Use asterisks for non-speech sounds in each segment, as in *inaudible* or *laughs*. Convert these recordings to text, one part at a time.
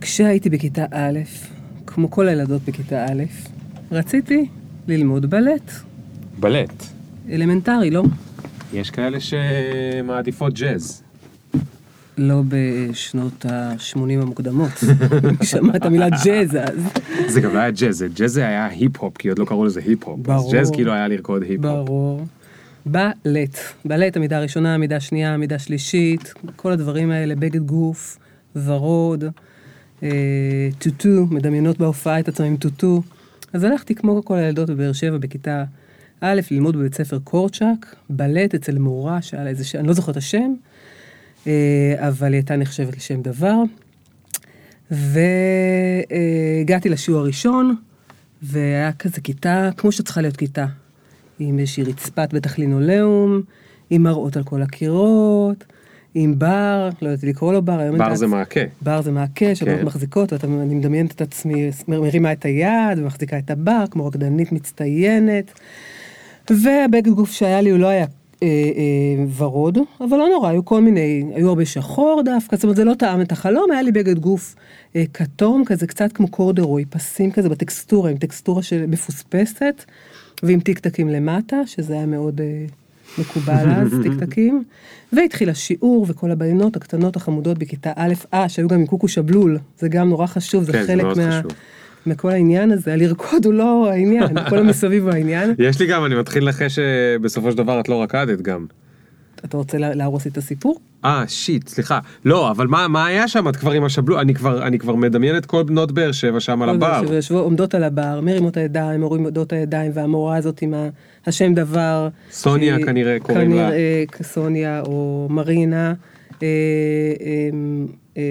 כשהייתי בכיתה א', כמו כל הילדות בכיתה א', רציתי ללמוד בלט. בלט. אלמנטרי, לא? יש כאלה שמעדיפות ג'אז. לא בשנות ה-80 המוקדמות. *laughs* שמעת מילה ג'אז אז. זה גם לא היה ג'אז, ג'אז זה היה היפ-הופ, כי עוד לא קראו לזה היפ-הופ. אז ברור. ג'אז כאילו היה לרקוד היפ-הופ. ברור. בלט. בלט, העמידה הראשונה, העמידה השנייה, העמידה השלישית, כל הדברים האלה, בגד גוף, ורוד, טוטו, מדמיינות בהופעה את עצמם עם טוטו. אז הלכתי כמו כל הילדות בבאר שבע בכיתה א', ללמוד בבית ספר קורצ'אק, בלט אצל מורה, שהיה לה איזה שם, אני לא זוכרת את השם, אה, אבל היא הייתה נחשבת לשם דבר. והגעתי לשיעור הראשון, והיה כזה כיתה, כמו שצריכה להיות כיתה, עם איזושהי רצפת בטח לינולאום, עם מראות על כל הקירות, עם בר, לא יודעת לקרוא לו בר, בר זה מעקה. בר זה מעקה, כן. מחזיקות, ואני מדמיינת את עצמי, מרימה את היד ומחזיקה את הבר, כמו רקדנית מצטיינת. והבגד גוף שהיה לי הוא לא היה אה, אה, ורוד, אבל לא נורא, היו כל מיני, היו הרבה שחור דווקא, זאת אומרת זה לא טעם את החלום, היה לי בגד גוף אה, כתום כזה, קצת כמו קורדרוי, פסים כזה בטקסטורה, עם טקסטורה מפוספסת, ועם טיקטקים למטה, שזה היה מאוד אה, מקובל אז, *laughs* טיקטקים. והתחיל השיעור, וכל הבנות הקטנות החמודות בכיתה א', אה, שהיו גם עם קוקו שבלול, זה גם נורא חשוב, זה כן, זה חלק מאוד מה... חשוב. מכל העניין הזה, הלרקוד הוא לא העניין, *laughs* כל המסביב הוא העניין. יש לי גם, אני מתחיל לנחש שבסופו של דבר את לא רקדת גם. אתה רוצה לה- להרוס לי את הסיפור? אה, שיט, סליחה. לא, אבל מה, מה היה שם? את כבר עם השבלו, אני כבר, אני כבר מדמיין את כל בנות באר שבע שם על הבר. שיושבות, עומדות על הבר, מרימות הידיים, מורידות הידיים, והמורה הזאת עם ה- השם דבר. סוניה שהיא- כנראה קוראים לה. כנראה סוניה או מרינה. אה, אה, אה,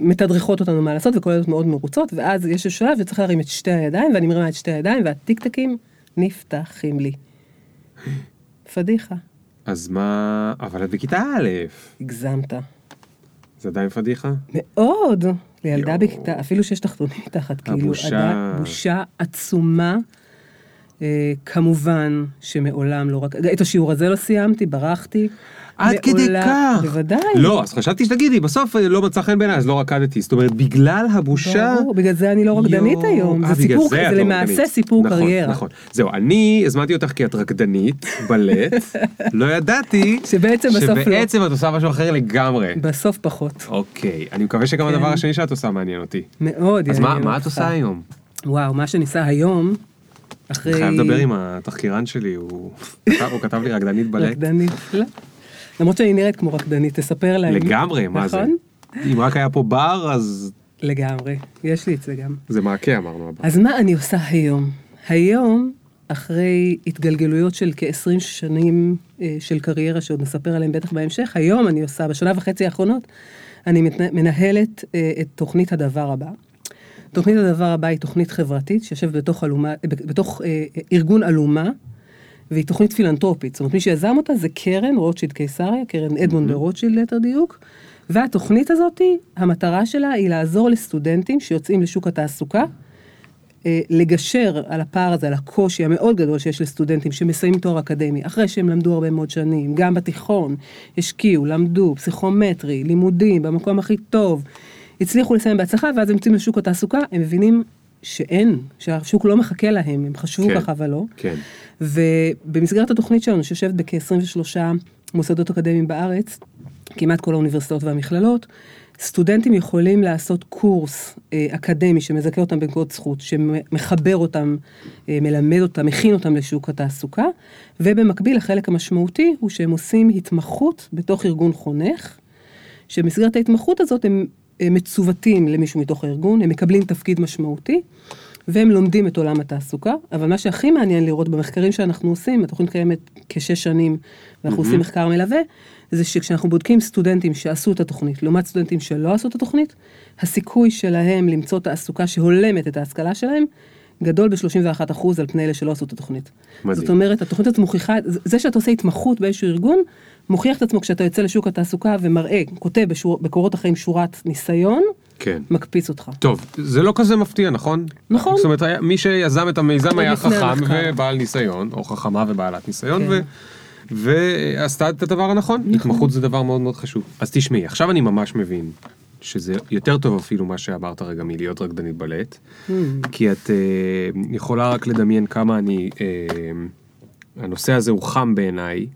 מתדרכות אותנו מה לעשות וכל הילדות מאוד מרוצות ואז יש שלב וצריך להרים את שתי הידיים ואני מרימה את שתי הידיים והטיקטקים נפתחים לי. *gasps* פדיחה, אז מה, אבל את בכיתה א', הגזמת. זה עדיין פדיחה? מאוד. לילדה יואו. בכיתה, אפילו שיש תחתונים מתחת, כאילו, הבושה. בושה עצומה. אה, כמובן שמעולם לא רק, את השיעור הזה לא סיימתי, ברחתי. עד כדי כך. בוודאי. לא, אז חשבתי שתגידי, בסוף אה, לא מצא חן בעיניי, אז לא רקדתי. זאת אומרת, בגלל הבושה... ברור, בגלל זה אני לא רקדנית היום. אה, זה בגלל סיפור, זה לא למעשה. סיפור נכון, קריירה. נכון. זהו, אני הזמנתי אותך כי את רקדנית, בלט, *laughs* לא ידעתי שבעצם בסוף לא. שבעצם את עושה משהו אחר לגמרי. בסוף פחות. אוקיי, אני מקווה שגם כן. הדבר השני שאת עושה מעניין אותי. מאוד אז מה את. עושה היום? וואו, מה שאני עושה היום, אחרי... אני חייב לדבר עם התחקירן שלי, הוא כתב- הוא כתב לי רקדנית בלט. רקדנית. לא. למרות שאני נראית כמו רקדנית, תספר להם. לגמרי, מה זה? נכון? אם רק היה פה בר, אז לגמרי, יש לי את זה גם. זה מעקה אמרנו. הבר. אז מה אני עושה היום? היום, אחרי התגלגלויות של כ-20 שנים אה, של קריירה שעוד נספר עליהם בטח בהמשך, היום אני עושה, בשנה וחצי האחרונות, אני מנהלת אה, את תוכנית הדבר הבא. תוכנית הדבר הבא היא תוכנית חברתית שיושבת בתוך, אלומה, בתוך אה, ארגון אלומה, והיא תוכנית פילנטרופית. זאת אומרת, מי שיזם אותה זה קרן רוטשילד קיסריה, קרן אדמונד ורוטשילד ליתר דיוק, והתוכנית הזאת, המטרה שלה היא לעזור לסטודנטים שיוצאים לשוק התעסוקה, אה, לגשר על הפער הזה, על הקושי המאוד גדול שיש לסטודנטים שמסיימים תואר אקדמי, אחרי שהם למדו הרבה מאוד שנים, גם בתיכון, השקיעו, למדו, פסיכומטרי, לימודים, במקום הכי טוב, הצליחו לסיים בהצלחה, ואז הם יוצאים לשוק התעסוקה, הם מבינים שאין, שהשוק לא מחכה להם, הם חשבו כן. ככה אבל לא. כן. ובמסגרת התוכנית שלנו, שיושבת בכ-23 מוסדות אקדמיים בארץ, כמעט כל האוניברסיטאות והמכללות, סטודנטים יכולים לעשות קורס אה, אקדמי שמזכה אותם בנקודות זכות, שמחבר אותם, אה, מלמד אותם, מכין אותם לשוק התעסוקה, ובמקביל החלק המשמעותי הוא שהם עושים התמחות בתוך ארגון חונך, שבמסגרת ההתמחות הזאת הם, הם מצוותים למישהו מתוך הארגון, הם מקבלים תפקיד משמעותי, והם לומדים את עולם התעסוקה, אבל מה שהכי מעניין לראות במחקרים שאנחנו עושים, התוכנית קיימת כשש שנים, ואנחנו עושים מחקר מלווה, זה שכשאנחנו בודקים סטודנטים שעשו את התוכנית, לעומת סטודנטים שלא עשו את התוכנית, הסיכוי שלהם למצוא תעסוקה שהולמת את ההשכלה שלהם, גדול ב-31% על פני אלה שלא עשו את התוכנית. מדהים. זאת אומרת, התוכנית הזאת מוכיחה, זה שאתה עושה התמחות באיזשהו ארגון, מוכיח את עצמו כשאתה יוצא לשוק התעסוקה ומראה, כותב בשור, בקורות החיים שורת ניסיון, כן. מקפיץ אותך. טוב, זה לא כזה מפתיע, נכון? נכון. זאת אומרת, מי שיזם את המיזם היה חכם. ובעל ניסיון, או חכמה ובעלת ניסיון, כן. ו... ועשתה את הדבר הנכון. נכון. התמחות זה דבר מאוד מאוד חשוב. אז תשמעי, עכשיו אני ממש מבין. שזה יותר טוב אפילו מה שאמרת רגע מלהיות רקדנית בלט, Hmm. כי את אה, יכולה רק לדמיין כמה אני, אה, הנושא הזה הוא חם בעיניי,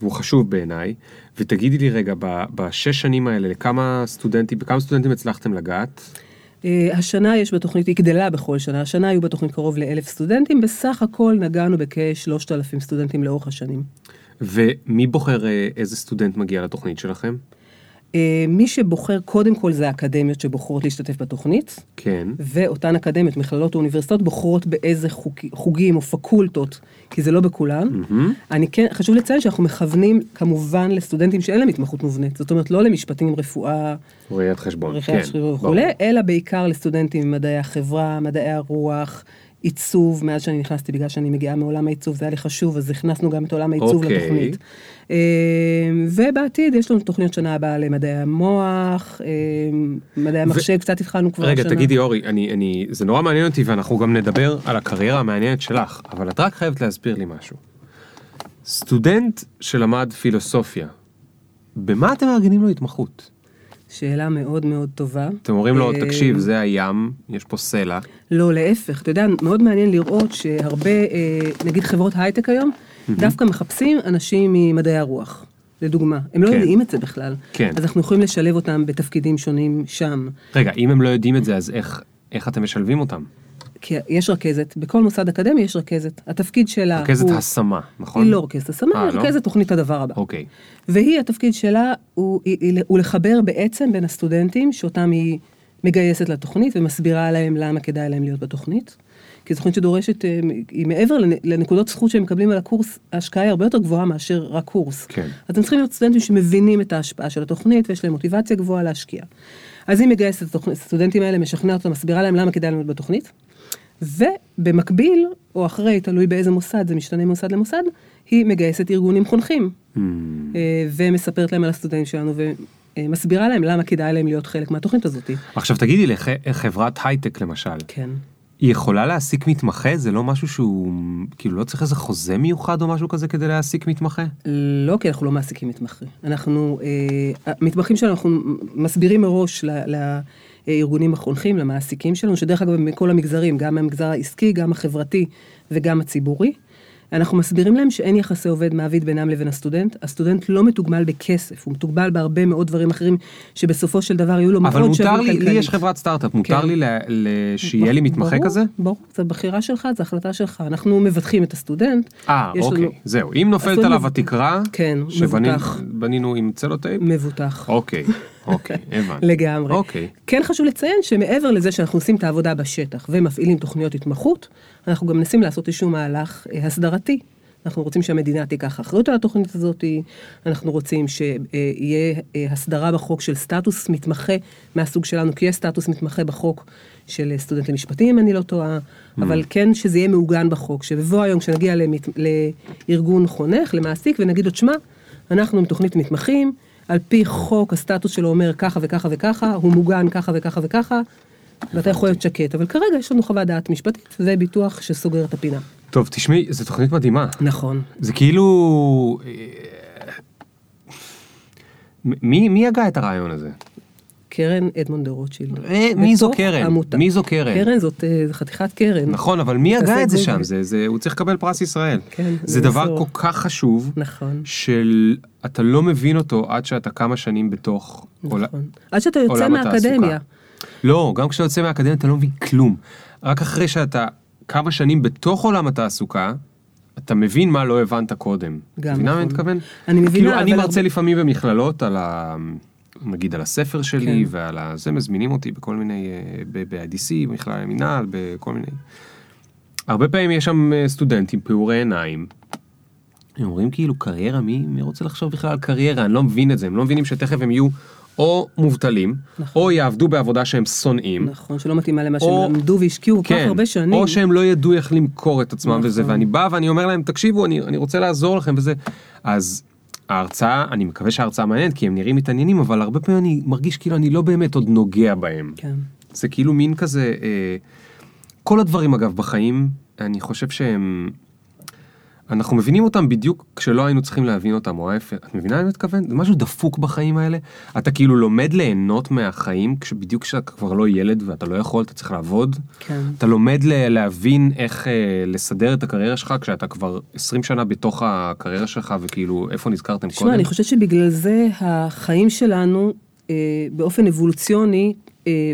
והוא חשוב בעיניי, ותגידי לי רגע, בשש שנים האלה, לכמה סטודנטים, בכמה סטודנטים הצלחתם לגעת? אה, השנה יש בתוכנית, היא גדלה בכל שנה, השנה היו בתוכנית קרוב לאלף סטודנטים, בסך הכל נגענו בכשלושת אלפים סטודנטים לאורך השנים. ומי בוחר אה, איזה סטודנט מגיע לתוכנית שלכם? אה, מי שבוחר קודם כל זה האקדמיות שבוחרות להשתתף בתוכנית, כן. ואותן אקדמיות, מכללות או אוניברסיטאות, בוחרות באיזה חוג, חוגים או פקולטות, כי זה לא בכולן. מהמם. אני כן, חשוב לציין שאנחנו מכוונים כמובן לסטודנטים שאין להם התמחות מובנית, זאת אומרת לא למשפטים, רפואה, ראיית חשבון. כן. וכולי, אלא בעיקר לסטודנטים ממדעי החברה, מדעי הרוח, עיצוב, מאז שאני נכנסתי, בגלל שאני מגיעה מעולם העיצוב, זה היה לי חשוב, אז הכנסנו גם את עולם העיצוב אוקיי. לתוכנית. אה, ובעתיד יש לנו תוכניות שנה הבאה למדעי המוח, אה, מדעי המחשב, קצת התחלנו כבר רגע, השנה. תגידי אורי, אני, אני, זה נורא מעניין אותי ואנחנו גם נדבר על הקריירה המעניינת שלך, אבל את רק חייבת להסביר לי משהו. סטודנט שלמד פילוסופיה, במה אתם מארגנים לו התמחות? שאלה מאוד מאוד טובה. אתם אומרים לו, אה, תקשיב, זה הים, יש פה סלע. לא, להפך, אתה יודע, מאוד מעניין לראות שהרבה, אה, נגיד חברות הייטק היום, דווקא מחפשים אנשים ממדעי הרוח, לדוגמה. הם לא כן. יודעים את זה בכלל. כן. אז אנחנו יכולים לשלב אותם בתפקידים שונים שם. רגע, אם הם לא יודעים את זה, אז איך, איך אתם משלבים אותם? כי יש רכזת, בכל מוסד אקדמי יש רכזת. התפקיד שלה רכזת הוא... השמה, נכון? היא לא רכזת השמה, אה, היא לא? רכזת תוכנית הדבר הבא. אוקיי. והיא, התפקיד שלה הוא, היא, היא, הוא לחבר בעצם בין הסטודנטים שאותם היא מגייסת לתוכנית ומסבירה להם למה כדאי להם להיות בתוכנית. כי זו תוכנית שדורשת, אה, היא מעבר לנ- לנקודות זכות שהם מקבלים על הקורס, ההשקעה היא הרבה יותר גבוהה מאשר רק קורס. כן. אז הם צריכים להיות סטודנטים שמבינים את ההשפעה של התוכנית ויש להם מוטיבציה גבוהה להשקיע. אז היא מגייסת את הסטודנטים האלה, משכנעת אותם, מסבירה להם למה כדאי להיות בתוכנית. ובמקביל, או אחרי, תלוי באיזה מוסד, זה משתנה ממוסד למוסד, היא מגייסת ארגונים חונכים. Hmm. אה, ומספרת להם על הסטודנטים שלנו ומסבירה להם למה כדאי להם להיות חלק מהתוכנית הזאת. עכשיו תגידי, לח- חברת הייטק למשל, כן. היא יכולה להעסיק מתמחה? זה לא משהו שהוא, כאילו לא צריך איזה חוזה מיוחד או משהו כזה כדי להעסיק מתמחה? לא, כי אנחנו לא מעסיקים מתמחים. אנחנו, אה, המתמחים שלנו, אנחנו מסבירים מראש ל- לארגונים החונכים, למעסיקים שלנו, שדרך אגב, מכל המגזרים, גם מהמגזר העסקי, גם החברתי וגם הציבורי. אנחנו מסבירים להם שאין יחסי עובד מעביד בינם לבין הסטודנט. הסטודנט לא מתוגמל בכסף, הוא מתוגמל בהרבה מאוד דברים אחרים, שבסופו של דבר יהיו לו מאוד אבל מותר שווים לי, לי כלכלית. יש חברת סטארט-אפ, מותר כן. לי ל- ל- שיהיה לי מתמחה ברור, כזה? ברור, זו בחירה שלך, זו החלטה שלך. אנחנו מבטחים את הסטודנט. אה, אוקיי, לנו- זהו. אם נופלת עליו מבוטח. התקרה, כן, מבוטח. שבנינו עם צלוטייפ? מבוטח. אוקיי, אוקיי, *laughs* הבנתי. לגמרי. אוקיי. כן חשוב לציין שמעבר לזה שאנחנו עושים את העבודה בשטח ומפעילים תוכניות התמחות, אנחנו גם מנסים לעשות איזשהו מהלך אה, הסדרתי. אנחנו רוצים שהמדינה תיקח אחריות על התוכנית הזאת, אנחנו רוצים שיהיה אה, הסדרה בחוק של סטטוס מתמחה מהסוג שלנו, כי יש סטטוס מתמחה בחוק של סטודנט למשפטים, אם אני לא טועה, אבל כן שזה יהיה מעוגן בחוק, שבבוא היום כשנגיע למת... לארגון חונך, למעסיק, ונגיד לו, שמע, אנחנו עם תוכנית מתמחים, על פי חוק הסטטוס שלו אומר ככה וככה וככה, הוא מוגן ככה וככה וככה, ואתה יכול להיות שקט, אבל כרגע יש לנו חוות דעת משפטית, זה ביטוח שסוגר את הפינה. טוב, תשמעי, זו תוכנית מדהימה. נכון. זה כאילו... אה, מי מי הגה את הרעיון הזה? קרן אדמונד דה רוטשילד. אה, מי זו קרן? עמותה. מי זו קרן? קרן זאת אה, חתיכת קרן. נכון, אבל מי הגה את זה. שם? זה, זה, הוא צריך לקבל פרס ישראל. כן, זה דבר. כל כך חשוב, נכון. של אתה לא מבין אותו עד שאתה כמה שנים בתוך נכון. עד שאתה יוצא עולם התעסוקה. מהאקדמיה. לא, גם כשאתה יוצא מהאקדמיה אתה לא מבין כלום. רק אחרי שאתה כמה שנים בתוך עולם התעסוקה, אתה מבין מה לא הבנת קודם. גם מבינה מה אני נכון. מתכוון? אני מבינה, כאילו, אני אבל מרצה הרבה- לפעמים במכללות על ה... נגיד על הספר שלי כן. ועל ה... זה מזמינים אותי בכל מיני, אה, ב-IDC, בכלל המינהל, בכל מיני. הרבה פעמים יש שם אה, סטודנטים פעורי עיניים. הם אומרים כאילו קריירה, מי, מי רוצה לחשוב בכלל על קריירה? אני לא מבין את זה, הם לא מבינים שתכף הם יהיו או מובטלים, נכון. או יעבדו בעבודה שהם שונאים. נכון, שלא מתאימה למה או- שהם למדו והשקיעו כל כך הרבה שנים. או שהם לא ידעו איך למכור את עצמם נכון. וזה, ואני בא ואני אומר להם, תקשיבו, אני, אני רוצה לעזור לכם וזה. אז ההרצאה, אני מקווה שההרצאה מעניינת, כי הם נראים מתעניינים, אבל הרבה פעמים אני מרגיש כאילו אני לא באמת עוד נוגע בהם. כן. זה כאילו מין כזה, אה, כל הדברים אגב בחיים, אני חושב שהם, אנחנו מבינים אותם בדיוק כשלא היינו צריכים להבין אותם, או ההפך. את מבינה מה אני מתכוון? זה משהו דפוק בחיים האלה. אתה כאילו לומד ליהנות מהחיים, כשבדיוק כשאתה כבר לא ילד ואתה לא יכול, אתה צריך לעבוד. כן. אתה לומד להבין איך אה, לסדר את הקריירה שלך כשאתה כבר 20 שנה בתוך הקריירה שלך, וכאילו, איפה נזכרתם תשמע, קודם? אני חושבת שבגלל זה החיים שלנו, אה, באופן אבולוציוני,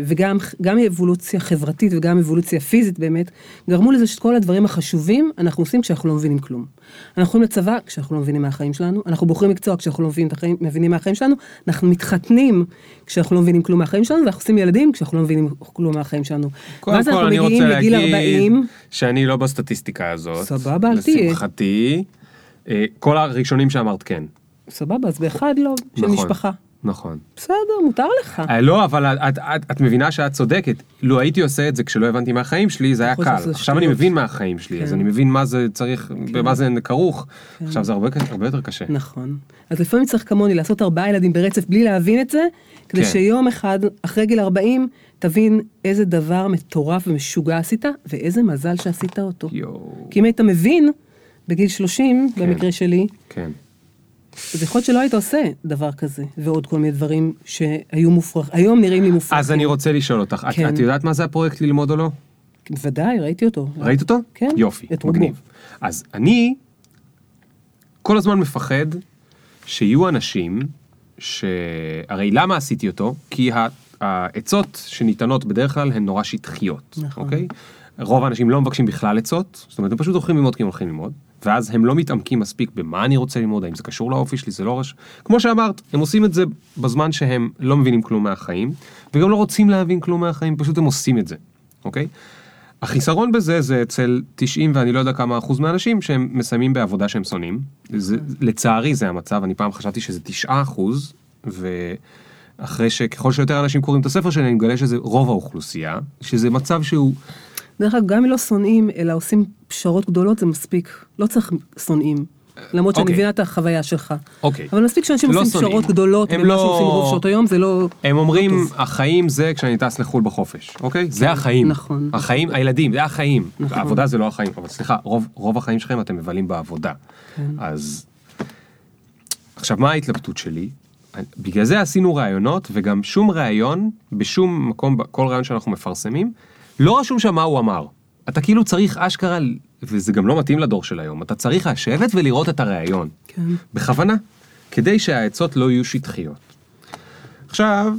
וגם גם אבולוציה חברתית וגם אבולוציה פיזית באמת, גרמו לזה שאת כל הדברים החשובים אנחנו עושים כשאנחנו לא מבינים כלום. אנחנו הולכים לצבא כשאנחנו לא מבינים מהחיים שלנו, אנחנו בוחרים מקצוע כשאנחנו לא מבינים, החיים, מבינים מהחיים שלנו, אנחנו מתחתנים כשאנחנו לא מבינים כלום מהחיים שלנו, ואנחנו עושים ילדים כשאנחנו לא מבינים כלום מהחיים שלנו. קודם כל אנחנו אני רוצה להגיד 40, שאני לא בסטטיסטיקה הזאת. סבבה, אל תהיה. לשמחתי. אה, כל הראשונים שאמרת כן. סבבה, אז באחד לא, של נכון. משפחה. נכון. בסדר, מותר לך. אה, לא, אבל את, את, את, את מבינה שאת צודקת. לו הייתי עושה את זה כשלא הבנתי מהחיים שלי, זה היה קל. עכשיו אני שטויות. מבין מהחיים שלי, אז כן. אני מבין מה זה צריך, במה זה כרוך. עכשיו זה הרבה, הרבה יותר קשה. נכון. אז לפעמים צריך כמוני לעשות ארבעה ילדים ברצף בלי להבין את זה, כדי כן. שיום אחד, אחרי גיל 40, תבין איזה דבר מטורף ומשוגע עשית, ואיזה מזל שעשית אותו. יואו. כי אם היית מבין, בגיל 30, במקרה שלי, כן. אז יכול להיות שלא היית עושה דבר כזה, ועוד כל מיני דברים שהיו מופרח, היום נראים לי מופרחים. אז אני רוצה לשאול אותך, את, כן. את יודעת מה זה הפרויקט ללמוד או לא? בוודאי, ראיתי אותו. ראית אותו? כן. יופי, את. מגניב. אז אני כל הזמן מפחד שיהיו אנשים ש... הרי למה עשיתי אותו? כי העצות שניתנות בדרך כלל הן נורא שטחיות, נכון. אוקיי? רוב האנשים לא מבקשים בכלל עצות, זאת אומרת הם פשוט הולכים ללמוד כי הם הולכים ללמוד, ואז הם לא מתעמקים מספיק במה אני רוצה ללמוד, האם זה קשור לאופי שלי, זה לא רש... כמו שאמרת, הם עושים את זה בזמן שהם לא מבינים כלום מהחיים, וגם לא רוצים להבין כלום מהחיים, פשוט הם עושים את זה, אוקיי? החיסרון בזה זה אצל 90 ואני לא יודע כמה אחוז מהאנשים שהם מסיימים בעבודה שהם שונאים. זה, לצערי זה המצב, אני פעם חשבתי שזה 9 אחוז, ואחרי שככל שיותר אנשים קוראים את הספר שלי אני מגלה שזה רוב האוכלוסייה, שזה מצב שהוא, דרך אגב, גם אם לא שונאים, אלא עושים פשרות גדולות, זה מספיק. לא צריך שונאים. למרות שאני אוקיי. מבינה את החוויה שלך. אוקיי. אבל מספיק שאנשים לא עושים. פשרות גדולות הם לא- שעושים רוב שעות היום, זה לא... הם אומרים לא טוב. החיים זה כשאני טס לחו"ל בחופש, אוקיי? זה החיים. נכון. החיים, הילדים, זה החיים. נכון. העבודה זה לא החיים, אבל סליחה, רוב, רוב החיים שלכם אתם מבלים בעבודה. כן. אז עכשיו מה ההתלבטות שלי? בגלל זה עשינו ראיונות וגם שום ראיון בשום מקום כל ראיון שאנחנו מפרסמים לא רשום שם מה הוא אמר. אתה כאילו צריך אשכרה וזה גם לא מתאים לדור של היום אתה צריך לשבת ולראות את הראיון כן. בכוונה כדי שהעצות לא יהיו שטחיות. עכשיו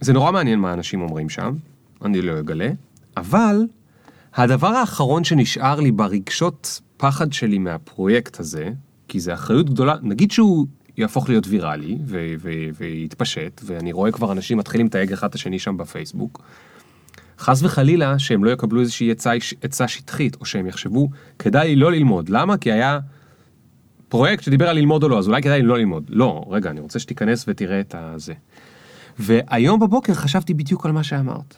זה נורא מעניין מה אנשים אומרים שם אני לא אגלה אבל הדבר האחרון שנשאר לי ברגשות פחד שלי מהפרויקט הזה, כי זה אחריות גדולה, נגיד שהוא יהפוך להיות ויראלי ו- ו- ויתפשט, ואני רואה כבר אנשים מתחילים לתייג אחד את השני שם בפייסבוק, חס וחלילה שהם לא יקבלו איזושהי עצה, עצה שטחית, או שהם יחשבו, כדאי לי לא ללמוד. למה? כי היה פרויקט שדיבר על ללמוד או לא, אז אולי כדאי לי לא ללמוד. לא, רגע, אני רוצה שתיכנס ותראה את הזה. והיום בבוקר חשבתי בדיוק על מה שאמרת.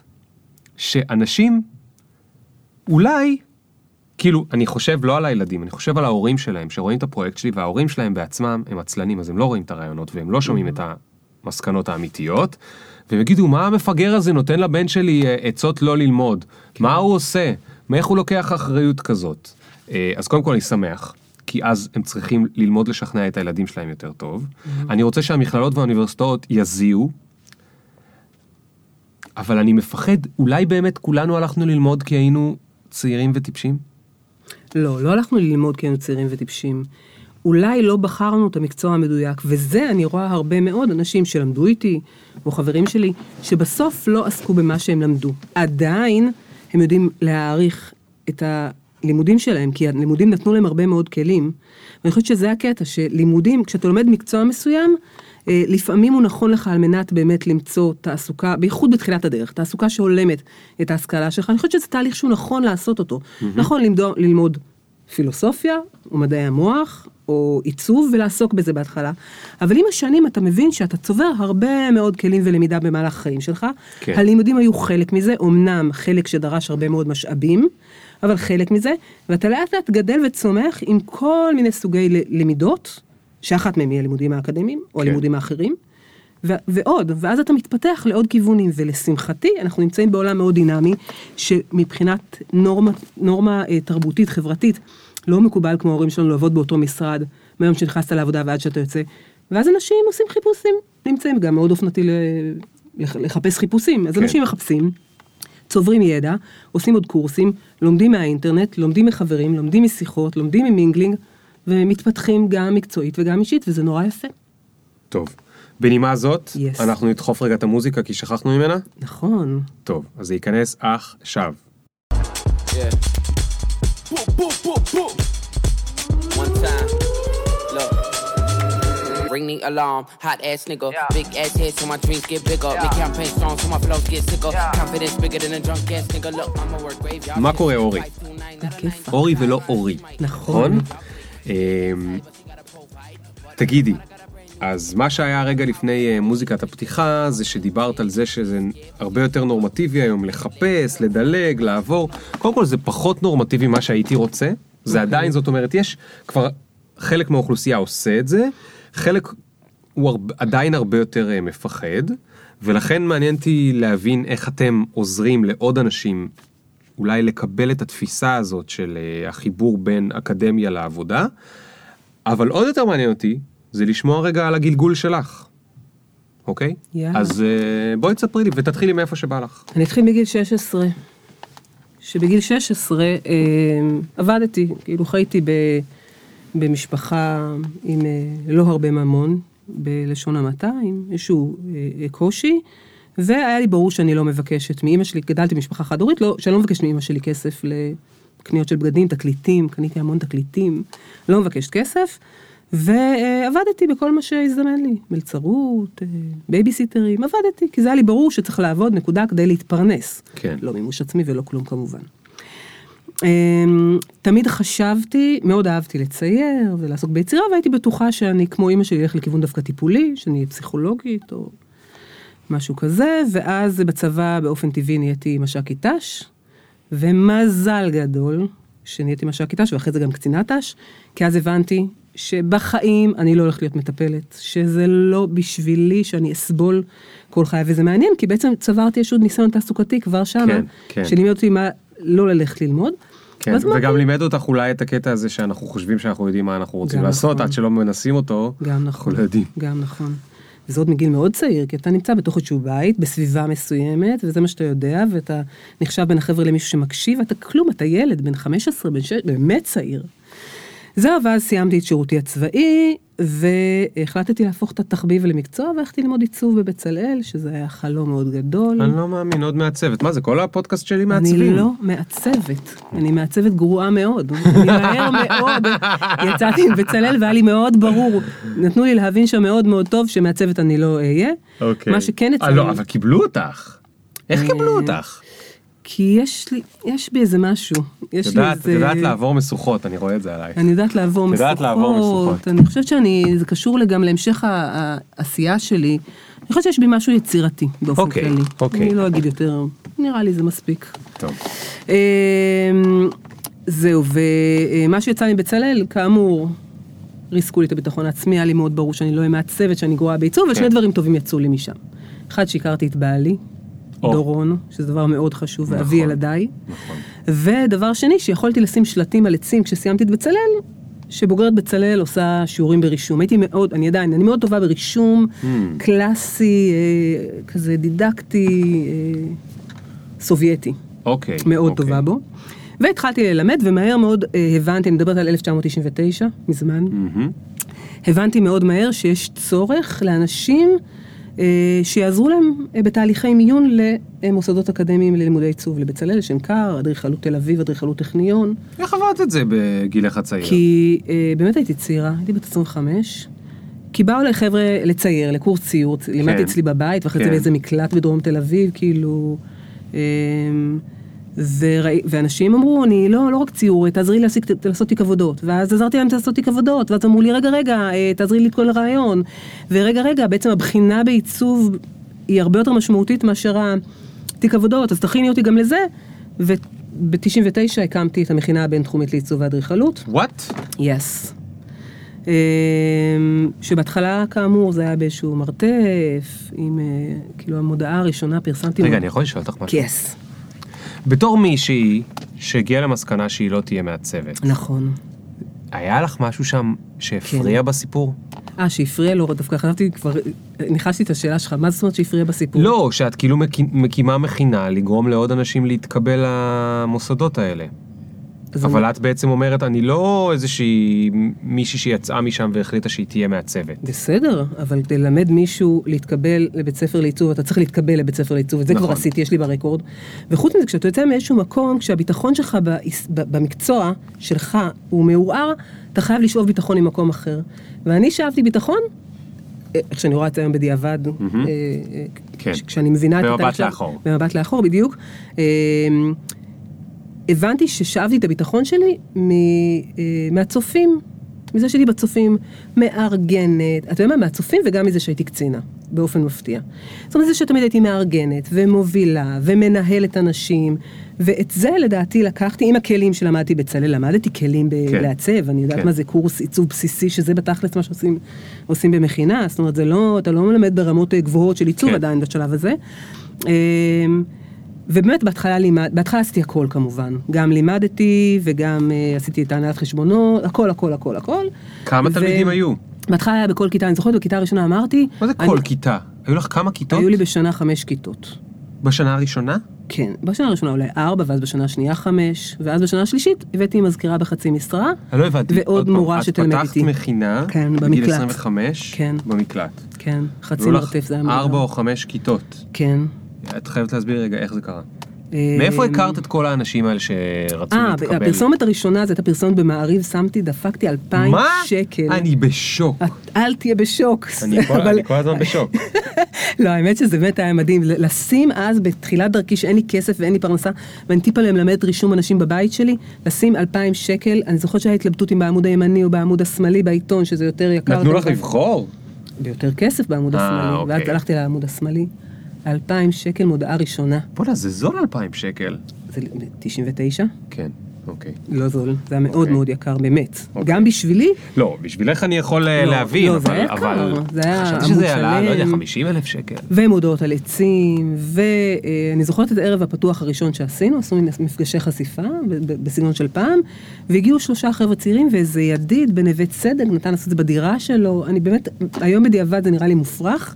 שאנשים, אולי, כאילו, אני חושב לא על הילדים, אני חושב על ההורים שלהם, שרואים את הפרויקט שלי, וההורים שלהם בעצמם הם עצלנים, אז הם לא רואים את הרעיונות, והם לא שומעים את המסקנות האמיתיות, והם יגידו, מה המפגר הזה נותן לבן שלי אה, עצות לא ללמוד? מה הוא עושה? מאיך הוא לוקח אחריות כזאת? אה, אז קודם כל אני שמח. כי אז הם צריכים ללמוד לשכנע את הילדים שלהם יותר טוב. אני רוצה שהמכללות והאוניברסיטאות יזיעו, אבל אני מפחד, אולי באמת כולנו הלכנו ללמוד כי היינו צעירים וטיפשים? לא, לא הלכנו ללמוד כי היינו צעירים וטיפשים. אולי לא בחרנו את המקצוע המדויק, וזה אני רואה הרבה מאוד אנשים שלמדו איתי, או חברים שלי, שבסוף לא עסקו במה שהם למדו. עדיין הם יודעים להעריך את הלימודים שלהם, כי הלימודים נתנו להם הרבה מאוד כלים. ואני חושבת שזה הקטע, שלימודים, כשאתה לומד מקצוע מסוים, אה, לפעמים הוא נכון לך על מנת באמת למצוא תעסוקה, בייחוד בתחילת הדרך, תעסוקה שהולמת את ההשכלה שלך, אני חושבת שזה תהליך שהוא נכון לעשות אותו. נכון ללמוד, ללמוד פילוסופיה, או מדעי המוח, או עיצוב, ולעסוק בזה בהתחלה. אבל עם השנים אתה מבין שאתה צובר הרבה מאוד כלים ולמידה במהלך החיים שלך. כן. הלימודים היו חלק מזה, אמנם חלק שדרש הרבה מאוד משאבים, אבל חלק מזה, ואתה לאט לאט גדל וצומח עם כל מיני סוגי למידות, שאחת מהן היא הלימודים האקדמיים, או כן. הלימודים האחרים, ו- ועוד, ואז אתה מתפתח לעוד כיוונים, ולשמחתי, אנחנו נמצאים בעולם מאוד דינמי, שמבחינת נורמה, נורמה אה, תרבותית, חברתית, לא מקובל כמו ההורים שלנו לעבוד באותו משרד, מהיום שנכנסת לעבודה ועד שאתה יוצא. ואז אנשים עושים חיפושים, נמצאים גם מאוד אופנתי לח- לחפש חיפושים. אז כן. אנשים מחפשים, צוברים ידע, עושים עוד קורסים, לומדים מהאינטרנט, לומדים מחברים, לומדים משיחות, לומדים ממינגלינג, ומתפתחים גם מקצועית וגם אישית, וזה נורא יפה. טוב. בנימה זאת, Yes. אנחנו נדחוף רגע את המוזיקה כי שכחנו ממנה. נכון. טוב, אז זה ייכנס עכשיו. Yeah. Boom, boom, boom, boom. One time. Look. Ring the alarm, hot ass nigga. Big ass head so my dreams get bigger. Make campaign strong so my flows get sicker. Confidence bigger than a drunk ass nigga. Look, I'ma work graveyard. מה קורה, אורי? אורי ולא אורי. נכון. אמ, תגידי, אז מה שהיה רגע לפני אה, מוזיקת הפתיחה זה שדיברת על זה שזה הרבה יותר נורמטיבי היום לחפש, לדלג, לעבור. קודם כל זה פחות נורמטיבי ממה שהייתי רוצה. זה עדיין, זאת אומרת, יש כבר חלק מהאוכלוסייה עושה את זה, חלק הוא הרבה, עדיין הרבה יותר אה, מפחד, ולכן מעניין אותי להבין איך אתם עוזרים לעוד אנשים אולי לקבל את התפיסה הזאת של אה, החיבור בין אקדמיה לעבודה, אבל עוד יותר מעניין אותי זה לשמוע רגע על הגלגול שלך, אוקיי? יאללה. אז אה, בואי תספרי לי ותתחילי מאיפה שבא לך. אני אתחיל מגיל 16. שבגיל 16 אה, עבדתי, כאילו חייתי ב, במשפחה עם אה, לא הרבה ממון, בלשון המעטה, עם איזשהו אה, קושי, והיה לי ברור שאני לא מבקשת מאימא שלי, גדלתי במשפחה חד-הורית, לא, שאני לא מבקשת מאימא שלי כסף לקניות של בגדים, תקליטים, קניתי המון תקליטים, לא מבקשת כסף. ועבדתי בכל מה שהזדמן לי, מלצרות, אה, בייביסיטרים, עבדתי, כי זה היה לי ברור שצריך לעבוד, נקודה, כדי להתפרנס. כן. לא מימוש עצמי ולא כלום כמובן. אמ, תמיד חשבתי, מאוד אהבתי לצייר ולעסוק ביצירה, והייתי בטוחה שאני, כמו אימא שלי, אלך לכיוון דווקא טיפולי, שאני אהיה פסיכולוגית או משהו כזה, ואז בצבא באופן טבעי נהייתי מש"קית ת"ש, ומזל גדול שנהייתי מש"קית ת"ש, ואחרי זה גם קצינת ת"ש, כי אז הבנתי שבחיים אני לא הולכת להיות מטפלת, שזה לא בשבילי שאני אסבול כל חיי, וזה מעניין, כי בעצם צברתי איזשהו ניסיון תעסוקתי כבר שמה, כן, כן. שלימד אותי מה לא ללכת ללמוד. כן, וגם לימד אותך אולי את הקטע הזה שאנחנו חושבים שאנחנו יודעים מה אנחנו רוצים לעשות, נכון. עד שלא מנסים אותו, גם אנחנו נכון, לא יודעים. גם נכון. וזה עוד מגיל מאוד צעיר, כי אתה נמצא בתוך איזשהו בית, בסביבה מסוימת, וזה מה שאתה יודע, ואתה נחשב בין החבר'ה למישהו שמקשיב, אתה כלום, אתה ילד, בן 15, בן 6, באמת צעיר. זהו, ואז סיימתי את שירותי הצבאי, והחלטתי להפוך את התחביב למקצוע, והלכתי ללמוד עיצוב בבצלאל, שזה היה חלום מאוד גדול. אני לא מאמין, עוד מעצבת. מה זה, כל הפודקאסט שלי מעצבים? אני לא מעצבת, אני מעצבת גרועה מאוד. אני מהר מאוד יצאתי עם בצלאל והיה לי מאוד ברור, נתנו לי להבין שם מאוד מאוד טוב שמעצבת אני לא אהיה. אוקיי. מה שכן אה, אצלנו, לא, אבל קיבלו אותך. איך קיבלו אה, אותך? כי יש לי, יש בי איזה משהו. יש לי יודעת, איזה... יודעת לעבור משוכות, אני רואה את זה עלייך. אני יודעת לעבור את משוכות. יודעת לעבור משוכות. אני חושבת שאני, זה קשור גם להמשך העשייה שלי. אני חושבת שיש בי משהו יצירתי באופן אוקיי, כללי. אוקיי. אני לא אגיד יותר, נראה לי זה מספיק. טוב. אמ, זהו, ומה שיצא מבצלאל, כאמור, ריסקו לי את הביטחון העצמי, היה לי מאוד ברור שאני לא אהיה מעצבת, שאני גרועה בעיצוב, ושני כן. דברים טובים יצאו לי משם. אחד, שהכרתי את בעלי, או. דורון, שזה דבר מאוד חשוב, ואבי נכון. ילדיי. נכון. ודבר שני, שיכולתי לשים שלטים על עצים כשסיימתי את בצלאל, שבוגרת בצלאל עושה שיעורים ברישום. הייתי מאוד, אני עדיין, אני מאוד טובה ברישום, Hmm. קלאסי, אה, כזה דידקטי, אה, סובייטי. אוקיי. מאוד אוקיי. טובה בו. והתחלתי ללמד, ומהר מאוד אה, הבנתי, אני מדברת על 1999, מזמן, מהמם. הבנתי מאוד מהר שיש צורך לאנשים שיעזרו להם אה, בתהליכי מיון למוסדות אקדמיים ללימודי עיצוב, לבצלאל, לשנקר, אדריכלות תל אביב, אדריכלות טכניון, איך עברת את זה בגילך הצעיר? כי אה, באמת הייתי צעירה, הייתי בת 25. כי באו אליי חבר'ה לצייר, לקורס ציור, לימדתי אצלי בבית, ואחרי זה כן. באיזה מקלט בדרום תל אביב, כאילו... וראי, ואנשים אמרו, אני לא, לא רק ציור, תעזרי לי לעשות תיק עבודות. ואז עזרתי להם לעשות תיק עבודות, ואז אמרו לי, רגע, רגע, אה, תעזרי לי את כל הרעיון. ורגע, רגע, בעצם הבחינה בעיצוב היא הרבה יותר משמעותית מאשר התיק עבודות, אז תכיני אותי גם לזה. וב-99 הקמתי את המכינה הבינתחומית לעיצוב ואדריכלות. וואט? יס. אמ, שבהתחלה, כאמור, זה היה באיזשהו מרתף, עם, אה, כאילו, המודעה הראשונה פרסמתי... רגע, אני יכול לשאול אותך משהו? יס. בתור מישהי שהגיעה למסקנה שהיא לא תהיה מעצבת. נכון. היה לך משהו שם שהפריע כן. בסיפור? אה, שהפריע לו, דווקא חשבתי כבר, ניחשתי את השאלה שלך, מה זאת אומרת שהפריע בסיפור? לא, שאת כאילו מק- מקימה מכינה לגרום לעוד אנשים להתקבל למוסדות האלה. אז אבל אני- את בעצם אומרת, אני לא איזושהי מישהי שיצאה משם והחליטה שהיא תהיה מעצבת. בסדר, אבל כדי ללמד מישהו להתקבל לבית ספר לעיצוב, אתה צריך להתקבל לבית ספר לעיצוב, את זה נכון. כבר עשיתי, יש לי ברקורד. וחוץ מזה, כשאתה יוצא מאיזשהו מקום, כשהביטחון שלך בעס- ב- במקצוע שלך הוא מעורער, אתה חייב לשאוב ביטחון ממקום אחר. ואני שאבתי ביטחון, אה, איך שאני רואה את זה היום בדיעבד, אה, אה, כן. כש- כשאני מבינה את במבט התהליך של- לאחור. במבט לאחור, בדיוק. אה, הבנתי ששאבתי את הביטחון שלי מ, אה, מהצופים, מזה שהייתי בצופים, מארגנת, אתה יודע מה, מהצופים וגם מזה שהייתי קצינה, באופן מפתיע. זאת אומרת, זה שתמיד הייתי מארגנת, ומובילה, ומנהלת אנשים, ואת זה לדעתי לקחתי עם הכלים שלמדתי בצלאל, למדתי כלים ב- כן. לעצב, אני יודעת כן. מה זה קורס עיצוב בסיסי, שזה בתכלס מה שעושים עושים במכינה, זאת אומרת, זה לא, אתה לא מלמד ברמות אה, גבוהות של עיצוב כן. עדיין בשלב הזה. אמ, ובאמת בהתחלה לימד, בהתחלה עשיתי הכל כמובן, גם לימדתי וגם אה, עשיתי את הנהלת חשבונות, הכל הכל הכל הכל. כמה ו- תלמידים היו? בהתחלה היה בכל כיתה, אני זוכרת בכיתה הראשונה אמרתי, מה זה אני- כל כיתה? היו לך כמה כיתות? היו לי בשנה חמש כיתות. בשנה הראשונה? כן, בשנה הראשונה אולי ארבע, ואז בשנה השנייה חמש, ואז בשנה השלישית הבאתי מזכירה בחצי משרה. אני לא הבנתי. ועוד מורה שתלמד את איתי. פתחת מכינה, כן, בגיל במקלט. 25, כן. במקלט. כן, חצי מרתף זה היה מאוד ארבע. או חמש כיתות. כן. את חייבת להסביר רגע איך זה קרה. אה, מאיפה הכרת את כל האנשים האלה שרצו אה, להתקבל? הפרסומת הראשונה, זו הייתה פרסומת במעריב, שמתי, דפקתי אלפיים מה? שקל. אני בשוק. את- אל תהיה בשוק. אני כל- אבל- אני כל הזמן בשוק. *laughs* לא, האמת שזה באמת היה מדהים. לשים אז, בתחילת דרכי, שאין לי כסף ואין לי פרנסה, ואני טיפה מלמדת רישום אנשים בבית שלי, לשים אלפיים שקל, אני זוכרת שהיה התלבטות אם בעמוד הימני או בעמוד השמאלי בעיתון, שזה יותר יקר. נתנו לך. לבחור? ביותר כסף בעמוד אה, השמאלי, אוקיי. ואז הלכתי לעמוד השמאלי. אלפיים שקל מודעה ראשונה. בוא'נה, זה זול 2,000 שקל. זה 99? כן, אוקיי. לא זול, זה היה מאוד אוקיי. מאוד יקר, באמת. אוקיי. גם בשבילי, לא, בשבילך אני יכול אה, לא, להבין, לא, זה אבל... היה יקר. אבל זה היה חשבתי עמוד שזה עלה, לא יודע, שלם. 50 אלף שקל. ומודעות על עצים, ואני זוכרת את הערב הפתוח הראשון שעשינו, עשו מפגשי חשיפה בסגנון של פעם, והגיעו שלושה חבר'ה צעירים ואיזה ידיד בנווה צדק נתן לעשות את זה בדירה שלו, אני באמת, היום בדיעבד זה נראה לי מופרך.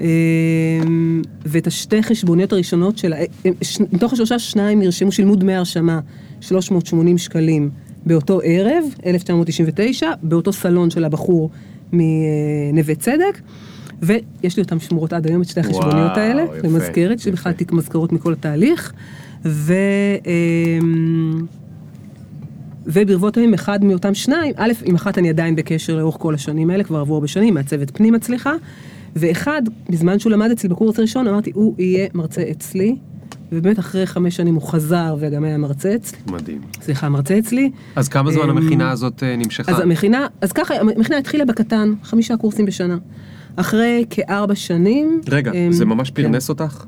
אמ, ואת השתי חשבוניות הראשונות של, ה- הם- ש- מתוך השלושה שניים נרשמו, שילמו דמי הרשמה 380 שקלים באותו ערב, 1999, באותו סלון של הבחור מנווה צדק, ויש לי אותם שמורות עד היום, את שתי החשבוניות וואו, האלה, יפה, למזכרת, יש לי בכלל. תיק מזכרות מכל התהליך, ו... אמ, וברבות הימים אחד מאותם שניים, א', עם אחת אני עדיין בקשר לאורך כל השנים האלה, כבר עברו הרבה שנים, מעצבת פנים מצליחה, ואחד, בזמן שהוא למד אצלי בקורס הראשון, אמרתי, הוא יהיה מרצה אצלי, ובאמת אחרי חמש שנים הוא חזר וגם היה מרצה אצלי, מדהים. סליחה, מרצה אצלי. אז כמה זמן אמ, המכינה הזאת אה, נמשכה? אז המכינה, אז ככה, המכינה התחילה בקטן, חמישה קורסים בשנה. אחרי כארבע שנים... רגע, אמ, זה ממש כן. פרנס אותך?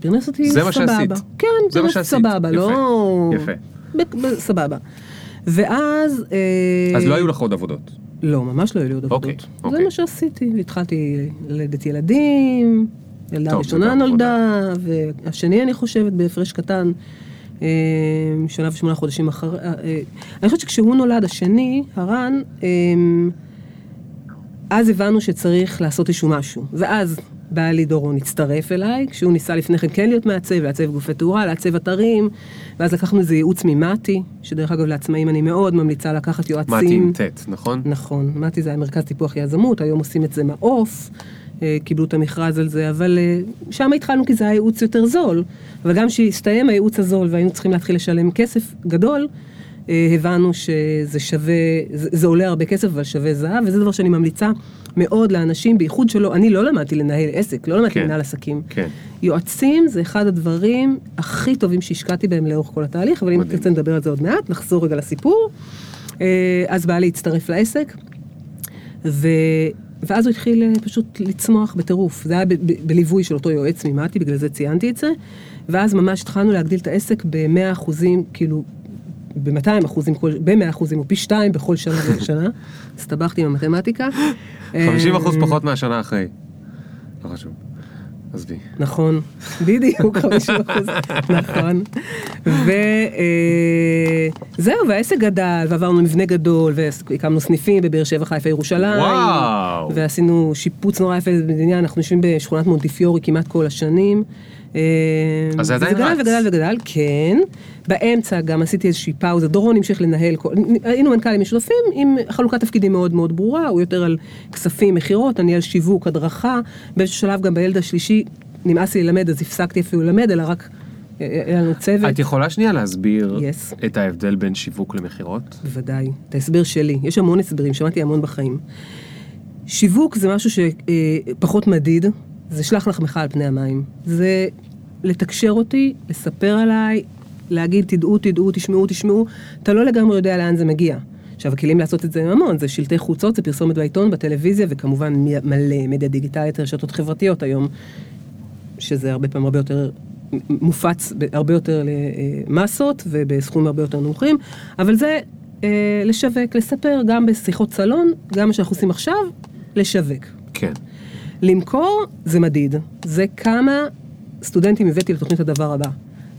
פרנס אותי זה מה סבבה. שעשית. כן, זה מה פרנס שעשית. סבבה, יפה. לא... יפה. ב- ב- סבבה. ואז... אה, אז לא היו לך עוד עבודות. לא, ממש לא היו לי עוד עבודות. אוקיי. זה מה שעשיתי, והתחלתי ללדת ילדים, ילדה ראשונה נולדה, והשני אני חושבת בהפרש קטן, אה, שנה ושמונה חודשים אחרי, אה, אה, אני חושבת שכשהוא נולד, השני, הרן, אז הבנו שצריך לעשות איזשהו משהו. ואז בעלי דורון הצטרף אליי, כשהוא ניסה לפני כן כן להיות מעצב, לעצב גופי תאורה, לעצב אתרים, ואז לקחנו איזה ייעוץ ממתי, שדרך אגב לעצמאים אני מאוד ממליצה לקחת יועצים. מתי עם ט', נכון? נכון, מתי זה היה מרכז טיפוח יזמות, היום עושים את זה מעוף, אה, קיבלו את המכרז על זה, אבל אה, שם התחלנו כי זה היה ייעוץ יותר זול, אבל גם כשהסתיים הייעוץ הזול והיינו צריכים להתחיל לשלם כסף גדול, הבנו שזה שווה, זה, זה עולה הרבה כסף, אבל שווה זהב, וזה דבר שאני ממליצה מאוד לאנשים, בייחוד שלא, אני לא למדתי לנהל עסק, לא למדתי כן. לנהל עסקים. כן. יועצים זה אחד הדברים הכי טובים שהשקעתי בהם לאורך כל התהליך, אבל אם מדהים. תרצה נדבר על זה עוד מעט, נחזור רגע לסיפור. אה, אז בעלי הצטרף לעסק, ו... ואז הוא התחיל אה, פשוט לצמוח בטירוף. זה היה ב- ב- בליווי של אותו יועץ ממתי, בגלל זה ציינתי את זה. ואז ממש התחלנו להגדיל את העסק ב-100 אחוזים, כאילו, ב-200 אחוזים, כל- ב-100 אחוזים, או פי שתיים בכל שנה *laughs* ושנה. הסתבכתי עם המתמטיקה. 50 אחוז אה, פחות מהשנה אחרי. לא חשוב. עזבי. נכון, בדיוק, *laughs* 50 אחוז, נכון. וזהו, והעסק גדל, ועברנו מבנה גדול, והקמנו סניפים בבאר שבע, חיפה, ירושלים. וואו. ועשינו שיפוץ נורא יפה בבניין, אנחנו יושבים בשכונת מונטיפיורי כמעט כל השנים. אה, אז זה עדיין גדל רץ. וגדל וגדל, כן. באמצע גם עשיתי איזושהי פאוזה, דורון המשיך לנהל, היינו מנכ"לים משותפים עם חלוקת תפקידים מאוד מאוד ברורה, הוא יותר על כספים, מכירות, אני על שיווק, הדרכה. באיזשהו שלב גם בילד השלישי נמאס לי ללמד, אז הפסקתי אפילו ללמד, אלא רק אה, היה לנו צוות. את יכולה שנייה להסביר Yes. את ההבדל בין שיווק למכירות? בוודאי, את ההסבר שלי. יש המון הסברים, שמעתי המון בחיים. שיווק זה משהו שפחות מדיד, זה שלח לחמך על פני המים. זה לתקשר אותי, לספר עליי, להגיד תדעו, תדעו, תשמעו, תשמעו. אתה לא לגמרי יודע לאן זה מגיע. עכשיו, הכלים לעשות את זה הם המון, זה שלטי חוצות, זה פרסומת בעיתון, בטלוויזיה, וכמובן מלא מדיה דיגיטלית, רשתות חברתיות היום, שזה הרבה פעמים הרבה יותר מופץ, הרבה יותר למסות ובסכומים הרבה יותר נמוכים, אבל זה אה, לשווק, לספר, גם בשיחות סלון, גם מה שאנחנו עושים עכשיו, לשווק. כן. למכור זה מדיד, זה כמה סטודנטים הבאתי לתוכנית הדבר הבא.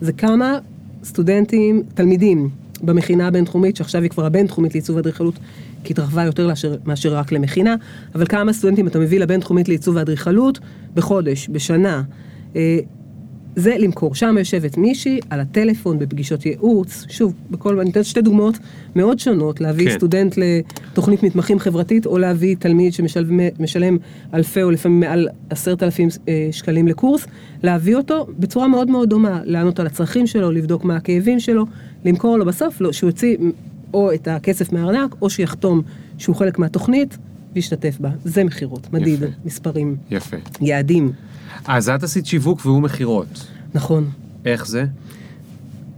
זה כמה סטודנטים, תלמידים במכינה הבינתחומית, שעכשיו היא כבר הבינתחומית לעיצוב אדריכלות, כי התרחבה יותר לאשר, מאשר רק למכינה, אבל כמה סטודנטים אתה מביא לבינתחומית לעיצוב האדריכלות בחודש, בשנה. זה למכור. שם יושבת מישהי על הטלפון בפגישות ייעוץ, שוב, בכל, אני אתן שתי דוגמאות מאוד שונות, להביא כן. כן. סטודנט לתוכנית מתמחים חברתית, או להביא תלמיד שמשלם אלפי או לפעמים מעל עשרת אלפים אה, שקלים לקורס, להביא אותו בצורה מאוד מאוד דומה, לענות על הצרכים שלו, לבדוק מה הכאבים שלו, למכור לו בסוף, לא, שהוא יוציא או את הכסף מהארנק, או שיחתום שהוא חלק מהתוכנית, וישתתף בה. זה מכירות, מדיד, יפה. מספרים, יפה. יעדים, אז את עשית שיווק והוא מכירות. נכון. איך זה?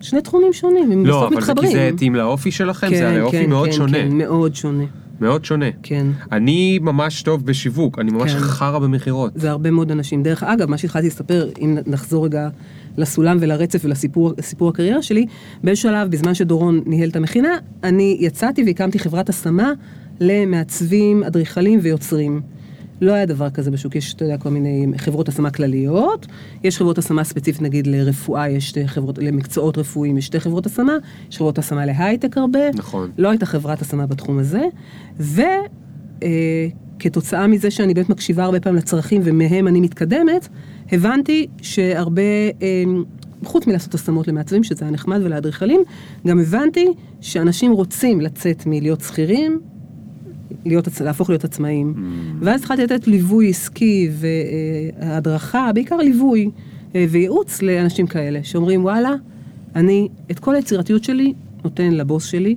שני תחומים שונים, הם לא, בסוף אבל זה מתחברים. כי זה התאים לאופי שלכם? זה הרי אופי כן, מאוד כן, שונה. כן, מאוד שונה, מאוד שונה. כן. אני ממש טוב בשיווק, אני ממש כן. חרא במכירות. זה הרבה מאוד אנשים. דרך אגב, מה שהתחלתי לספר, אם נחזור רגע לסולם ולרצף ולסיפור סיפור הקריירה שלי, באיזשהו שלב, בזמן שדורון ניהל את המכינה, אני יצאתי והקמתי חברת השמה למעצבים, אדריכלים ויוצרים. לא היה דבר כזה בשוק, יש, אתה יודע, כל מיני חברות השמה כלליות, יש חברות השמה ספציפית, נגיד לרפואה, יש שתי חברות, למקצועות רפואיים יש שתי חברות השמה, יש חברות השמה להייטק הרבה. נכון. לא הייתה חברת השמה בתחום הזה, וכתוצאה מזה שאני באמת מקשיבה הרבה פעמים לצרכים ומהם אני מתקדמת, הבנתי שהרבה, אה, חוץ מלעשות השמות למעצבים, שזה היה נחמד ולאדריכלים, גם הבנתי שאנשים רוצים לצאת מלהיות שכירים, להיות, להפוך להיות עצמאים. ואז התחלתי לתת ליווי עסקי והדרכה, בעיקר ליווי אה, וייעוץ לאנשים כאלה, שאומרים וואלה, אני את כל היצירתיות שלי נותן לבוס שלי,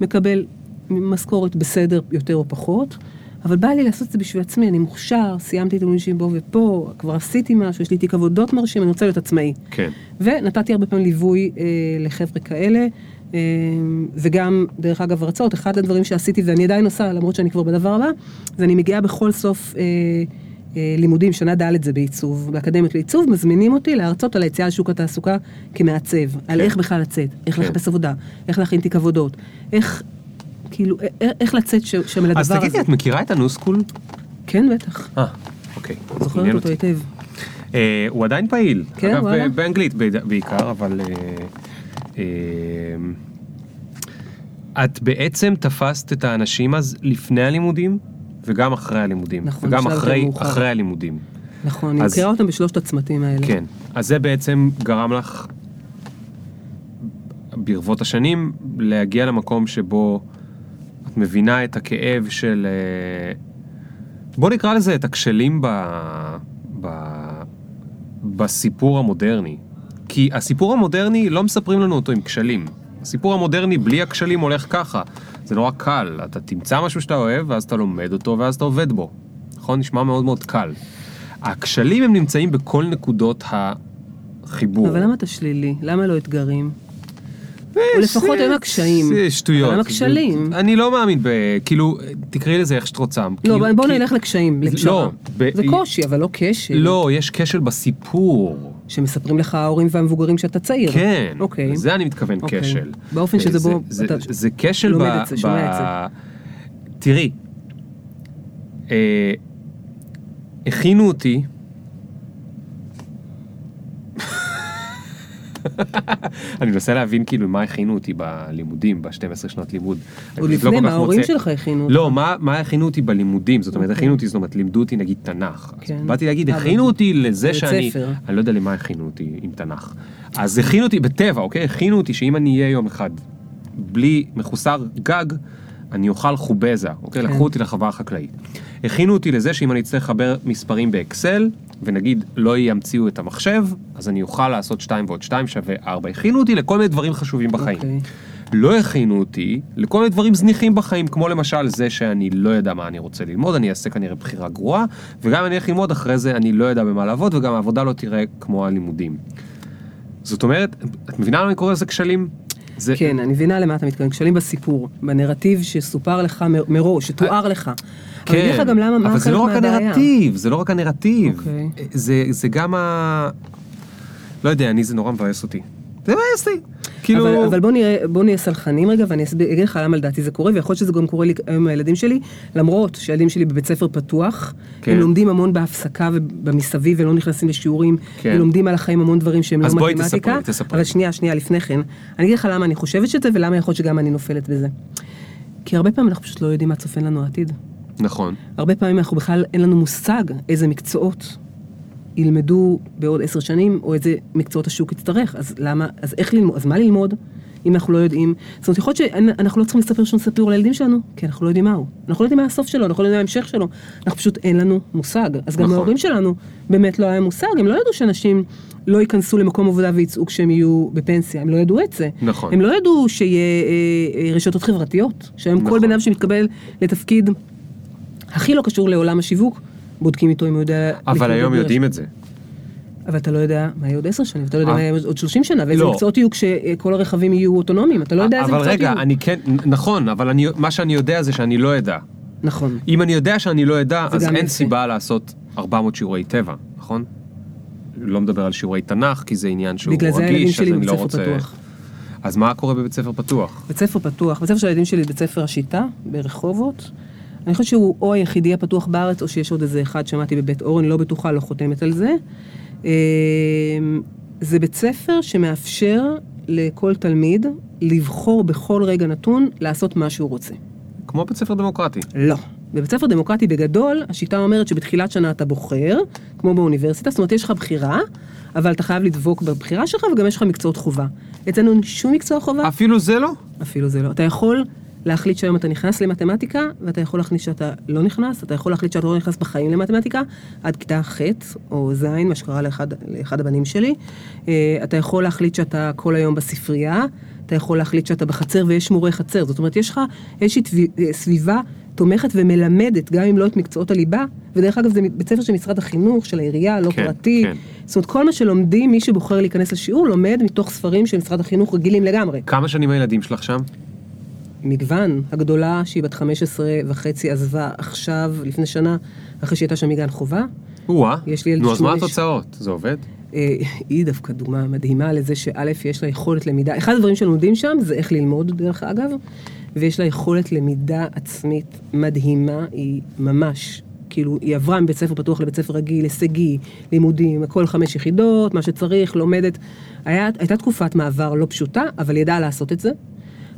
מקבל משכורת בסדר יותר או פחות, אבל בא לי לעשות את זה בשביל עצמי, אני מוכשר, סיימתי את הלימודים שלי בו ופה, כבר עשיתי משהו, יש לי תיק עבודות מרשים, אני רוצה להיות עצמאי. כן. ונתתי הרבה פעמים ליווי אה, לחבר'ה כאלה, וגם, דרך אגב, הרצאות, אחד הדברים שעשיתי ואני עדיין עושה, למרות שאני כבר בדבר הבא, זה אני מגיעה בכל סוף אה, אה, לימודים, שנה ד' זה בעיצוב, באקדמיות לעיצוב, מזמינים אותי להרצות על היציאה לשוק התעסוקה כמעצב, על כן. איך בכלל לצאת, איך כן. לחפש עבודה, איך להכין תיק עבודות, איך, כאילו, א- איך לצאת שם לדבר אז הזה. תגידי, את מכירה את הניו-סקול? כן, בטח, אה, אוקיי. זוכרת אותו. היטב. אה, הוא עדיין פעיל. כן, אגב, באנגלית בעיקר, אבל... אה, את בעצם תפסת את האנשים אז לפני הלימודים וגם אחרי הלימודים. נכון, וגם אחרי. אחרי הלימודים. נכון, אני מכירה אותם בשלושת הצמתים האלה. כן. אז זה בעצם גרם לך ברבות השנים להגיע למקום שבו את מבינה את הכאב של... אה, בוא נקרא לזה את הכשלים ב... ב... בסיפור המודרני. כי הסיפור המודרני, לא מספרים לנו אותו עם כשלים. הסיפור המודרני בלי הכשלים הולך ככה. זה נורא קל, אתה תמצא משהו שאתה אוהב, ואז אתה לומד אותו, ואז אתה עובד בו. נכון? נשמע מאוד מאוד קל. הכשלים הם נמצאים בכל נקודות החיבור. אבל למה אתה שלילי? למה לא אתגרים? אה, או לפחות זה- הם הקשיים. זה שטויות. אבל למה כשלים? אני לא מאמין ב... כאילו, תקראי לזה איך שאת רוצה. לא, כאילו, אבל בוא כי- נלך לקשיים. לא, זה קושי, אבל לא כשל. לא, יש כשל בסיפור. שמספרים לך ההורים והמבוגרים שאתה צעיר. כן, אוקיי. לזה אני מתכוון אוקיי. כשל. באופן שזה זה- בו, זה- אתה זה כשל לומד ב... את זה, שומע את זה. תראי, אה, הכינו אותי *laughs* אני מנסה להבין כאילו מה הכינו אותי בלימודים, ב-12 שנות לימוד. עוד פשוט לא לפני, מה ההורים שלך הכינו אותך? לא, מה, הכינו אותי בלימודים? זאת אומרת, אוקיי. הכינו אותי, זאת אומרת, לימדו אותי נגיד תנ"ך. כן. באתי להגיד, אבל- הכינו אותי לזה שאני... אני לא יודע למה הכינו אותי עם תנ"ך. אז הכינו אותי בטבע, אוקיי? הכינו אותי שאם אני אהיה יום אחד בלי מחוסר גג, אני אוכל חובזה, אוקיי? כן. לקחו אותי לחווה החקלאית. הכינו אותי לזה שאם אני אצטרך לחבר מספרים באקסל, ונגיד לא ימציאו את המחשב, אז אני אוכל לעשות 2 ועוד 2 שווה 4. הכינו אותי לכל מיני דברים חשובים בחיים. אוקיי. לא הכינו אותי לכל מיני דברים זניחים בחיים, כמו למשל זה שאני לא יודע מה אני רוצה ללמוד, אני אעשה כנראה בחירה גרועה, וגם אם אני אלך ללמוד אחרי זה אני לא יודע במה לעבוד, וגם העבודה לא תראה כמו הלימודים. זאת אומרת, את מבינה למה אני קורא לזה כשלים? זה... כן, אני מבינה למה אתה מתכוון, כשלים בסיפור, בנרטיב שסופר לך מ- מראש, שתואר לך. אבל אני אגיד לך גם למה, מה כן, אבל זה לא רק. הנרטיב, זה לא רק הנרטיב. אוקיי. זה, זה גם ה... לא יודע, אני, זה נורא מבאס אותי. זה מבאס אותי. כאילו... אבל, אבל בוא נראה, בוא נהיה סלחנים רגע, ואני אסביר- אגיד לך למה לדעתי זה קורה, ויכול להיות שזה גם קורה לי היום עם הילדים שלי, למרות שהילדים שלי בבית ספר פתוח, כן. הם לומדים המון בהפסקה ובמסביב ולא נכנסים לשיעורים, כן. ולומדים על החיים המון דברים שהם אז לא בואי מתמטיקה. תספרי, תספרי. אבל שנייה, שנייה, לפני כן, אני אגיד לך למה אני חושבת שזה, ולמה יכול להיות שגם אני נופלת בזה. כי הרבה פעמים אנחנו פשוט לא יודעים מה צופן לנו העתיד. נכון. הרבה פעמים אנחנו בכלל, אין לנו מושג איזה מקצועות ילמדו בעוד עשר שנים, או איזה מקצועות השוק יצטרך. אז למה, אז איך ללמוד, אז מה ללמוד, אם אנחנו לא יודעים? זאת אומרת, יכול להיות שאנחנו לא צריכים לספר שום סיפור לילדים שלנו, כי אנחנו לא יודעים מהו. אנחנו לא יודעים מה הסוף שלו, אנחנו לא יודעים מה ההמשך שלו. אנחנו פשוט, אין לנו מושג. אז גם נכון. ההורים שלנו באמת לא היה מושג, הם לא ידעו שאנשים לא ייכנסו למקום עבודה ויצאו כשהם יהיו בפנסיה, הם לא ידעו את זה. נכון. הם לא ידעו שיהיה אה, אה, רשתות חברתיות, שהיום כל נכון. בן אדם שמתקבל לתפקיד הכי לא קשור לעולם השיווק, בודקים איתו אם הוא יודע... אבל היום. יודעים את זה. אבל אתה לא יודע מה יהיה עוד עשר שנים, אתה לא יודע אה. מה יהיה עוד שלושים שנה, ואיזה לא. מקצועות יהיו כשכל הרכבים יהיו אוטונומיים, אתה לא יודע איזה אבל מקצועות רגע, יהיו. אני כן, נכון, אבל מה שאני יודע זה שאני לא אדע. נכון. אם אני יודע שאני לא אדע, זה אז אין. סיבה לעשות 400 שיעורי טבע, נכון? לא מדבר על שיעורי תנ"ך, כי זה עניין שהוא בגלל זה הילדים רגיש, אז שלי אני לא בבית רוצה... ספר פתוח. אז מה קורה בבית ספר פתוח? בית ספר פתוח, בית ספר של הילדים שלי בית ספר השיטה, ברחובות. אני חושבת שהוא או היחידי הפתוח בארץ, או שיש עוד איזה אחד, שמעתי בבית אור, אני לא בטוחה, לא חותמת על זה. אה, זה בית ספר שמאפשר לכל תלמיד לבחור בכל רגע נתון לעשות מה שהוא רוצה. כמו בית ספר דמוקרטי. לא. בבית ספר דמוקרטי בגדול, השיטה אומרת שבתחילת שנה אתה בוחר, כמו באוניברסיטה, זאת אומרת יש לך בחירה, אבל אתה חייב לדבוק בבחירה שלך וגם יש לך מקצועות חובה. אצלנו אין שום מקצוע חובה, אפילו זה לא? אפילו זה לא. אתה יכול להחליט שהיום אתה נכנס למתמטיקה, ואתה יכול להחליט שאתה לא נכנס, אתה יכול להחליט שאתה לא נכנס בחיים למתמטיקה, עד כיתה ח' או ז', מה שקרה לאחד, לאחד הבנים שלי. אה, אתה יכול להחליט שאתה כל היום בספרייה, אתה יכול להחליט שאתה בחצר ויש מורה חצר. זאת אומרת, יש לך איזושהי אה, סביבה תומכת ומלמדת, גם אם לא את מקצועות הליבה, ודרך אגב זה בית ספר של משרד החינוך, של העירייה, לא כן, פרטי. כן. זאת אומרת, כל מה שלומדים, מי שבוחר להיכנס לשיעור, לומד מתוך ספרים של משרד החינוך רגילים לגמרי. כמה שנים הילדים שלך שם? מגוון. הגדולה, שהיא בת 15 וחצי, עזבה עכשיו, לפני שנה, אחרי שהייתה שם מגן חובה. או-אה. נו, אז מה התוצאות? זה עובד? אה, היא דווקא דוגמה מדהימה לזה שא', יש לה יכולת למידה. אחד הדברים שלומדים שם זה איך ללמוד, דרך אגב, ויש לה יכולת למידה עצמית מדהימה, היא ממש, כאילו, היא עברה מבית ספר פתוח לבית ספר רגיל, הישגי, לימודים, הכל חמש יחידות, מה שצריך, לומדת. היה, הייתה תקופת מעבר לא פשוטה, אבל היא ידעה לעשות את זה.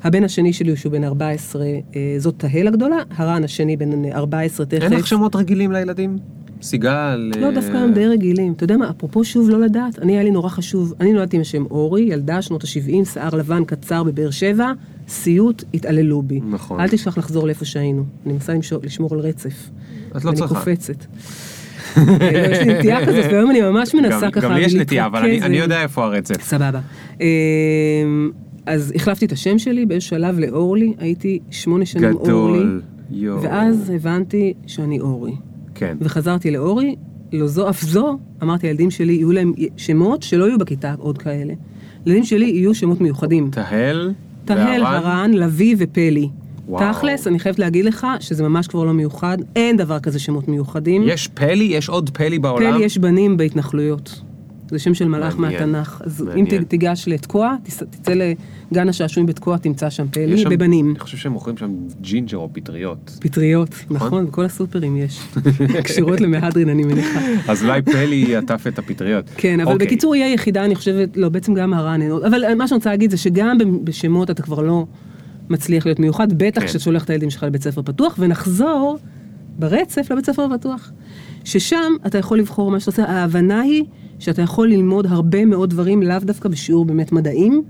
הבן השני שלי, שהוא בן 14, אה, זאת תהל הגדולה, הרן השני בן 14 תכף. אין לך שמות רגילים לילדים? סיגל... לא, אה, דווקא הם די רגילים. אתה יודע מה, אפרופו שוב לא לדעת, אני, היה לי נורא חשוב. אני נולדתי עם השם אורי, ילדה שנות ה-70, שיער לבן קצר בבאר שבע, סיוט, התעללו בי. נכון. אל תשכח לחזור לאיפה שהיינו. אני מנסה לשמור על רצף. את לא צריכה. אני קופצת. אה, יש לי נטייה כזאת, והיום אני ממש מנסה ככה גם לי יש נטייה, אבל אני- יודע איפה הרצף. סבבה. אז החלפתי את השם שלי, באיזשהו שלב לאורלי, הייתי שמונה שנים אורלי, גדול. יואו. ואז הבנתי שאני אורי. כן. וחזרתי לאורי, לא זו אף זו, אמרתי לילדים שלי, יהיו להם שמות שלא יהיו בכיתה עוד כאלה. לילדים שלי יהיו שמות מיוחדים. תהל. תהל? הרן, לביא ופלי. וואו. תכלס, אני חייבת להגיד לך שזה ממש כבר לא מיוחד, אין דבר כזה שמות מיוחדים. יש פלי? יש עוד פלי בעולם? פלי יש בנים בהתנחלויות. זה שם של מלאך מעניין. מהתנ"ך. אז אם מעניין. ת- תיגש לתקוע, תצא לגן השעשועים בתקוע, תמצא שם שם- בבנים. אני חושב שהם מוכרים שם ג'ינג'ר או פטריות. פטריות, נכון, בכל הסופרים יש. *laughs* קשורות למהדרין, אני מניחה. אז אולי פלי עטף את הפטריות. כן, אבל אוקיי. בקיצור היא היחידה, אני חושבת, לא, בעצם גם הרן, אבל מה שאני רוצה להגיד זה שגם בשמות אתה כבר לא מצליח להיות מיוחד, בטח כן. כשאתה שולח את הילדים שלך לבית ספר פתוח, ונחזור ברצף לבית ספר פתוח. ששם אתה יכול לבחור מה שאתה עושה, ההבנה היא שאתה יכול ללמוד הרבה מאוד דברים, לאו דווקא בשיעור באמת מדעים.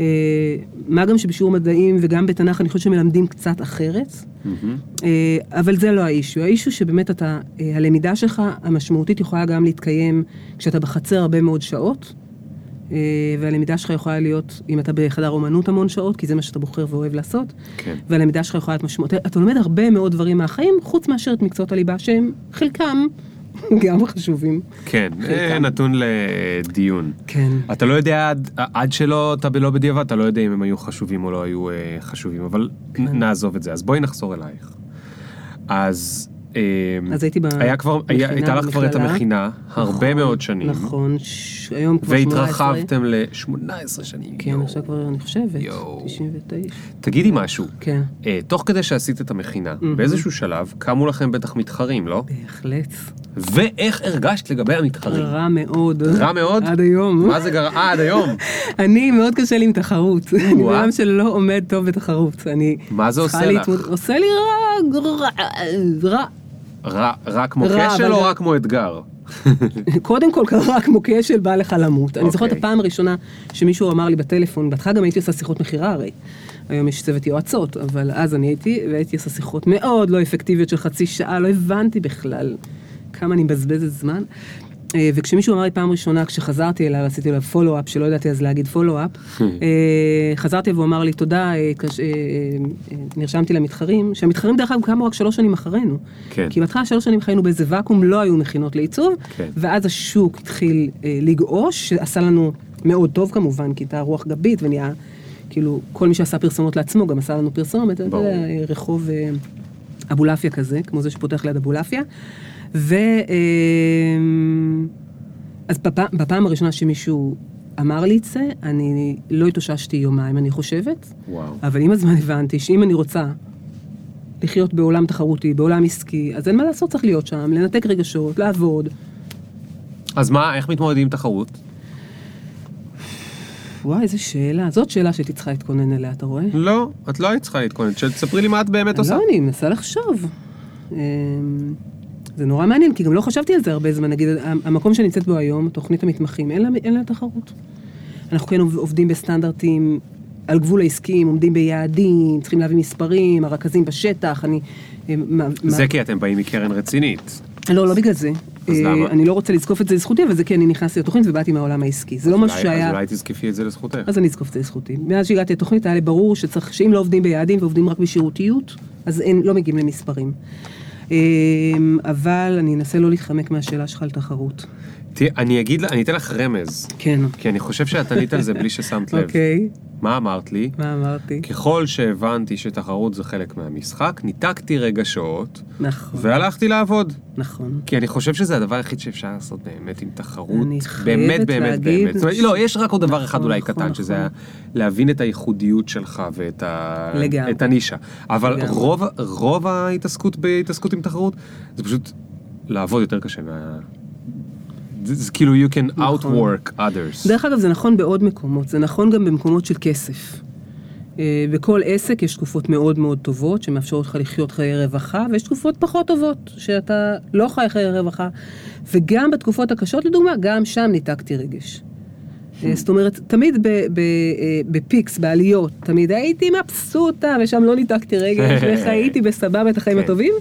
אה, מה גם שבשיעור מדעים וגם בתנ"ך אני חושבת שמלמדים קצת אחרת. מהמם. אה, אבל זה לא האישו, האישו שבאמת אתה, אה, הלמידה שלך המשמעותית יכולה גם להתקיים כשאתה בחצר הרבה מאוד שעות, והלמידה שלך יכולה להיות, אם אתה בחדר אומנות המון שעות, כי זה מה שאתה בוחר ואוהב לעשות, כן. והלמידה שלך יכולה להיות משמעותית, אתה לומד הרבה מאוד דברים מהחיים, חוץ מאשר את מקצועות הליבה שהם חלקם *laughs* גם חשובים. כן, אה, חלקם. נתון לדיון. כן. אתה לא יודע עד, עד שלא, אתה לא בדיעבד, אתה לא יודע אם הם היו חשובים או לא היו אה, חשובים, אבל כן. נעזוב את זה. אז בואי נחזור אלייך. אז... אה, אז הייתי היה כבר, היה, במכינה, הייתה לך כבר את. המכינה, הרבה נכון, מאוד שנים. נכון, ש... היום כבר 18. והתרחבתם ל-18 שנים. כן. עכשיו כבר, אני חושבת, יואו. 99. תגידי משהו, כן. אה, תוך כדי שעשית את המכינה, באיזשהו שלב קמו לכם בטח מתחרים, לא? בהחלט. ואיך הרגשת לגבי המתחרים? רע מאוד. רע מאוד? עד היום. מה זה גרם? אה, עד היום. *laughs* אני, מאוד קשה לי עם תחרות. אני בן. אדם שלא עומד טוב בתחרות. אני... מה זה עושה לך? עושה לי רע, רע, רע. רע, רע כמו רע, כשל אבל או רע כמו אתגר? *laughs* קודם כל קרה כמו כשל בא לך למות. אני זוכרת אוקיי. הפעם הראשונה שמישהו אמר לי בטלפון, בהתחלה גם הייתי עושה שיחות מכירה הרי. היום יש צוות יועצות, אבל אז אני הייתי, והייתי עושה שיחות מאוד לא אפקטיביות של חצי שעה, לא הבנתי בכלל כמה אני מבזבזת זמן. אה, וכשמישהו אמר לי פעם ראשונה, כשחזרתי אליו, עשיתי לו פולו-אפ, שלא ידעתי אז להגיד פולו-אפ, *laughs* אה, חזרתי והוא אמר לי, תודה, אה, נרשמתי למתחרים, שהמתחרים דרך אגב קמו רק שלוש שנים אחרינו. כן. כי בהתחלה שלוש שנים חיינו באיזה ואקום, לא היו מכינות לעיצוב, כן. ואז השוק התחיל לגעוש, שעשה לנו מאוד טוב כמובן, כי הייתה רוח גבית ונהיה, כאילו, כל מי שעשה פרסומות לעצמו גם עשה לנו פרסומת, ברור. רחוב אבולעפיה כזה, כמו זה שפותח ליד אבולעפיה. ו... אה, אז בפעם, בפעם הראשונה שמישהו אמר לי את זה, אני לא התאוששתי יומיים, אני חושבת, וואו. אבל עם הזמן הבנתי שאם אני רוצה לחיות בעולם תחרותי, בעולם עסקי, אז אין מה לעשות, צריך להיות שם, לנתק רגשות, לעבוד. אז מה, איך מתמודדים עם תחרות? וואי, איזה שאלה. זאת שאלה שהייתי צריכה להתכונן אליה, אתה רואה? לא, את לא היית צריכה להתכונן, תספרי לי מה את באמת עושה. לא, אני מנסה לחשוב. זה נורא מעניין, כי גם לא חשבתי על זה הרבה זמן. נגיד, המקום שאני נמצאת בו היום, תוכנית המתמחים, אין לה, אין לה תחרות. אנחנו כן עובדים בסטנדרטים על גבול העסקיים, עומדים ביעדים, צריכים להביא מספרים, הרכזים בשטח, אני... מה- זה מה- כי אתם באים מקרן רצינית. לא, לא בגלל זה. אז אה, למה? אני לא רוצה לזקוף את זה לזכותי, אבל זה כי אני נכנסתי לתוכנית ובאתי מהעולם העסקי. זה לא משהו שהיה... אז אולי תזקפי את זה לזכותך. אז אני אזקוף את זה לזכותי. מאז שהגעתי לתוכנית היה לי ברור שצריך, שאם לא עובדים ביעדים ועובדים רק בשירותיות, אז אין, לא מגיעים למספרים. אמ, אבל אני אנסה לא להתחמק מהשאלה שלך על תחרות. תראי, אני אגיד, אני אתן לך רמז, כן. כי אני חושב שאת ענית על זה בלי ששמת לב. אוקיי, מה אמרת לי? מה אמרתי? ככל שהבנתי שתחרות זה חלק מהמשחק, ניתקתי רגשות נכון, והלכתי לעבוד. נכון. כי אני חושב שזה הדבר היחיד שאפשר לעשות באמת עם תחרות. אני חייבת באמת, באמת, להגיד באמת. זאת אומרת, לא, יש רק עוד דבר אחד נכון, אולי נכון, קטן, שזה נכון. היה להבין את הייחודיות שלך ואת ה... לגמרי. את הנישה. אבל לגמרי. רוב, רוב ההתעסקות בהתעסקות עם תחרות, זה פשוט לעבוד יותר קשה מה... זה, כאילו you can נכון. outwork others. דרך אגב, זה נכון בעוד מקומות, זה נכון גם במקומות של כסף. אה, בכל עסק יש תקופות מאוד מאוד טובות שמאפשרות לך לחיות חיי רווחה, ויש תקופות פחות טובות, שאתה לא חי חיי רווחה. וגם בתקופות הקשות, לדוגמה, גם שם ניתקתי רגש. אה, זאת אומרת, תמיד אה, בפיקס, בעליות, תמיד הייתי מבסוטה, ושם לא ניתקתי רגש, *laughs* וחייתי בסבבה את החיים כן. הטובים,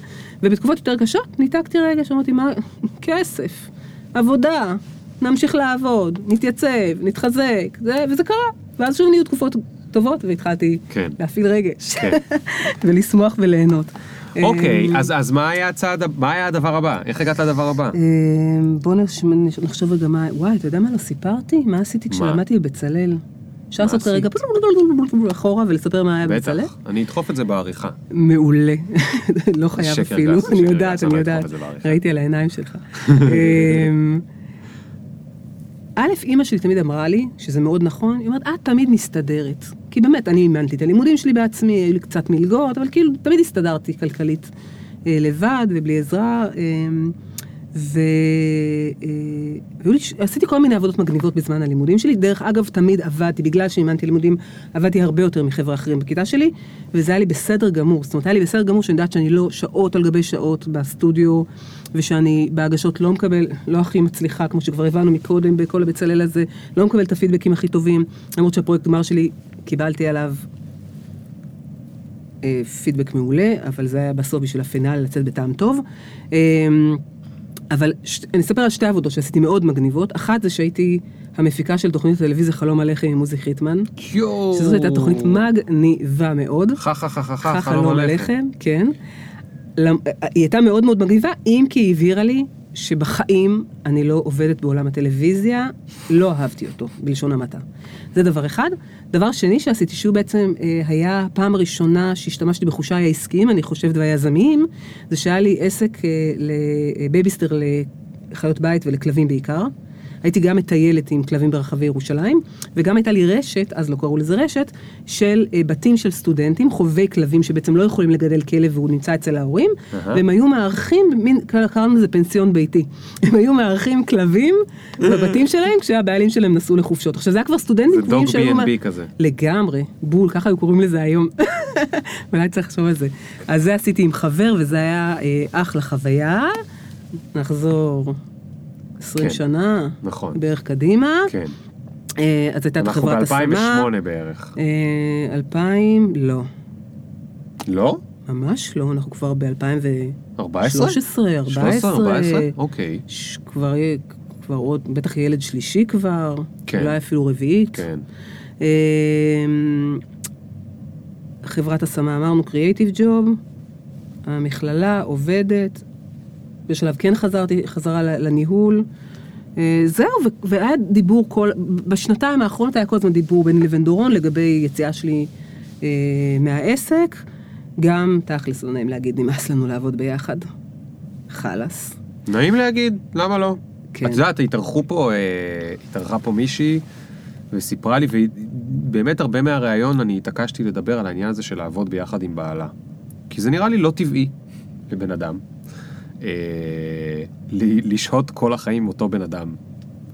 ובתקופות יותר קשות ניתקתי רגש, אמרתי, מה, *laughs* כסף, עבודה, נמשיך לעבוד, נתייצב, נתחזק, זה, וזה קרה. ואז שוב נהיו תקופות טובות, והתחלתי כן. להפעיל רגש, כן. *laughs* ולשמוח וליהנות. אוקיי, אמ, אז, אז מה היה הצעד, מה היה הדבר הבא? איך הגעת לדבר הבא? אמ, בוא נחשוב רגע מה, וואי, אתה יודע מה לא סיפרתי? מה עשיתי כשלמדתי בבצלאל? אפשר לעשות? כרגע אחורה ולספר מה היה בבצלאל? בטח, אני אדחוף את זה בעריכה. מעולה. לא חייב אפילו, אני יודעת, אני יודעת. ראיתי על העיניים שלך. א', אימא שלי תמיד אמרה לי, שזה מאוד נכון, היא אומרת, את תמיד מסתדרת. כי באמת, אני אימנתי את הלימודים שלי בעצמי, היו לי קצת מלגות, אבל כאילו, תמיד הסתדרתי כלכלית לבד ובלי עזרה. אה, ועשיתי כל מיני עבודות מגניבות בזמן הלימודים שלי. דרך אגב, תמיד עבדתי, בגלל שאימנתי לימודים, עבדתי הרבה יותר מחבר'ה אחרים בכיתה שלי, וזה היה לי בסדר גמור. זאת אומרת, היה לי בסדר גמור שאני יודעת שאני לא שעות על גבי שעות בסטודיו, ושאני בהגשות לא מקבל, לא הכי מצליחה, כמו שכבר הבנו מקודם בכל הבצלאל הזה, לא מקבל את הפידבקים הכי טובים, למרות שהפרויקט גמר שלי, קיבלתי עליו אה, פידבק מעולה, אבל זה היה בסוף בשביל הפינאל לצאת בטעם טוב. אבל ש... אני אספר על שתי עבודות שעשיתי מאוד מגניבות. אחת זה שהייתי המפיקה של תוכנית הטלוויזיה חלום הלחם עם עוזי חיטמן. יואו. שזאת הייתה תוכנית מגניבה מאוד. חה חה חה חה חה חלום הלחם. כן. היא הייתה מאוד מאוד מגניבה, אם כי היא הבהירה לי שבחיים אני לא עובדת בעולם הטלוויזיה, לא אהבתי אותו, בלשון המעטה. זה דבר אחד. דבר שני שעשיתי, שהוא בעצם אה, היה פעם ראשונה שהשתמשתי בחושיי העסקיים, אני חושבת, והיזמיים, זה שהיה לי עסק אה, לבייביסיטר לחיות בית ולכלבים בעיקר. הייתי גם מטיילת עם כלבים ברחבי ירושלים, וגם הייתה לי רשת, אז לא קראו לזה רשת, של אה, בתים של סטודנטים, חובבי כלבים שבעצם לא יכולים לגדל כלב והוא נמצא אצל ההורים, אהה. והם היו מארחים, קראנו לזה פנסיון ביתי. הם היו מארחים כלבים בבתים שלהם כשהבעלים שלהם נסעו לחופשות. עכשיו זה היה כבר סטודנטים זה קבועים דוג שהיו... מה- B&B כזה. לגמרי, בול, ככה היו קוראים לזה היום. *laughs* אולי צריך לחשוב על זה. אז זה עשיתי עם חבר, וזה היה אה, אחלה חוויה. נחזור 20 כן. שנה, נכון. בערך קדימה. כן. אה, אז הייתה את אנחנו חברת השמה. ב-2008 בערך. אה, 2000, לא. לא? ממש לא, אנחנו כבר ב-2013, 14? 14, 14? אוקיי. ש- כבר כבר עוד, בטח ילד שלישי כבר, כן. אולי אפילו רביעית. כן. אה, חברת השמה, אמרנו קריאייטיב ג'וב, המכללה עובדת, בשלב כן חזרתי, חזרה לניהול. אה, זהו, והיה דיבור כל, בשנתיים האחרונות היה כל הזמן דיבור ביני לבין דורון לגבי יציאה שלי אה, מהעסק. גם, תכלס, לא נעים להגיד, נמאס לנו לעבוד ביחד. חלאס. נעים להגיד, למה לא? כן. את יודעת, התארחו פה, אה, התארחה פה מישהי וסיפרה לי, ובאמת הרבה מהראיון אני התעקשתי לדבר על העניין הזה של לעבוד ביחד עם בעלה. כי זה נראה לי לא טבעי לבן אדם. אה, לשהות כל החיים עם אותו בן אדם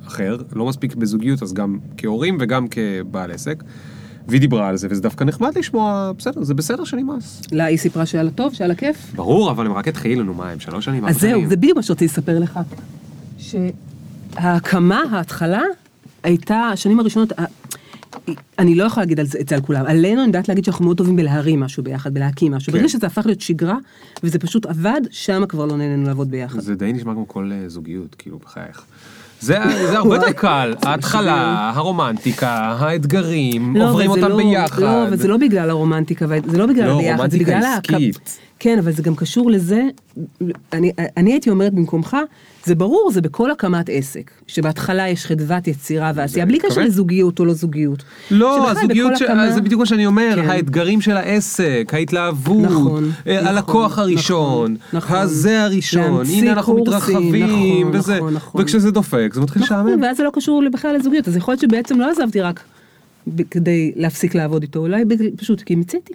אחר, לא מספיק בזוגיות, אז גם כהורים וגם כבעל עסק. והיא דיברה על זה, וזה דווקא נחמד לשמוע, בסדר, זה בסדר שנמאס. לה, היא סיפרה שהיה לה טוב, שהיה לה כיף. ברור, אבל הם רק התחילו, נו מה, הם שלוש שנים, אז זהו. זה בדיוק מה שרציתי לספר לך. שההקמה, ההתחלה, הייתה, השנים הראשונות, אני לא יכולה להגיד על זה, את זה על כולם. עלינו אני יודעת להגיד שאנחנו מאוד טובים בלהרים משהו ביחד, בלהקים משהו. כן. ברגע שזה הפך להיות שגרה, וזה פשוט עבד, שם כבר לא נהנינו לעבוד ביחד. זה די נשמע כמו כל אה, זוגיות, כאילו, בחייך. זה, זה הרבה *laughs* יותר קל, ההתחלה, הרומנטיקה, האתגרים, לא, עוברים אותם לא- ביחד. לא, אבל זה לא בגלל הרומנטיקה, זה לא בגלל לא, הביחד, זה רומנטיקה בגלל... ההק- עסקית. כן, אבל זה גם קשור לזה, אני, אני הייתי אומרת במקומך, זה ברור, זה בכל הקמת עסק, שבהתחלה יש חדוות יצירה ועשייה, בלי קשר. לזוגיות או לא זוגיות. לא, הזוגיות, ש... הקמה- זה בדיוק מה שאני אומר, כן. האתגרים של העסק, ההתלהבות, נכון, אה, נכון, הלקוח הראשון, נכון, נכון. הזה הראשון, הנה אנחנו קורסים, מתרחבים, נכון, וזה, נכון, נכון. וכשזה דופק זה מתחיל נכון, לשעמם. ואז זה לא קשור בכלל לזוגיות, אז יכול להיות שבעצם לא עזבתי רק כדי להפסיק לעבוד איתו, אולי פשוט כי מיציתי.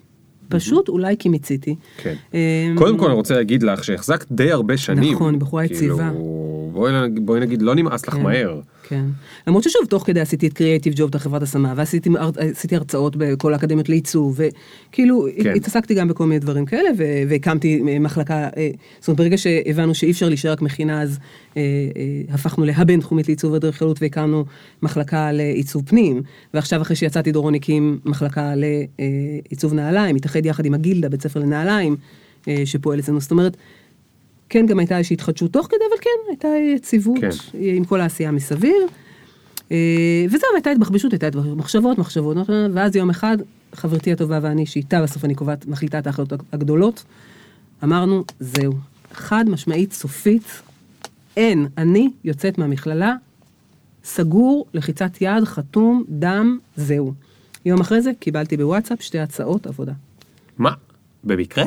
פשוט אולי כי מיציתי. כן. אמ, קודם כל אני רוצה להגיד לך שהחזקת די הרבה שנים. נכון, בחורה יציבה. כאילו, בואי נגיד- בואי נגיד, לא נמאס לך כן. מהר. כן. למרות ששוב, תוך כדי עשיתי את קריאייטיב ג'וב, את החברת השמה, ועשיתי עשיתי הרצאות בכל האקדמיות לעיצוב, וכאילו, כן. התעסקתי גם בכל מיני דברים כאלה, והקמתי אה, מחלקה, אה, זאת אומרת, ברגע שהבנו שאי אפשר להישאר רק מכינה, אז אה, אה, הפכנו להבין-תחומית לעיצוב ואדריכלות, והקמנו מחלקה לעיצוב פנים, ועכשיו אחרי שיצאתי דורון הקים מחלקה לעיצוב נעליים, התאחד יחד עם הגילדה, בית ספר לנעליים, אה, שפועל אצלנו, זאת אומרת, כן, גם הייתה איזושהי התחדשות תוך כדי, אבל כן, הייתה יציבות כן. עם כל העשייה מסביב. אה, וזהו, הייתה התבחבשות, הייתה מחשבות, מחשבות, ואז יום אחד, חברתי הטובה ואני, שאיתה בסוף אני קובעת, מחליטה את ההחלטות הגדולות, אמרנו, זהו, חד משמעית, סופית, אין, אני יוצאת מהמכללה, סגור, לחיצת יד, חתום, דם, זהו. יום אחרי זה קיבלתי בוואטסאפ שתי הצעות עבודה. מה? במקרה?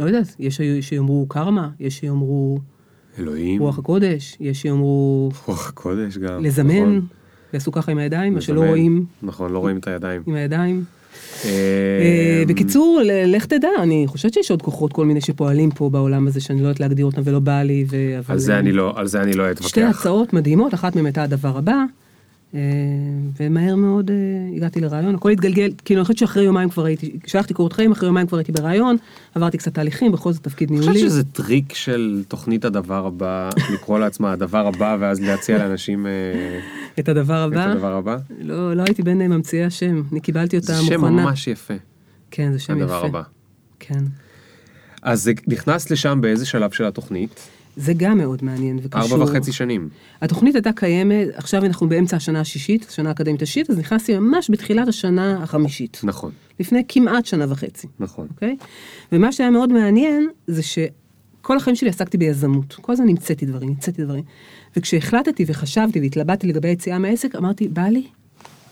לא יודעת, יש שיאמרו קרמה, יש שיאמרו אלוהים. רוח הקודש, יש שיאמרו רוח הקודש גם. לזמן, נכון. ויעשו ככה עם הידיים, מה שלא לזמן. רואים נכון, לא רואים את הידיים. עם הידיים. אה, אה, בקיצור, ל- לך תדע, אני חושבת שיש עוד כוחות כל מיני שפועלים פה בעולם הזה, שאני לא יודעת להגדיר אותם ולא בא לי, ו- אבל... על זה אני לא, על זה אני לא אתווכח. שתי הצעות מדהימות, אחת מהן הייתה הדבר הבא, אה, ומהר מאוד אה, הגעתי לרעיון, הכל התגלגל, כאילו אני חושבת שאחרי יומיים כבר הייתי, שלחתי קורות חיים, אחרי יומיים כבר הייתי ברעיון, עברתי קצת תהליכים, בכל זאת תפקיד אני ניהולי. חושב שזה טריק של תוכנית הדבר הבא, *laughs* לקרוא לעצמה הדבר הבא, ואז להציע לאנשים אה, את הדבר את הבא, הדבר הבא. לא, לא הייתי בין ממציאי השם, אני קיבלתי אותה זה שם מוכנה. ממש יפה, כן, זה שם יפה. הדבר הבא. כן. אז זה נכנס לשם באיזה שלב של התוכנית? זה גם מאוד מעניין וקשור. ארבע וחצי שנים. התוכנית הייתה קיימת, עכשיו אנחנו באמצע השנה השישית, השנה האקדמית השישית, אז נכנסתי ממש בתחילת השנה החמישית. נכון, לפני כמעט שנה וחצי, נכון. אוקיי? ומה שהיה מאוד מעניין, זה שכל החיים שלי עסקתי ביזמות. כל הזמן המצאתי דברים, המצאתי דברים. וכשהחלטתי וחשבתי והתלבטתי לגבי היציאה מהעסק, אמרתי, בא לי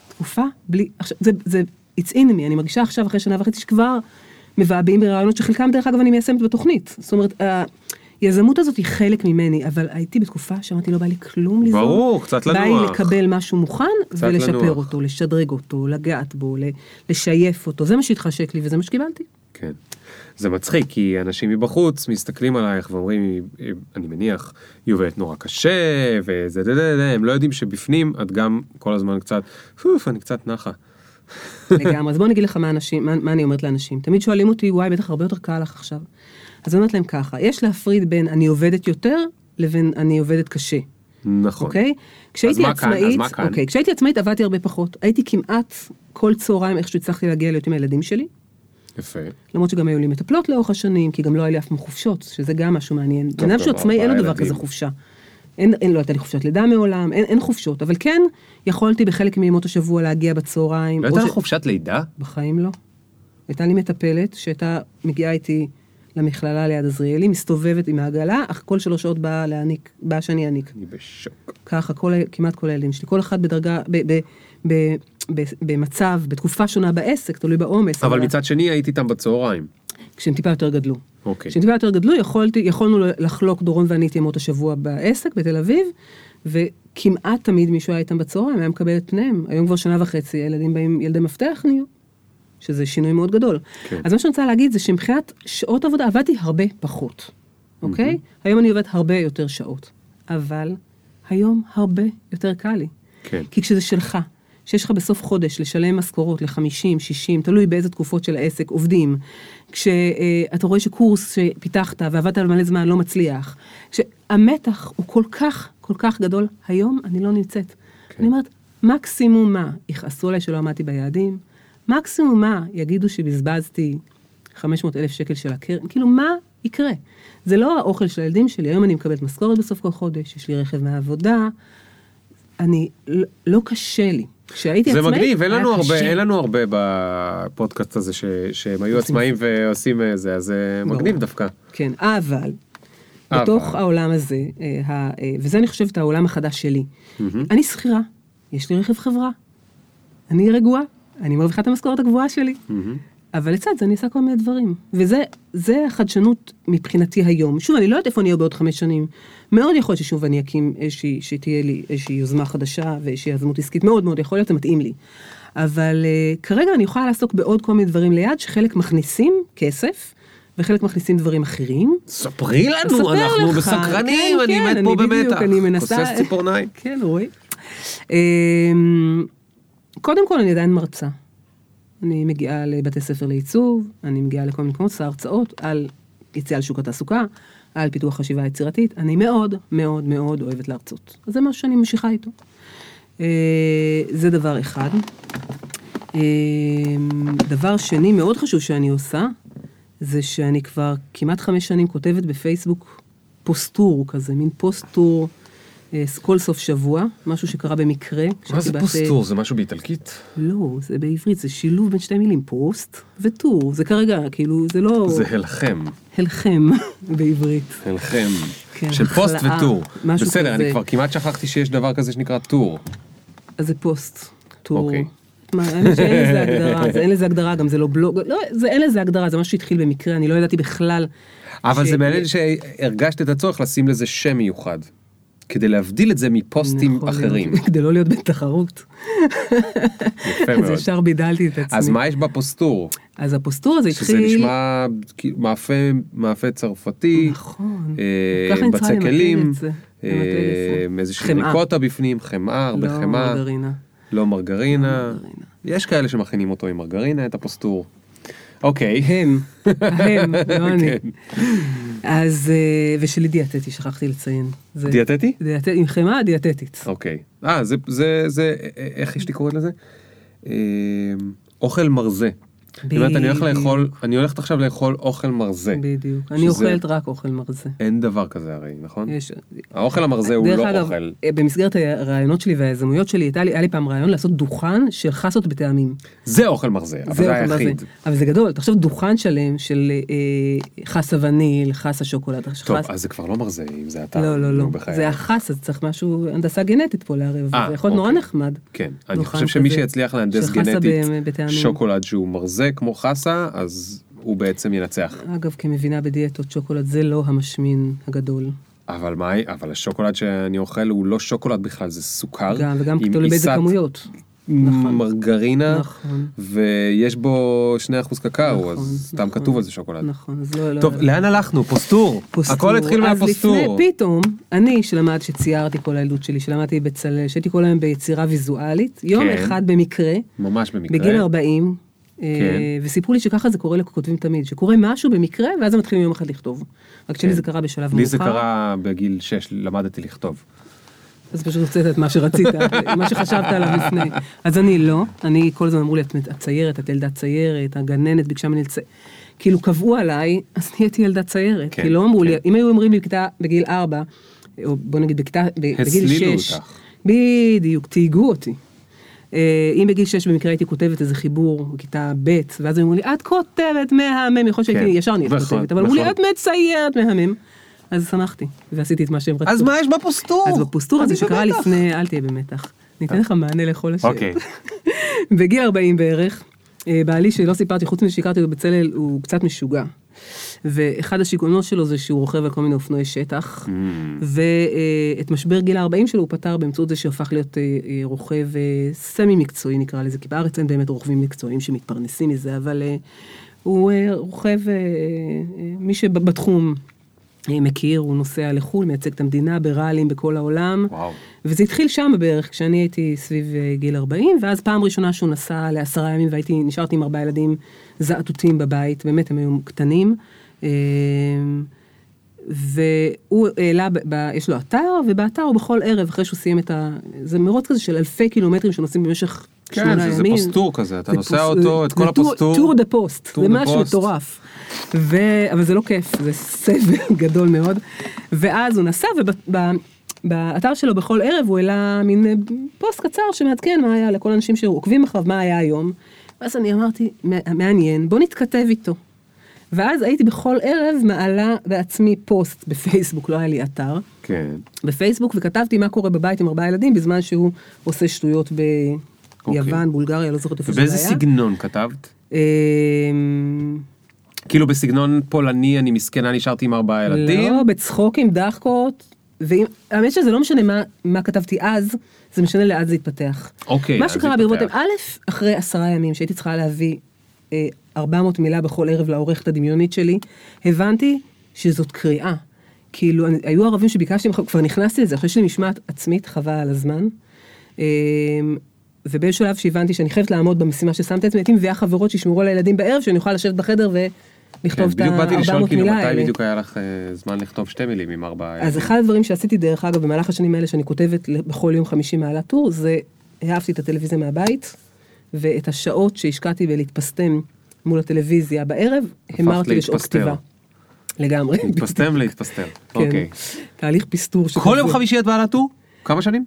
תקופה בלי... עכשיו, זה, זה it's in me, אני מרגישה עכשיו, אחרי שנה וחצי, שכבר מבעבעים ברעיונות שחלקם, דרך אגב, אני מיישמת בתוכנית. זאת אומרת, היזמות הזאת היא חלק ממני, אבל הייתי בתקופה שאמרתי, לא בא לי כלום לזרום. ברור, קצת בא לי לנוח. לקבל משהו מוכן ולשפר לנוח. אותו, לשדרג אותו, לגעת בו, לשייף אותו, זה מה שהתחשק לי וזה מה שקיבלתי. כן. זה מצחיק, כי אנשים מבחוץ מסתכלים עלייך ואומרים, "היא- אני מניח, היא עובדת נורא קשה, וזה דה דה דה, הם לא יודעים שבפנים את גם כל הזמן קצת, פוף, אני קצת נחה. לגמרי. אז בוא אני אגיד לך מה, אנשים, מה, מה אני אומרת לאנשים. תמיד שואלים אותי, וואי, בטח הרבה יותר קל לך עכשיו. אז אני אומרת להם ככה, יש להפריד בין אני עובדת יותר לבין אני עובדת קשה, נכון. אוקיי? כשהייתי מה כאן? אז עצמאית, מה כאן? אוקיי, כשהייתי עצמאית עבדתי הרבה פחות. הייתי כמעט כל צהריים איכשהו הצלחתי להגיע להיות עם הילדים שלי, יפה. למרות שגם היו לי מטפלות לאורך השנים, כי גם לא היה לי אף פעם חופשות, שזה גם משהו מעניין. בן אדם שהוא גם עצמאי אין לו דבר. כזה חופשה. אין, אין, לא הייתה לי חופשת לידה מעולם, אין, אין חופשות, אבל כן יכולתי בחלק מימות השבוע להגיע בצהריים. לא הייתה לך ש- חופשת לידה? בחיים לא. הייתה לי מטפלת שהייתה מגיעה איתי למכללה ליד עזריאלי, מסתובבת עם העגלה, אך כל שלוש שעות באה להעניק, באה שאני אעניק. אני בשוק. ככה, כל, כמעט כל הילדים שלי, כל אחד בדרגה, ב, ב, ב, ב, במצב, בתקופה שונה בעסק, תלוי בעומס. אבל מצד שני היית איתם בצהריים. כשהם טיפה יותר גדלו. אוקיי. כשהם טיפה יותר גדלו, יכולתי, יכולנו לחלוק, דורון ואני את ימות השבוע בעסק, בתל אביב, וכמעט תמיד מישהו היה איתם בצהריים, היה מקבל את פניהם. היום כבר שנה וחצי, ילדים באים, ילדי מפתח נהיו, שזה שינוי מאוד גדול. כן. אז מה שאני רוצה להגיד זה שמבחינת שעות עבודה עבדתי הרבה פחות, אוקיי? היום אני עובדת הרבה יותר שעות, אבל היום הרבה יותר קל לי. כן. כי כשזה שלך, שיש לך בסוף חודש לשלם משכורות ל-50, 60, תלוי באיזה תקופות של העסק, עובדים, כשאתה רואה שקורס שפיתחת ועבדת על מלא זמן לא מצליח, כשהמתח הוא כל כך, כל כך גדול, היום אני לא נמצאת. אני אומרת, מקסימום מה, יכעסו עליי שלא עמדתי ביעדים, מקסימום מה, יגידו שבזבזתי 500 אלף שקל של הקרן, כאילו מה יקרה? זה לא האוכל של הילדים שלי, היום אני מקבלת משכורת בסוף כל חודש, יש לי רכב מהעבודה, אני, לא, לא קשה לי. כשהייתי זה עצמאית, מגניב, אין לנו הרבה. אין לנו הרבה בפודקאסט הזה ש- שהם היו עצמאים ועושים אה, זה, אז זה ברור. מגניב דווקא. כן, אבל, אבל. בתוך העולם הזה, אה, אה, וזה אני חושבת העולם החדש שלי, אני שכירה, יש לי רכב חברה, אני רגועה, אני מרוויחה את המשכורת הגבוהה שלי, אבל לצד זה אני עושה כל מיני דברים, וזה זה החדשנות מבחינתי היום. שוב, אני לא יודעת איפה אני אהיה בעוד חמש שנים, מאוד יכול להיות ששוב אני אקים איזושהי, שתהיה לי איזושהי יוזמה חדשה ואיזושהי יזמות עסקית, מאוד מאוד יכול להיות, זה מתאים לי. אבל uh, כרגע אני יכולה לעסוק בעוד כל מיני דברים ליד, שחלק מכניסים כסף, וחלק מכניסים דברים אחרים. ספרי לנו, אנחנו לך. בסקרנים, כן, אני כן, מת פה בדיוק, במתח. אני מנסה... כוסס ציפורניים. *laughs* כן, רועי. קודם כל, אני עדיין מרצה. אני מגיעה לבתי ספר לעיצוב, אני מגיעה לכל מיני מקומות, עושה הרצאות על יציאה לשוק התעסוקה, על פיתוח חשיבה יצירתית. אני מאוד מאוד מאוד אוהבת להרצות. אז זה משהו שאני ממשיכה איתו. אה, זה דבר אחד. אה, דבר שני מאוד חשוב שאני עושה, זה שאני כבר כמעט חמש שנים כותבת בפייסבוק פוסט-טור כזה, מין פוסט-טור כל סוף שבוע, משהו שקרה במקרה. מה זה בת, פוסטור? זה משהו באיטלקית? לא, זה בעברית, זה שילוב בין שתי מילים, פוסט וטור. זה כרגע, כאילו, זה לא... זה הלחם. הלחם *laughs* בעברית. הלחם. כן, של פוסט וטור. בסדר, אני. כבר כמעט שכחתי שיש דבר כזה שנקרא טור. אז זה פוסט, טור. אוקיי. שאין לזה הגדרה, זה אין לזה הגדרה, גם זה לא בלוג, לא, זה אין לזה הגדרה, זה משהו שהתחיל במקרה, אני לא ידעתי בכלל. אבל ש- זה מעניין שהרגשת את הצורך לשים לזה שם מיוחד. כדי להבדיל את זה מפוסטים יכול להיות, אחרים. *laughs* כדי לא להיות בתחרות. יפה אז מאוד. ישר בידלתי את עצמי. אז מה יש בפוסטור? אז הפוסטור הזה שזה התחיל... נשמע כאילו מאפה, מאפה צרפתי, נכון. אה, ככה אני צריכה בצק למתג כלים, את זה. אה. איזושהי. ריקוטה בפנים, חמאה, הרבה לא חמאה, מרגרינה. לא מרגרינה. מרגרינה. יש כאלה שמכינים אותו עם מרגרינה, את הפוסטור. אוקיי. הם, הם, *laughs* לא אני. כן. אז, אה, ושלי דיאטטי, שכחתי לציין. דיאטטי? דיאטט- עם חמאה דיאטטית. אוקיי. אה, זה, זה, זה, איך אשתי קוראת לזה? אה, אוכל מרזה. זאת אומרת, אני הולך בדיוק. לאכול, אני הולכת עכשיו לאכול אוכל מרזה. בדיוק. אני שזה- אוכלת רק אוכל מרזה. אין דבר כזה הרי, נכון? יש... האוכל המרזה הוא דרך לא אגב, אוכל. אה, במסגרת הרעיונות שלי והיזמויות שלי, הייתה לי, היה לי פעם רעיון לעשות דוכן של חסות בטעמים. זה אוכל מרזה, אבל זה מרזה. היחיד. אבל זה גדול, תחשוב דוכן שלם של אה, חסה וניל, חסה שוקולד. טוב, חס- אז זה כבר לא מרזה אם זה אתה. לא, לא, לא. נו, בחייך. זה החס, אז צריך משהו, הנדסה גנטית פה לערב. אה, זה יכול להיות נורא אוקיי. נחמד. כן, אני חושב שמי שיצליח להנדס גנטית. שוקולד שהוא מרזה כמו חסה, אז הוא בעצם ינצח. אגב, כמבינה בדיאטות, שוקולד זה לא המשמין הגדול. אבל מה, אבל השוקולד שאני אוכל הוא לא שוקולד בכלל, זה סוכר. גם, וגם תלוי באיזה כמויות. נכון. מרגרינה, נכון. ויש בו 2% קקאו, נכון, אז סתם נכון. כתוב על זה שוקולד. נכון, אז לא... לא- טוב, לאן הלכנו? פוסטור. פוסטור. הכל התחיל אז מהפוסטור. לפני, פתאום, אני שלמד, שציירתי כל הילדות שלי, שלמדתי בצלאל, שהייתי כל היום ביצירה ויזואלית, יום כן. אחד במקרה, ממש במקרה. בגיל 40, אה, כן. וסיפרו לי שככה זה קורה לכותבים תמיד, שקורה משהו במקרה, ואז הם מתחילים יום אחד לכתוב. רק שלי כן. זה קרה בשלב מאוחר. לי זה קרה בגיל 6, למדתי לכתוב. אז פשוט הוצאת את מה שרצית, מה שחשבת עליו לפני. אז אני לא, אני כל הזמן אמרו לי, את ציירת, את ילדה ציירת, הגננת ביקשה ממני לצייר. כאילו קבעו עליי, אז נהייתי ילדה ציירת. כן, כי לא אמרו לי. אם היו אומרים לי בכיתה, בגיל ארבע, או בוא נגיד בכיתה, בגיל הסלילו שש, אותך. בדיוק, תתייגו אותי. אה, אם בגיל שש במקרה הייתי כותבת איזה חיבור בכיתה ב', ואז הם אמרו לי, את כותבת מהמם, יכול להיות שהייתי כן, ישר נהיית נכון, כותבת, אבל אמרו לי, נכון. את מציירת מהמם. אז שמחתי, ועשיתי את מה שהם רצו. אז מה יש בפוסטור? אז בפוסטור הזה אני שקרה. לפני, אל תהיה במתח. ניתן לך מענה לכל השאלות. אוקיי. *laughs* בגיל 40 בערך, אה, בעלי שלא סיפרתי, חוץ מזה שהכרתי אותו בצלאל, הוא קצת משוגע. ואחד השיגעונות שלו זה שהוא רוכב על כל מיני אופנועי שטח. Mm. ואת משבר גיל ה-40 שלו הוא פתר באמצעות זה שהפך להיות אה, אה, רוכב אה, סמי מקצועי נקרא לזה, כי בארץ אין באמת רוכבים מקצועיים שמתפרנסים מזה, אבל הוא רוכב, מי שבתחום מכיר, הוא נוסע לחו"ל, מייצג את המדינה בראלים בכל העולם. וואו. וזה התחיל שם בערך, כשאני הייתי סביב גיל 40, ואז פעם ראשונה שהוא נסע לעשרה ימים והייתי, נשארתי עם ארבעה ילדים זעתותים בבית, באמת הם היו קטנים. והוא העלה, ב, יש לו אתר, ובאתר הוא בכל ערב, אחרי שהוא סיים את ה... זה מרוץ כזה של אלפי קילומטרים שנוסעים במשך כן, שמונה זה- זה ימים. פוסטור כזה, אתה זה נוסע פוס- אותו, את זה כל טור- הפוסטור. טור דה פוסט, זה משהו. מטורף. ו... אבל זה לא כיף, זה סבל *laughs* גדול מאוד. ואז הוא נסע, ובאתר שלו בכל ערב הוא העלה מין אה, פוסט קצר שמעדכן מה היה לכל האנשים שעוקבים אחריו, מה היה היום. ואז אני אמרתי, "מע- מעניין, בוא נתכתב איתו. ואז הייתי בכל ערב מעלה בעצמי פוסט בפייסבוק, לא היה לי אתר, כן. בפייסבוק, וכתבתי מה קורה בבית עם ארבעה ילדים בזמן שהוא עושה שטויות ביוון, בולגריה, לא זוכרת איפה שזה היה. ובאיזה סגנון כתבת? אמ, כאילו בסגנון פולני, אני מסכנה, נשארתי עם ארבעה ילדים? לא, בצחוקים, דחקות. והאמת שזה לא משנה מה, מה כתבתי אז, זה משנה לאן זה התפתח. אוקיי, מה שקרה. ברבות, א', אחרי עשרה ימים שהייתי צריכה להביא אה, 400 מילה בכל ערב לעורכת הדמיונית שלי, הבנתי שזאת קריאה. כאילו, אני, היו ערבים שביקשתי, ממך, כבר נכנסתי לזה, אחרי לי משמעת עצמית, חבל על הזמן. אה, ובאיזשהו שלב שהבנתי שאני חייבת לעמוד במשימה ששמתי עצמי, הייתי מביאה חברות שישמרו על הילדים בערב, שאני אוכל לשבת בחדר כן, ולכתוב את בדיוק באתי לשאול ה-400 כאילו מילה מתי האלה. בדיוק היה לך אה, זמן לכתוב שתי מילים עם ארבעה ילדים. אז אחד הדברים שעשיתי דרך אגב במהלך השנים האלה שאני כותבת בכל יום חמישי מעלה טור, זה העפתי את הטלוויזיה מהבית, ואת השעות שהשקעתי בלהתפסטם מול הטלוויזיה בערב, המרתי לשעות. כתיבה. לגמרי. להתפסטם *laughs* להתפסטר. כן. אוקיי. תהליך פסטור. כל יום. חמישי את בעלת טור? כמה שנים?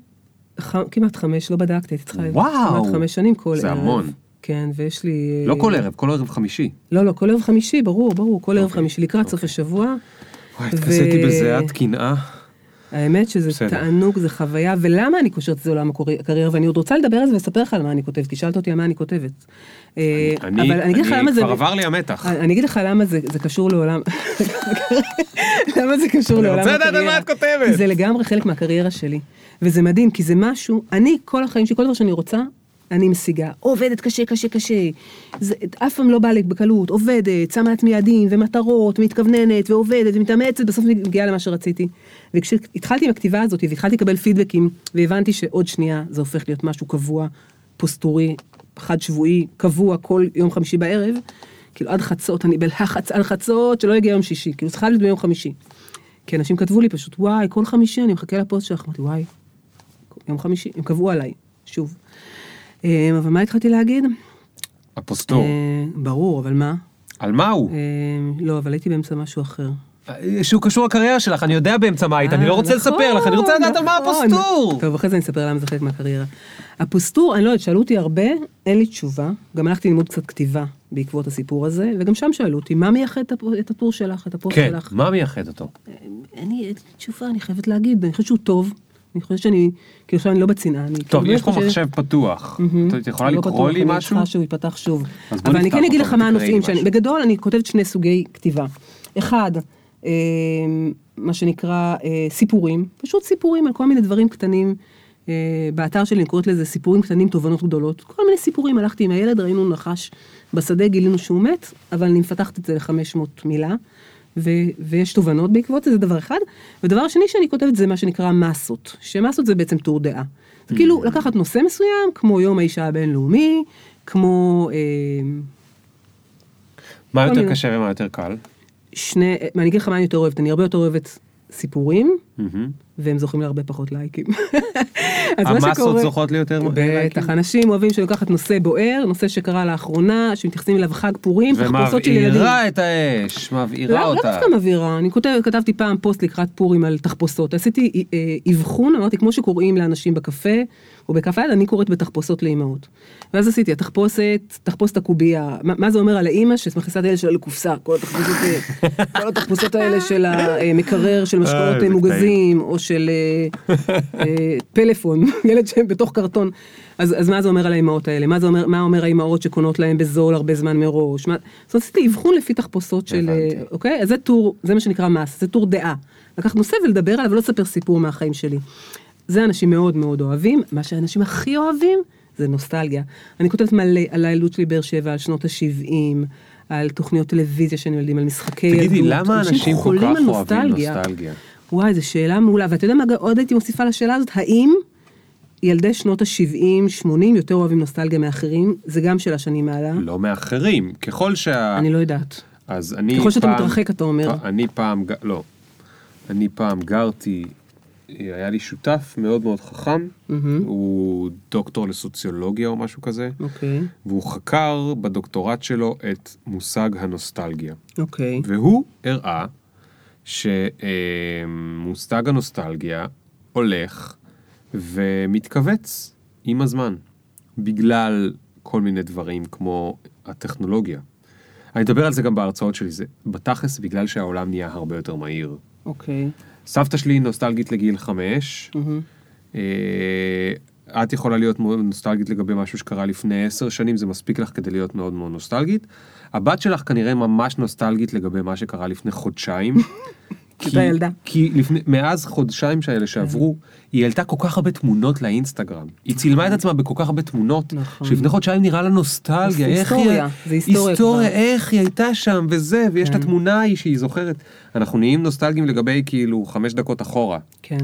כמעט חמש, לא בדקתי, הייתי צריכה... וואו. כמעט חמש שנים כל זה ערב. המון. כן, ויש לי... לא כל ערב, כל ערב חמישי. לא, לא, כל ערב חמישי, ברור, ברור, כל ערב אוקיי, חמישי, לקראת סוף השבוע. וואי, התכסיתי בזיעת קנאה. האמת שזה בסדר. תענוג, זה חוויה, ולמה אני קושרת את זה לעולם הקריירה, ואני עוד רוצה לדבר על זה ולספר לך על מה אני כותבת, כי שאלת אותי על מה אני כותבת. אה, אני, אבל אני אגיד לך למה זה... כבר עבר לי המתח. אני אגיד לך למה זה, זה קשור לעולם, *laughs* למה זה קשור אני לעולם רוצה לדעת על הקריירה. מה את כותבת. זה לגמרי חלק מהקריירה שלי, וזה מדהים, כי זה משהו, אני כל החיים שלי, כל דבר שאני רוצה, אני משיגה. עובדת קשה, קשה, קשה. זה אף פעם לא בא לי בקלות, עובדת, שמה לעצמי יעדים ומטרות, מתכווננת ועובדת ומתאמצת, בסוף אני מגיעה למה שרציתי. וכשהתחלתי עם הכתיבה הזאת והתחלתי לקבל פידבקים, והבנתי שעוד שנייה זה הופך להיות משהו קבוע, פוסטורי, חד שבועי, קבוע, כל יום חמישי בערב, כאילו עד חצות, אני בלחץ על חצות, שלא יגיע יום שישי, כאילו חייב להיות ביום חמישי. כי אנשים כתבו לי פשוט, וואי, כל חמישי אני מחכה לפוסט שלך, אמרתי, וואי, יום חמישי, הם קבעו עליי, שוב. אה, אבל מה התחלתי להגיד? הפוסטור. אה, ברור, אבל מה? על מה הוא? אה, לא, אבל הייתי באמצע משהו אחר. שהוא קשור לקריירה שלך, אני יודע באמצע מה היית, אני לא רוצה אה, נכון, לספר לך, אני רוצה לדעת על מה נכון. הפוסטור. טוב, אחרי זה אני אספר למה זה חלק מהקריירה. הפוסטור, אני לא יודעת, שאלו אותי הרבה, אין לי תשובה. גם הלכתי ללמוד קצת כתיבה בעקבות הסיפור הזה, וגם שם שאלו אותי, מה מייחד את הטור שלך, את הפוסט כן, שלך? מה מייחד אותו? אין לי תשובה, אני חייבת להגיד, אני חושבת שהוא טוב. אני חושבת שאני, כאילו עכשיו אני לא בצנעה. אני טוב, כאילו יש פה מחשב פתוח. את יכולה לא לקרוא לי אני משהו? צריכה שהוא ייפתח שוב. אבל אני כן אגיד לך מה הנושאים שאני... משהו. בגדול אני כותבת שני סוגי כתיבה. אחד, אה, מה שנקרא אה, סיפורים, פשוט סיפורים על כל מיני דברים קטנים. אה, באתר שלי אני קוראת לזה סיפורים קטנים, תובנות גדולות. כל מיני סיפורים, הלכתי עם הילד, ראינו נחש בשדה, גילינו שהוא מת, אבל אני מפתחת את זה ל-500 מילה. ו- ויש תובנות בעקבות זה, זה דבר אחד. ודבר שני שאני כותבת זה מה שנקרא מסות, שמסות זה בעצם טור דעה. זה כאילו לקחת נושא מסוים, כמו יום האישה הבינלאומי, כמו אה, מה יותר מיני. קשה ומה יותר קל? שני, אני אגיד לך מה אני יותר אוהבת, אני הרבה יותר אוהבת סיפורים. והם זוכים להרבה פחות לייקים. *laughs* אז מה המסות זוכות לי יותר לייקים? בטח, אנשים אוהבים שלוקחת נושא בוער, נושא שקרה לאחרונה, שמתייחסים אליו חג פורים, תחפושות של ילדים. ומבעירה את האש, מבעירה לא, לא אותה. דווקא מבעירה, אני כתבתי פעם פוסט לקראת פורים על תחפושות, עשיתי אה, אבחון, אמרתי, כמו שקוראים לאנשים בקפה או בקפה אני קוראת בתחפושות לאימהות. ואז עשיתי, התחפושת, תחפושת הקובייה, מה, זה אומר על האימא שמכניסה את הילד שלה לקופסה, כל התחפושות, אה, האלה של המקרר של אה, משקאות זה מוגזים, או של אה, אה, פלאפון, *laughs* ילד שהם בתוך קרטון. אז, אז מה זה אומר על האימהות האלה? מה זה אומר, מה אומר האימהות שקונות להם בזול הרבה זמן מראש? מה, אומרת, עשיתי אבחון לפי תחפושות של. אה, אוקיי? אז זה טור, זה מה שנקרא מס, זה טור דעה. לקחת נושא ולדבר עליו ולא לספר סיפור מהחיים שלי. זה אנשים מאוד מאוד אוהבים, מה שאנשים הכי אוהבים זה נוסטלגיה. אני כותבת מלא על הילדות שלי באר שבע, על שנות ה-70, על תוכניות טלוויזיה שאני ילדים, על משחקי ילדות. תגידי, למה אנשים כל כך אוהבים נוסטלגיה? וואי, זו שאלה מעולה, ואתה יודע מה עוד הייתי מוסיפה לשאלה הזאת? האם ילדי שנות ה-70, 80 יותר אוהבים נוסטלגיה מאחרים? זה גם שאלה שאני מעלה. לא מאחרים, ככל שה... אני לא יודעת. אז אני ככל שאתה פעם- מתרחק, אתה אומר. פ- אני פעם, לא. אני פעם גרתי, היה לי שותף מאוד מאוד חכם, מהמם. הוא דוקטור לסוציולוגיה או משהו כזה, אוקיי, והוא חקר בדוקטורט שלו את מושג הנוסטלגיה. אוקיי. והוא הראה שמושג הנוסטלגיה הולך ומתכווץ עם הזמן, בגלל כל מיני דברים כמו הטכנולוגיה. אני מדבר על זה גם בהרצאות שלי, זה בתכלס בגלל שהעולם נהיה הרבה יותר מהיר. אוקיי. סבתא שלי נוסטלגית לגיל חמש, מהמם. אה, את יכולה להיות מאוד נוסטלגית לגבי משהו שקרה לפני עשר שנים, זה מספיק לך כדי להיות מאוד מאוד נוסטלגית. הבת שלך כנראה ממש נוסטלגית לגבי מה שקרה לפני חודשיים. *laughs* כי- ילדה. כי לפני, מאז חודשיים שהאלה שעברו, היא העלתה כל כך הרבה תמונות לאינסטגרם. היא צילמה את עצמה בכל כך הרבה תמונות, נכון. שלפני חודשיים נראה לה נוסטלגיה. איך היא- זה היסטוריה היסטוריה. איך היא הייתה שם וזה, ויש את כן. התמונה ההיא שהיא זוכרת. אנחנו נהיים נוסטלגיים לגבי כאילו חמש דקות אחורה. כן.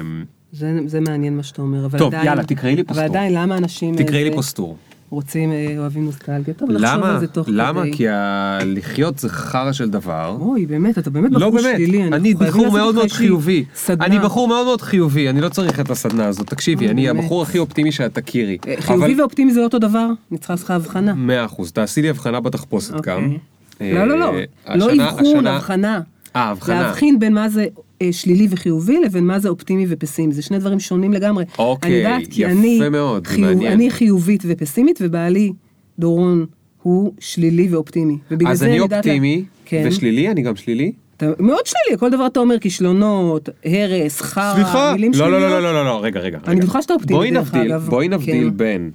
אמ, זה, זה מעניין מה שאתה אומר, אבל טוב, עדיין... יאללה, תקראי לי פוסטור. אבל עדיין, למה אנשים... תקראי לי אה, פוסטור. רוצים, אה, אוהבים נוסטלגיה? טוב, נחשוב למה? על זה תוך למה? כדי. כי ה- לחיות זה חרא של דבר. אוי, באמת, אתה באמת לא בחור באמת, שלילי. אנחנו אני חייבים בחור מאוד מאוד חיובי. סדנה. אני בחור מאוד מאוד חיובי, אני לא צריך את הסדנה הזאת. תקשיבי, אוי, אני באמת. הבחור הכי אופטימי שאת תכירי. אה, חיובי אבל- ואופטימי זה לא אותו דבר? אני צריכה לעשות לך הבחנה. מאה אחוז, תעשי לי הבחנה בתחפושת אוקיי. גם. לא, לא, לא. אה, לא השנה- אבחון, השנה- הבחנה. אה, הבחנה. להבחין בין מה זה אה, שלילי וחיובי לבין מה זה אופטימי ופסימי. זה שני דברים שונים לגמרי. אוקיי, אני יודעת כי יפה אני מאוד, חיוב- מעניין. אני חיובית ופסימית, ובעלי, דורון, הוא שלילי ואופטימי. ובגלל אז זה אני יודעת לה- אופטימי כן. ושלילי, אני גם שלילי. אתה מאוד שלילי, כל דבר אתה אומר כישלונות, הרס, חרא, סליחה, מילים לא, לא, שליליות. לא, לא, לא, לא, רגע, רגע. אני. בטוחה שאתה אופטימי, בואי דרך נבדיל, אגב. בואי נבדיל כן. בין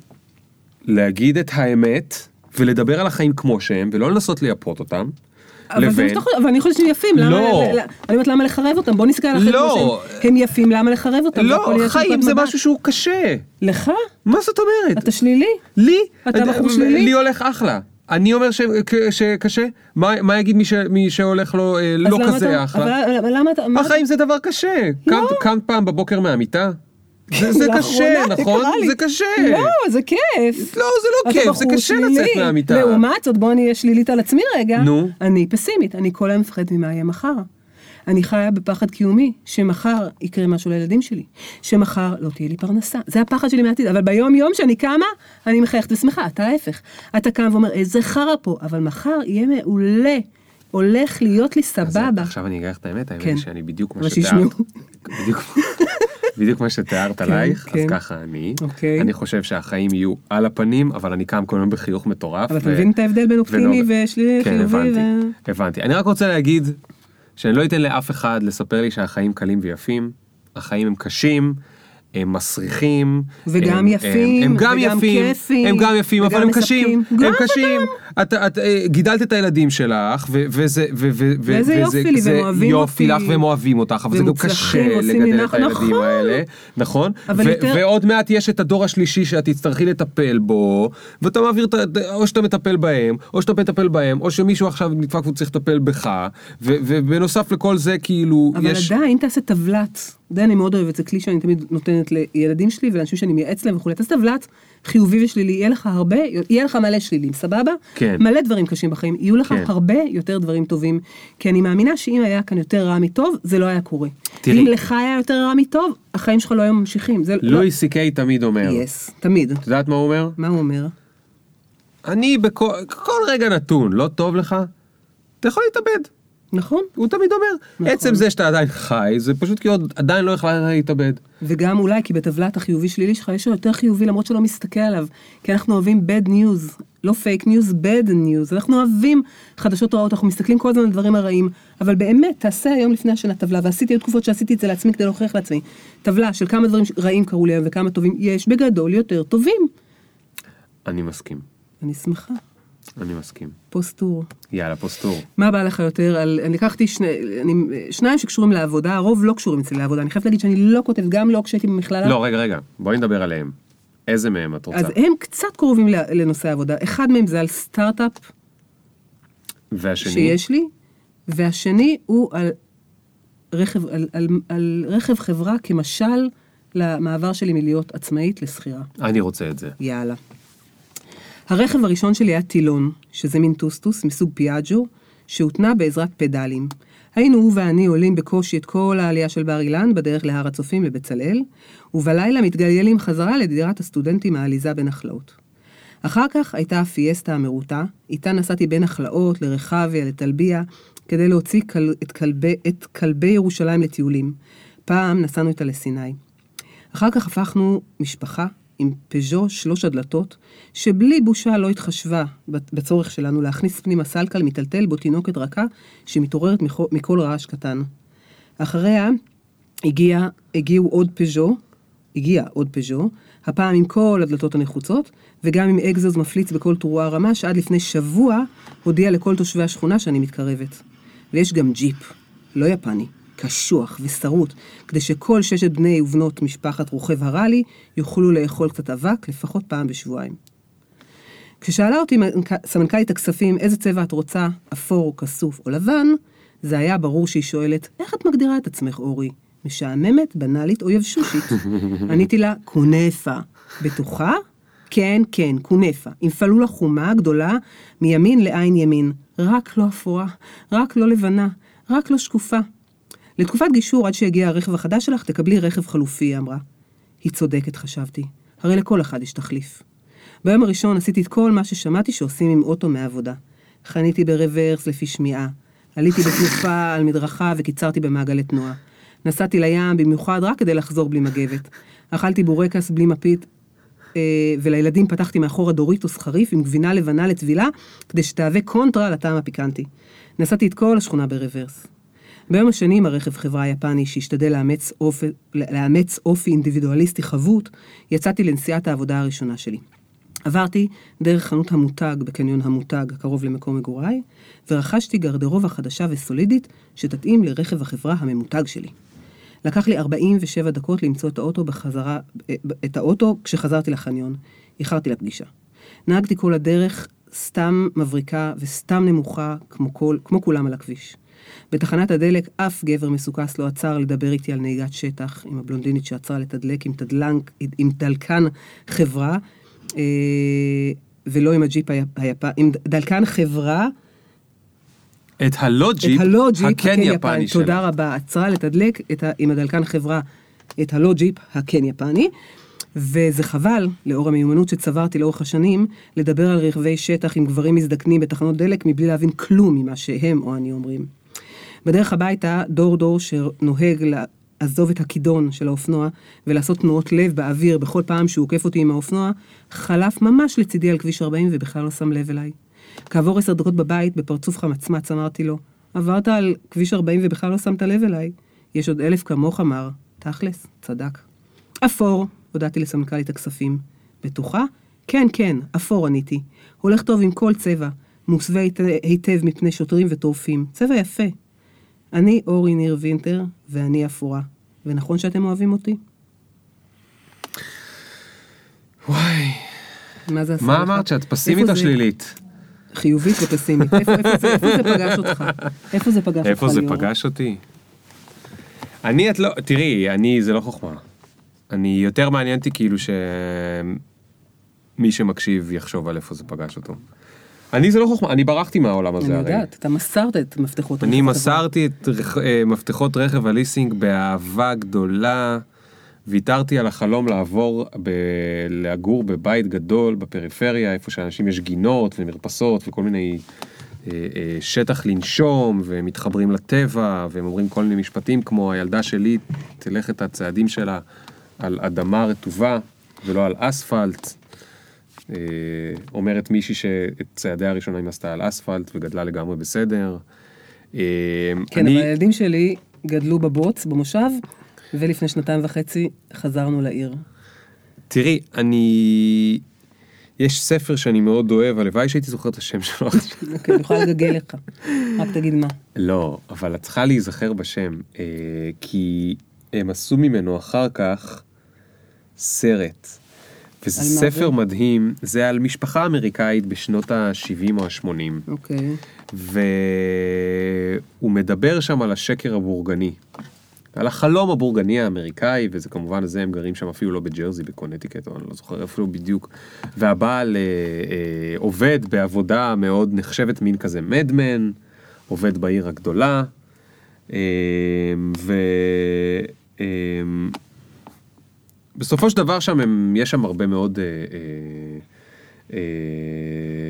להגיד את האמת ולדבר על החיים כמו שהם, ולא לנסות לייפות אותם, לבין... אבל אני חושבת שהם יפים, למה, לא. אני אומרת למה לחרב אותם, בוא נסתכל על החיים לא. הם יפים, למה לחרב אותם? לא, חיים זה. משהו שהוא קשה. לך? מה זאת אומרת? אתה שלילי? לי? אתה בחור שלילי? לי הולך אחלה. אני אומר ש- שקשה? מה מה יגיד מי ש- מי שהולך לו אה, לא כזה אתה- אחלה? אבל למה אתה... החיים זה דבר קשה. לא. קמת פעם בבוקר מהמיטה? זה זה קשה, זה נכון? זה קשה. לא, זה כיף. לא, זה לא כיף, זה קשה שלילי. לצאת מהמיטה. לעומת זאת, בוא אני אהיה שלילית על עצמי רגע. נו. אני פסימית, אני כל היום מפחדת ממה יהיה מחר. אני חיה בפחד קיומי, שמחר יקרה משהו לילדים שלי, שמחר לא תהיה לי פרנסה. זה הפחד שלי מהעתיד, אבל ביום יום שאני קמה, אני מחייכת ושמחה, אתה ההפך. אתה קם ואומר, איזה חרא פה, אבל מחר יהיה מעולה, הולך להיות לי אז סבבה. עכשיו אני אגיד לך את האמת, האמת כן. שאני בדיוק מה שתיארת. בדיוק- בדיוק מה שתיארת עלייך, אז כן. ככה אני. אוקיי. אני חושב שהחיים יהיו על הפנים, אבל אני קם כל יום בחיוך מטורף. אבל אתה מבין את ההבדל בין אופטימי ולא- ושלילי כן, לחיובי? הבנתי. אני רק רוצה להגיד שאני לא אתן לאף אחד לספר לי שהחיים קלים ויפים, החיים הם קשים. הם מסריחים, וגם הם, יפים, הם, הם גם וגם יפים, כיפים, הם גם יפים, אבל הם קשים. הם קשים. את, את אה, גידלת את הילדים שלך, ו- וזה, ו- ו- ו- וזה- יופי לי, זה והם אוהבים יופי אותי. לך והם אוהבים אותך, אבל זה גם קשה לגדל את נחת. הילדים נכון. האלה, נכון? אבל ו- יותר- ועוד מעט יש את הדור השלישי שאת תצטרכי לטפל בו, ואתה מעביר, את ה- או שאתה מטפל בהם, או שאתה מטפל בהם, או שמישהו עכשיו נדפק והוא צריך לטפל בך, ו- ובנוסף לכל זה כאילו, אבל יש... עדיין תעשה טבלת, זה אני מאוד אוהבת, זה כלי שאני תמיד נותנת לילדים שלי ולאנשים שאני מייעץ להם וכולי, תעשה טבלת חיובי ושלילי, יהיה לך הרבה, יהיה לך מלא שלילים, סבבה? כן. מלא דברים קשים בחיים, יהיו לך כן. הרבה יותר דברים טובים, כי אני מאמינה שאם היה כאן יותר רע מטוב, זה לא היה קורה. תראי. אם לך היה יותר רע מטוב, החיים שלך לא היו ממשיכים. זה לא... לואי סי קיי תמיד אומר, יס, תמיד. את יודעת מה הוא אומר? מה הוא אומר? אני בכל כל רגע נתון, לא טוב לך, אתה יכול להתאבד. נכון? הוא תמיד אומר, נכון. עצם זה שאתה עדיין חי, זה פשוט כי עוד עדיין לא יכלה להתאבד. וגם אולי כי בטבלת החיובי שלילי שלך יש לו יותר חיובי למרות שלא מסתכל עליו. כי אנחנו אוהבים bad news, לא fake news, bad news. אנחנו אוהבים חדשות רעות, אנחנו מסתכלים כל הזמן על דברים הרעים. אבל באמת, תעשה היום לפני השנה טבלה, ועשיתי עוד תקופות שעשיתי את זה לעצמי כדי להוכיח לעצמי. טבלה של כמה דברים רעים קרו לי היום וכמה טובים, יש בגדול יותר טובים. אני מסכים, אני שמחה. אני מסכים. פוסט-טור. יאללה, פוסטור. מה בא לך יותר על, אני לקחתי שני, אני, שניים שקשורים לעבודה, הרוב לא קשורים אצלי לעבודה, אני חייבת להגיד שאני לא כותבת, גם לא כשהייתי במכללה. לא, רגע, רגע, בואי נדבר עליהם. איזה מהם את רוצה? אז הם קצת קרובים לנושא העבודה. אחד מהם זה על סטארט-אפ והשני? שיש לי, והשני הוא על רכב, על, על, על רכב חברה כמשל למעבר שלי מלהיות עצמאית לשכירה. אני רוצה את זה. יאללה. הרכב הראשון שלי היה טילון, שזה מין טוסטוס מסוג פיאג'ו, שהותנה בעזרת פדלים. היינו הוא ואני עולים בקושי את כל העלייה של בר אילן בדרך להר הצופים לבצלאל, ובלילה מתגלגלים חזרה לדירת הסטודנטים העליזה בנחלאות. אחר כך הייתה הפיאסטה המרוטה, איתה נסעתי בין החלאות לרחביה, לטלביה, כדי להוציא כל, את, כלבי, את כלבי ירושלים לטיולים. פעם נסענו איתה לסיני. אחר כך הפכנו משפחה עם פז'ו שלוש הדלתות, שבלי בושה לא התחשבה בצורך שלנו להכניס פנימה סלקל מיטלטל בו תינוקת רכה שמתעוררת מכל, רעש קטן. אחריה הגיע, הגיעו עוד פז'ו, הגיע עוד פז'ו, הפעם עם כל הדלתות הנחוצות, וגם עם אגזוז מפליץ בכל תרועה רמה, שעד לפני שבוע הודיע לכל תושבי השכונה שאני מתקרבת. ויש גם ג'יפ, לא יפני, קשוח ושרוט, כדי שכל ששת בני ובנות משפחת רוכב הראלי יוכלו לאכול קצת אבק לפחות פעם בשבועיים. כששאלה אותי מנכ- סמנכ"לית הכספים איזה צבע את רוצה, אפור, כסוף או לבן, זה היה ברור שהיא שואלת, איך את מגדירה את עצמך, אורי? משעממת, בנאלית או יבשושית? *laughs* עניתי לה, קונפה. בטוחה? כן, כן, קונפה. עם פלולה חומה גדולה מימין לעין ימין. רק לא אפורה, רק לא לבנה, רק לא שקופה. לתקופת גישור עד שיגיע הרכב החדש שלך, תקבלי רכב חלופי, היא אמרה. היא צודקת, חשבתי. הרי לכל אחד יש תחליף. ביום הראשון עשיתי את כל מה ששמעתי שעושים עם אוטו מהעבודה. חניתי ברוורס לפי שמיעה. עליתי בתנופה על מדרכה וקיצרתי במעגלי תנועה. נסעתי לים במיוחד רק כדי לחזור בלי מגבת. אכלתי בורקס בלי מפית, אה, ולילדים פתחתי מאחורה דוריטוס חריף עם גבינה לבנה לטבילה, כדי שתהווה קונטרה לטעם הפיקנטי. נסעתי את כל השכונה ברוורס. ביום השני עם הרכב חברה יפני שהשתדל לאמץ אופי, לאמץ אופי אינדיבידואליסטי חבוט, יצאתי לנסיעת העבודה הראשונה שלי. עברתי דרך חנות המותג בקניון המותג הקרוב למקום מגוריי, ורכשתי גרדרובה חדשה וסולידית שתתאים לרכב החברה הממותג שלי. לקח לי 47 דקות למצוא את האוטו בחזרה, את האוטו כשחזרתי לחניון. איחרתי לפגישה. נהגתי כל הדרך סתם מבריקה וסתם נמוכה כמו, כל, כמו כולם על הכביש. בתחנת הדלק אף גבר מסוכס לא עצר לדבר איתי על נהיגת שטח עם הבלונדינית שעצרה לתדלק עם, תדלנק, עם דלקן חברה, אה, ולא עם הג'יפ היפני, עם דלקן חברה. את הלא ג'יפ, את הלא ג'יפ הכן יפני שלה. תודה רבה. עצרה לתדלק ה, עם הדלקן חברה את הלא ג'יפ הכן יפני. וזה חבל, לאור המיומנות שצברתי לאורך השנים, לדבר על רכבי שטח עם גברים מזדקנים בתחנות דלק מבלי להבין כלום ממה שהם או אני אומרים. בדרך הביתה, דור דור שנוהג לעזוב את הכידון של האופנוע ולעשות תנועות לב באוויר בכל פעם שהוא עוקף אותי עם האופנוע, חלף ממש לצידי על כביש 40 ובכלל לא שם לב אליי. כעבור עשר דקות בבית, בפרצוף חמצמץ, אמרתי לו, עברת על כביש 40 ובכלל לא שמת לב אליי. יש עוד אלף כמוך, מר. תכלס, צדק. אפור, הודעתי לסמנכ"לית הכספים. בטוחה? כן, כן, אפור עניתי. הולך טוב עם כל צבע, מוסווה היטב מפני שוטרים וטורפים. צבע יפה. אני אורי ניר וינטר, ואני אפורה. ונכון שאתם אוהבים אותי? וואי, מה זה עשה מה לך? אמרת שאת פסימית או זה- שלילית? חיובית ופסימית. איפה, איפה, זה, איפה זה פגש אותך? איפה זה פגש אותך, איפה זה ליאור? פגש אותי? אני את לא, תראי, אני, זה לא חוכמה. אני, יותר מעניין אותי כאילו שמי שמקשיב יחשוב על איפה זה פגש אותו. אני זה לא חוכמה, אני ברחתי מהעולם הזה אני הרי. יודעת, אתה מסרת את מפתחות. אני הרכב מסרתי את רכ- אה, מפתחות רכב הליסינג באהבה גדולה, ויתרתי על החלום לעבור, ב... לגור בבית גדול בפריפריה, איפה שאנשים יש גינות ומרפסות וכל מיני אה, אה, שטח לנשום, ומתחברים לטבע, והם אומרים כל מיני משפטים כמו הילדה שלי תלך את הצעדים שלה על אדמה רטובה ולא על אספלט. אה, אומרת מישהי שאת צעדיה הראשונים עשתה על אספלט וגדלה לגמרי בסדר. אה, כן, אני- אבל הילדים שלי גדלו בבוץ, במושב, ולפני שנתיים וחצי חזרנו לעיר. תראי, אני... יש ספר שאני מאוד אוהב, הלוואי שהייתי זוכר את השם שלו. אוקיי, אני יכולה לגגל לך. רק תגיד מה. לא, אבל את צריכה להיזכר בשם, אה, כי הם עשו ממנו אחר כך סרט. וזה ספר זה? מדהים, זה על משפחה אמריקאית בשנות ה-70 או ה-80. אוקיי. והוא מדבר שם על השקר הבורגני. על החלום הבורגני האמריקאי, וזה כמובן זה, הם גרים שם אפילו לא בג'רזי, בקונטיקט, או אני לא זוכר אפילו בדיוק. והבעל אה, אה, עובד בעבודה מאוד נחשבת, מין כזה מדמן, עובד בעיר הגדולה, אה, ו... אה, בסופו של דבר שם הם, יש שם הרבה מאוד אה, אה, אה,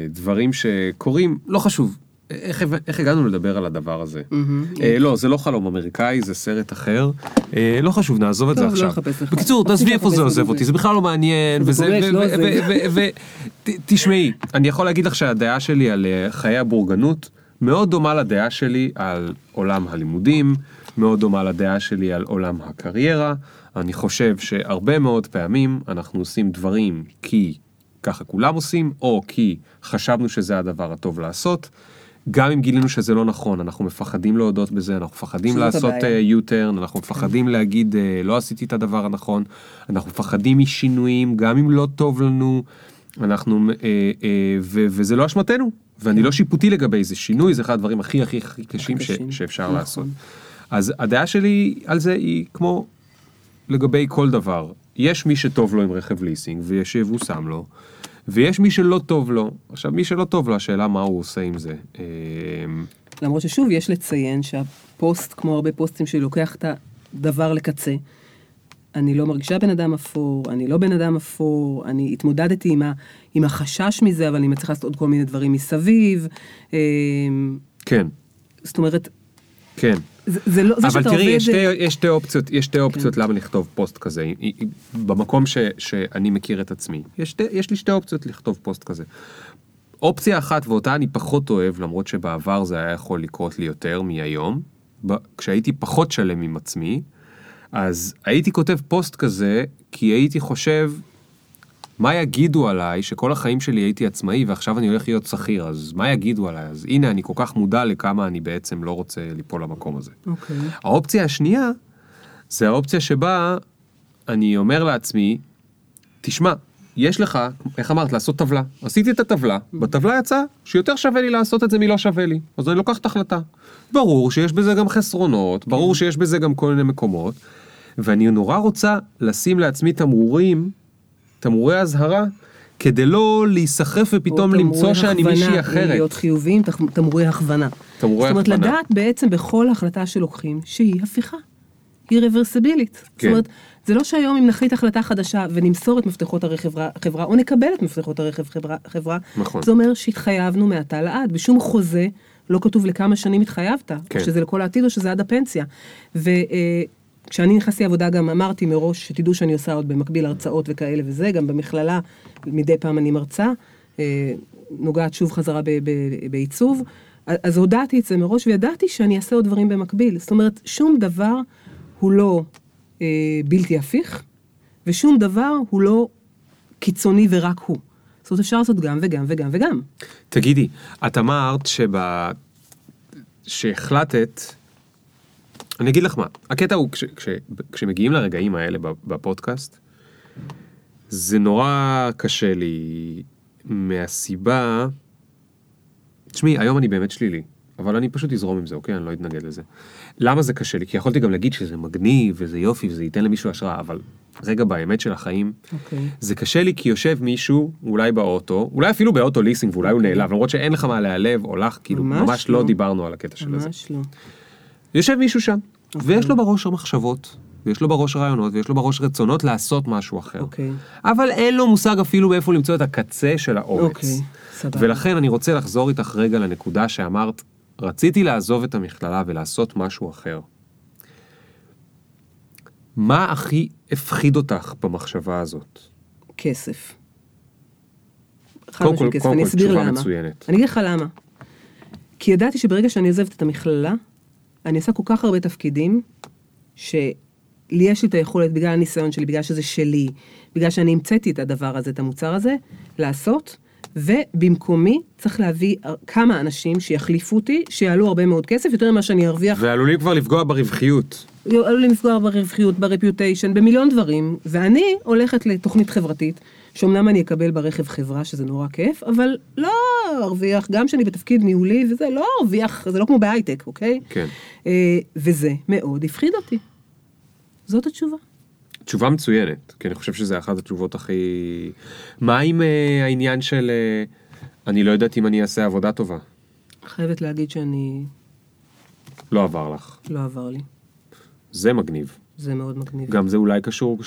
דברים שקורים, לא חשוב. איך, איך הגענו לדבר על הדבר הזה? מהמם. אה, לא, זה לא חלום אמריקאי, זה סרט אחר. אה, לא חשוב, נעזוב את זה לא עכשיו. בקיצור, תעזבי איפה זה עוזב. אותי, זה בכלל לא מעניין. זה וזה- פוגש, ו- לא אני יכול להגיד לך שהדעה שלי על אה, חיי הבורגנות מאוד דומה לדעה שלי על עולם הלימודים, מאוד דומה לדעה שלי על עולם הקריירה. אני חושב שהרבה מאוד פעמים אנחנו עושים דברים כי ככה כולם עושים, או כי חשבנו שזה הדבר הטוב לעשות. גם אם גילינו שזה לא נכון, אנחנו מפחדים להודות בזה, אנחנו מפחדים לעשות. אה, U-turn, אנחנו מפחדים להגיד אה, לא עשיתי את הדבר הנכון, אנחנו מפחדים משינויים, גם אם לא טוב לנו, אנחנו, אה, ו- וזה לא אשמתנו, ואני לא שיפוטי לגבי זה, שינוי זה אחד הדברים הכי הכי הכי קשים ש-. שאפשר נכון. לעשות. אז הדעה שלי על זה היא כמו לגבי כל דבר, יש מי שטוב לו עם רכב ליסינג ויש שיבושם לו, ויש מי שלא טוב לו. עכשיו מי שלא טוב לו, השאלה מה הוא עושה עם זה. אה, למרות ששוב, יש לציין שהפוסט, כמו הרבה פוסטים שלי, לוקח את הדבר לקצה. אני לא מרגישה בן אדם אפור, אני לא בן אדם אפור, אני התמודדתי עם, ה, עם החשש מזה, אבל אני מצליחה לעשות עוד כל מיני דברים מסביב. אה, כן, זאת אומרת, כן. זה, זה לא, זה אבל תראי, עובד... יש שתי, יש שתי אופציות, יש שתי אופציות כן. למה לכתוב פוסט כזה. במקום ש, שאני מכיר את עצמי, יש, שתי, יש לי שתי אופציות לכתוב פוסט כזה. אופציה אחת, ואותה אני פחות אוהב, למרות שבעבר זה היה יכול לקרות לי יותר מהיום, כשהייתי פחות שלם עם עצמי, אז הייתי כותב פוסט כזה, כי הייתי חושב, מה יגידו עליי שכל החיים שלי הייתי עצמאי ועכשיו אני הולך להיות שכיר, אז מה יגידו עליי? אז הנה, אני כל כך מודע לכמה אני בעצם לא רוצה ליפול למקום הזה. אוקיי. האופציה השנייה, זה האופציה שבה אני אומר לעצמי, תשמע, יש לך, איך אמרת, לעשות טבלה. עשיתי את הטבלה, בטבלה יצא שיותר שווה לי לעשות את זה מלא שווה לי. אז אני לוקח את ההחלטה. ברור שיש בזה גם חסרונות, ברור שיש בזה גם כל מיני מקומות, ואני נורא רוצה לשים לעצמי תמרורים, תמרורי אזהרה, כדי לא להיסחף ופתאום למצוא שאני מישהי הכוונה, אחרת. להיות חיוביים, תמרורי הכוונה. תמרורי זאת אומרת, הכוונה. לדעת בעצם בכל החלטה שלוקחים, שהיא הפיכה. היא רוורסבילית. כן. זאת אומרת, זה לא שהיום אם נחליט החלטה חדשה ונמסור את מפתחות הרי חברה, או נקבל את מפתחות הרכב חברה, חברה נכון. זה אומר שהתחייבנו מעתה לעד. בשום חוזה לא כתוב לכמה שנים התחייבת, כן. שזה לכל העתיד או שזה עד הפנסיה. וכשאני נכנסתי לעבודה גם אמרתי מראש, שתדעו שאני עושה עוד במקביל הרצאות וכאלה וזה, גם במכללה, מדי פעם אני מרצה, אה, נוגעת שוב חזרה בעיצוב. אז הודעתי את זה מראש וידעתי שאני אעשה עוד דברים במקביל. זאת אומרת, שום דבר הוא לא אה, בלתי הפיך, ושום דבר הוא לא קיצוני ורק הוא. זאת אומרת, אפשר לעשות גם וגם וגם וגם. תגידי, את אמרת שב... שהחלטת, אני אגיד לך מה, הקטע הוא כש... כש... כשמגיעים לרגעים האלה בפודקאסט, זה נורא קשה לי מהסיבה, תשמעי, היום אני באמת שלילי, אבל אני פשוט אזרום עם זה, אוקיי? אני לא אתנגד לזה. למה זה קשה לי? כי יכולתי גם להגיד שזה מגניב וזה יופי וזה ייתן למישהו השראה, אבל רגע באמת של החיים, אוקיי. זה קשה לי כי יושב מישהו, אולי באוטו, אולי אפילו באוטו ליסינג ואולי הוא נעלב, למרות שאין לך מה להיעלב או לך, כאילו ממש ממש לא לא. דיברנו על הקטע של זה. ממש לא. יושב מישהו שם, ויש לו בראש מחשבות, ויש לו בראש רעיונות, ויש לו בראש רצונות לעשות משהו אחר. אוקיי. אבל אין לו מושג אפילו מאיפה למצוא את הקצה של האורץ. אוקיי, סבבה. ולכן אני רוצה לחזור איתך רגע לנקודה שאמרת, רציתי לעזוב את המכללה ולעשות משהו אחר. מה הכי הפחיד אותך במחשבה הזאת? כסף. קודם כל- קודם כל, תשובה למה. מצוינת. אני אגיד לך למה. כי ידעתי שברגע שאני עוזבת את המכללה, אני עושה כל כך הרבה תפקידים, שלי יש לי את היכולת, בגלל הניסיון שלי, בגלל שזה שלי, בגלל שאני המצאתי את הדבר הזה, את המוצר הזה, לעשות, ובמקומי צריך להביא כמה אנשים שיחליפו אותי, שיעלו הרבה מאוד כסף, יותר ממה שאני ארוויח ועלולים כבר לפגוע ברווחיות. עלולים לפגוע ברווחיות, ברפיוטיישן, במיליון דברים, ואני הולכת לתוכנית חברתית, שאומנם אני אקבל ברכב חברה, שזה נורא כיף, אבל לא ארוויח, גם שאני בתפקיד ניהולי וזה, לא ארוויח, זה לא כמו בהייטק, אוקיי? כן. אה, וזה מאוד הפחיד אותי. זאת התשובה. תשובה מצוינת, כי אני חושב שזה אחת התשובות הכי... מה עם אה, העניין של אה, אני לא יודעת אם אני אעשה עבודה טובה? חייבת להגיד שאני, לא עבר לך. לא עבר לי. זה מגניב. זה מאוד מגניב. גם זה אולי קשור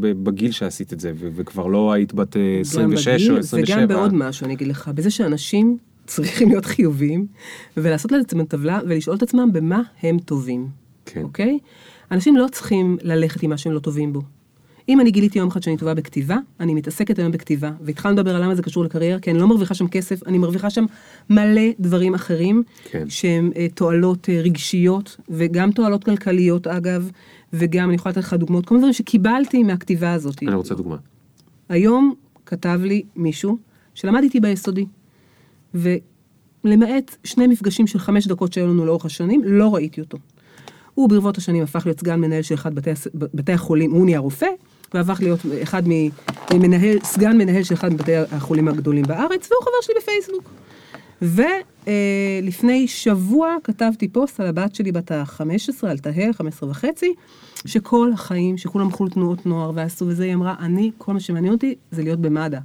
בגיל שעשית את זה, ו- וכבר לא היית בת אה, גם 26 בגיל או 27. וגם בעוד משהו, אני אגיד לך, בזה שאנשים צריכים להיות חיוביים, ולעשות לעצמם טבלה ולשאול את עצמם במה הם טובים, כן. אוקיי? אנשים לא צריכים ללכת עם מה שהם לא טובים בו. אם אני גיליתי יום אחד שאני טובה בכתיבה, אני מתעסקת היום בכתיבה, והתחלנו לדבר על למה זה קשור לקריירה, כי אני לא מרוויחה שם כסף, אני מרוויחה שם מלא דברים אחרים, כן. שהם אה, תועלות אה, רגשיות, וגם תועלות כלכליות אגב, וגם, אני יכולה לתת לך דוגמאות, כל מיני דברים שקיבלתי מהכתיבה הזאת. אני רוצה דוגמה. היום כתב לי מישהו שלמד איתי ביסודי, ולמעט שני מפגשים של חמש דקות שהיו לנו לאורך השנים, לא ראיתי אותו. הוא ברבות השנים הפך להיות סגן מנהל של אחד בתי, בתי החולים, הוא נהיה רופא, והפך להיות אחד ממנהל, סגן מנהל של אחד מבתי החולים הגדולים בארץ, והוא חבר שלי בפייסבוק. ולפני שבוע כתבתי פוסט על הבת שלי בת ה-15, על תהל, 15 וחצי, שכל החיים, שכולם הלכו לתנועות נוער ועשו וזה, היא אמרה, אני, כל מה שמעניין אותי זה להיות במד"א.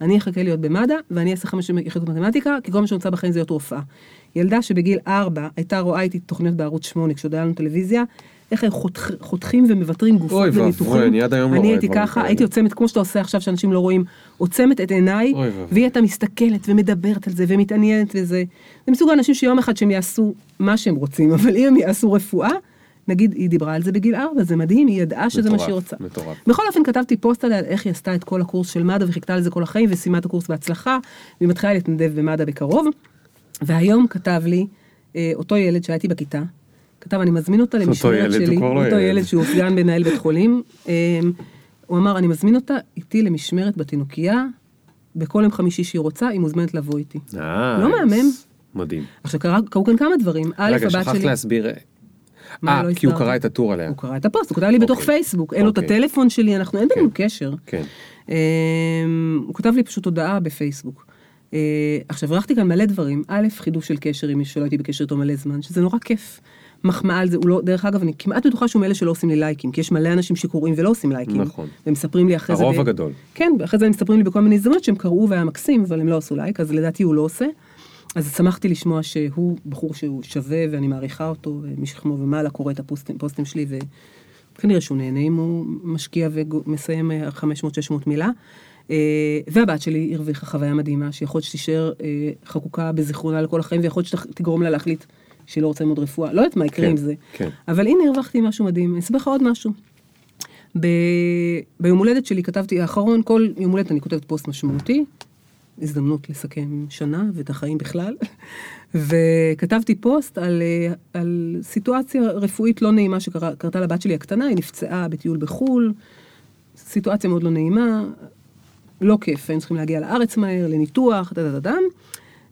אני אחכה להיות במד"א, ואני אעשה חמש יחידות מתמטיקה, כי כל מה שאני בחיים זה להיות רופאה. ילדה שבגיל ארבע הייתה רואה איתי תוכניות בערוץ שמונה, כשעוד היה לנו טלוויזיה, איך הם חותכים ומוותרים גופות אוי ואבוי, וניתוחים. אני עד היום לא אני רואה הייתי דברים ככה. הייתי עוצמת, כמו שאתה עושה עכשיו, שאנשים לא רואים, עוצמת את עיניי. והיא הייתה מסתכלת ומדברת על זה ומתעניינת וזה. זה מסוג האנשים שיום אחד שהם יעשו מה שהם רוצים, *laughs* אבל אם הם יעשו רפואה, נגיד היא דיברה על זה בגיל ארבע, זה מדהים, היא ידעה שזה מה מטורף, שהיא רוצה. מטורף. בכל אופן כתבתי פוסט עליה, איך היא עשתה את כל הקורס של מד"א וחיכתה לזה כל החיים וסיימה את הקורס בהצלחה, והיא מתחילה להתנדב במד"א בקרוב. והיום כתב לי אה, אותו ילד שהייתי בכיתה, כתב, אני מזמין אותה למשמרת שלי, לא אותו ילד. שהוא סגן מנהל בית חולים. אמ, הוא אמר, אני מזמין אותה איתי למשמרת בתינוקייה, בכל יום חמישי שהיא רוצה, היא מוזמנת לבוא איתי. לא מהמם? מדהים. עכשיו, קרו כאן כמה דברים. א', רגע, הבת שכחת שלי... להסביר. מה, אה, לא כי הוא? קרא את הטור עליה. הוא קרא את הפוסט, הוא כתב לי בתוך אוקיי. פייסבוק, אין לו את אוקיי. הטלפון שלי, אנחנו, אין בינינו קשר. כן. אמ, הוא כתב לי פשוט הודעה בפייסבוק. אה, עכשיו, הרווחתי כאן מלא דברים. א', חידוש של קשר עם מישהו שלא הייתי בקשר איתו מלא זמן, שזה נורא כיף. מחמאה על זה, הוא לא, דרך אגב, אני כמעט בטוחה שהוא מאלה שלא עושים לי לייקים, כי יש מלא אנשים שקוראים ולא עושים לייקים. נכון. ומספרים לי אחרי זה... הרוב הגדול. כן, ואחרי זה הם מספרים לי בכל מיני הזדמנות שהם קראו והיה מקסים, אבל הם לא עשו לייק, אז לדעתי הוא לא עושה. אז שמחתי לשמוע שהוא בחור שהוא שווה ואני מעריכה אותו, ומשכמו ומעלה קורא את הפוסטים, פוסטים שלי, וכנראה שהוא נהנה אם הוא משקיע ומסיים 500-600 מילה. אה, והבת שלי הרוויחה חוויה מדהימה, שיכול להיות שתישאר אה, חקוקה בזיכרונה לכל החיים, ויכול להיות שתגרום לה להחליט שהיא לא רוצה ללמוד רפואה, לא יודעת מה יקרה כן, עם זה. כן. אבל הנה הרווחתי משהו מדהים, אני אספר לך עוד משהו. ב... ביום הולדת שלי כתבתי, האחרון, כל יום הולדת אני כותבת פוסט משמעותי, הזדמנות לסכם שנה ואת החיים בכלל, *laughs* וכתבתי פוסט על, אה, על סיטואציה רפואית לא נעימה שקרתה לבת שלי הקטנה, היא נפצעה בטיול בחו"ל, סיטואציה מאוד לא נעימה, לא כיף, היינו צריכים להגיע לארץ מהר, לניתוח, דה דה דה דם.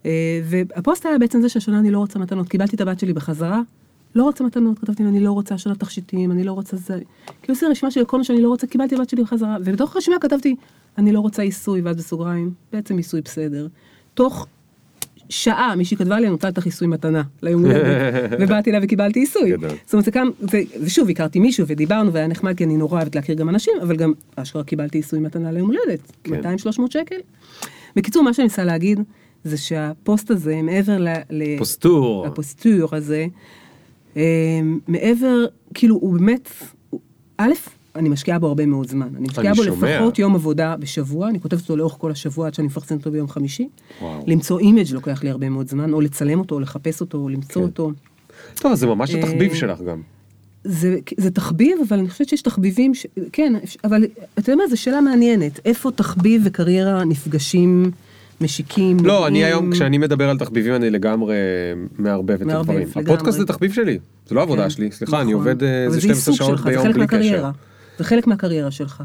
אה, והפוסט היה בעצם זה שהשנה אני לא רוצה מתנות. קיבלתי את הבת שלי בחזרה, לא רוצה מתנות, כתבתי לה, אני לא רוצה השנה תכשיטים, אני לא רוצה זה. כאילו עשיתי רשימה של כל מה שאני לא רוצה, קיבלתי את הבת שלי בחזרה. ובתוך הרשימה כתבתי, אני לא רוצה עיסוי, ואז בסוגריים, בעצם עיסוי בסדר. תוך שעה מישהי כתבה לי, אני רוצה את העיסוי מתנה ליום הולדת, *laughs* ובאתי אליה וקיבלתי עיסוי. זאת אומרת, זה זה, ושוב, הכרתי מישהו ודיברנו והיה נחמד, כי אני נורא אוהבת להכיר גם אנשים, אבל גם אשכרה קיבלתי עיסוי מתנה ליום הולדת, כן. 200-300 שקל. בקיצור, מה שאני מנסה להגיד, זה שהפוסט הזה, מעבר ל... פוסטור. הפוסטור הזה, אה, מעבר, כאילו, הוא באמת, א', אני משקיעה בו הרבה מאוד זמן. אני משקיעה אני בו שומע. לפחות יום עבודה בשבוע, אני כותבת אותו לאורך כל השבוע עד שאני מפרסמת אותו ביום חמישי. וואו. למצוא image לוקח לי הרבה מאוד זמן, או לצלם אותו, או לחפש אותו, או למצוא כן. אותו. טוב, זה ממש התחביב אה, שלך גם. זה, זה תחביב, אבל אני חושבת שיש תחביבים, ש... כן, אבל אתה יודע מה, זו שאלה מעניינת. איפה תחביב וקריירה נפגשים, משיקים? לא? אני היום, כשאני מדבר על תחביבים, אני לגמרי מערבב את הדברים. הפודקאסט זה תחביב שלי, זה לא עבודה כן, שלי. סליחה, אני נכון. עובד אה, איזה זה 12 עיסוק שעות ביום בלי קשר. זה חלק מהקריירה שלך.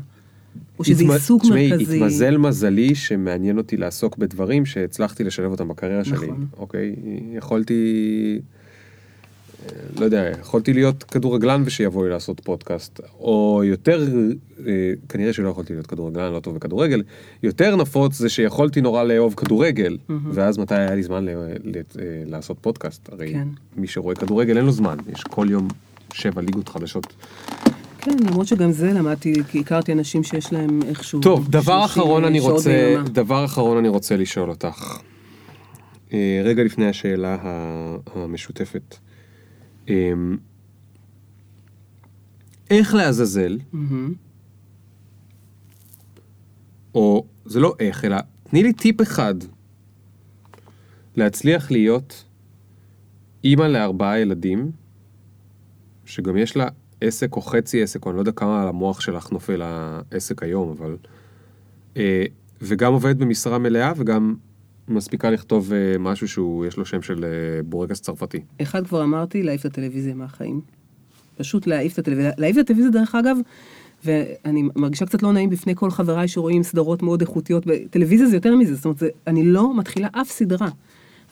או שזה עיסוק תשמעי, מרכזי. התמזל מזלי שמעניין אותי לעסוק בדברים שהצלחתי לשלב אותם בקריירה שלי, נכון. אוקיי? יכולתי, אה, לא יודע, יכולתי להיות כדורגלן ושיבואו לי לעשות פודקאסט, או יותר, אה, כנראה שלא יכולתי להיות כדורגלן, לא טוב בכדורגל, יותר נפוץ זה שיכולתי נורא לאהוב כדורגל, ואז מתי היה לי זמן ל- ל- אה, לעשות פודקאסט? הרי כן. מי שרואה כדורגל אין לו זמן, יש כל יום שבע ליגות חדשות. כן, למרות שגם זה למדתי, כי הכרתי אנשים שיש להם איכשהו... טוב, דבר 30 אחרון אני רוצה, ביממה. דבר אחרון אני רוצה לשאול אותך. אה, רגע לפני השאלה המשותפת. אה, איך לעזאזל. או זה לא איך, אלא תני לי טיפ אחד להצליח להיות אימא לארבעה ילדים, שגם יש לה עסק או חצי עסק, או אני לא יודע כמה על המוח שלך נופל העסק היום, אבל... אה, וגם עובדת במשרה מלאה וגם מספיקה לכתוב אה, משהו יש לו שם של אה, בורקס צרפתי. אחד כבר אמרתי, להעיף את הטלוויזיה מהחיים. פשוט להעיף את הטלוויזיה. להעיף את הטלווזיה, דרך אגב, ואני מרגישה קצת לא נעים בפני כל חבריי שרואים סדרות מאוד איכותיות. טלוויזיה זה יותר מזה, זאת אומרת, זה, אני לא מתחילה אף סדרה.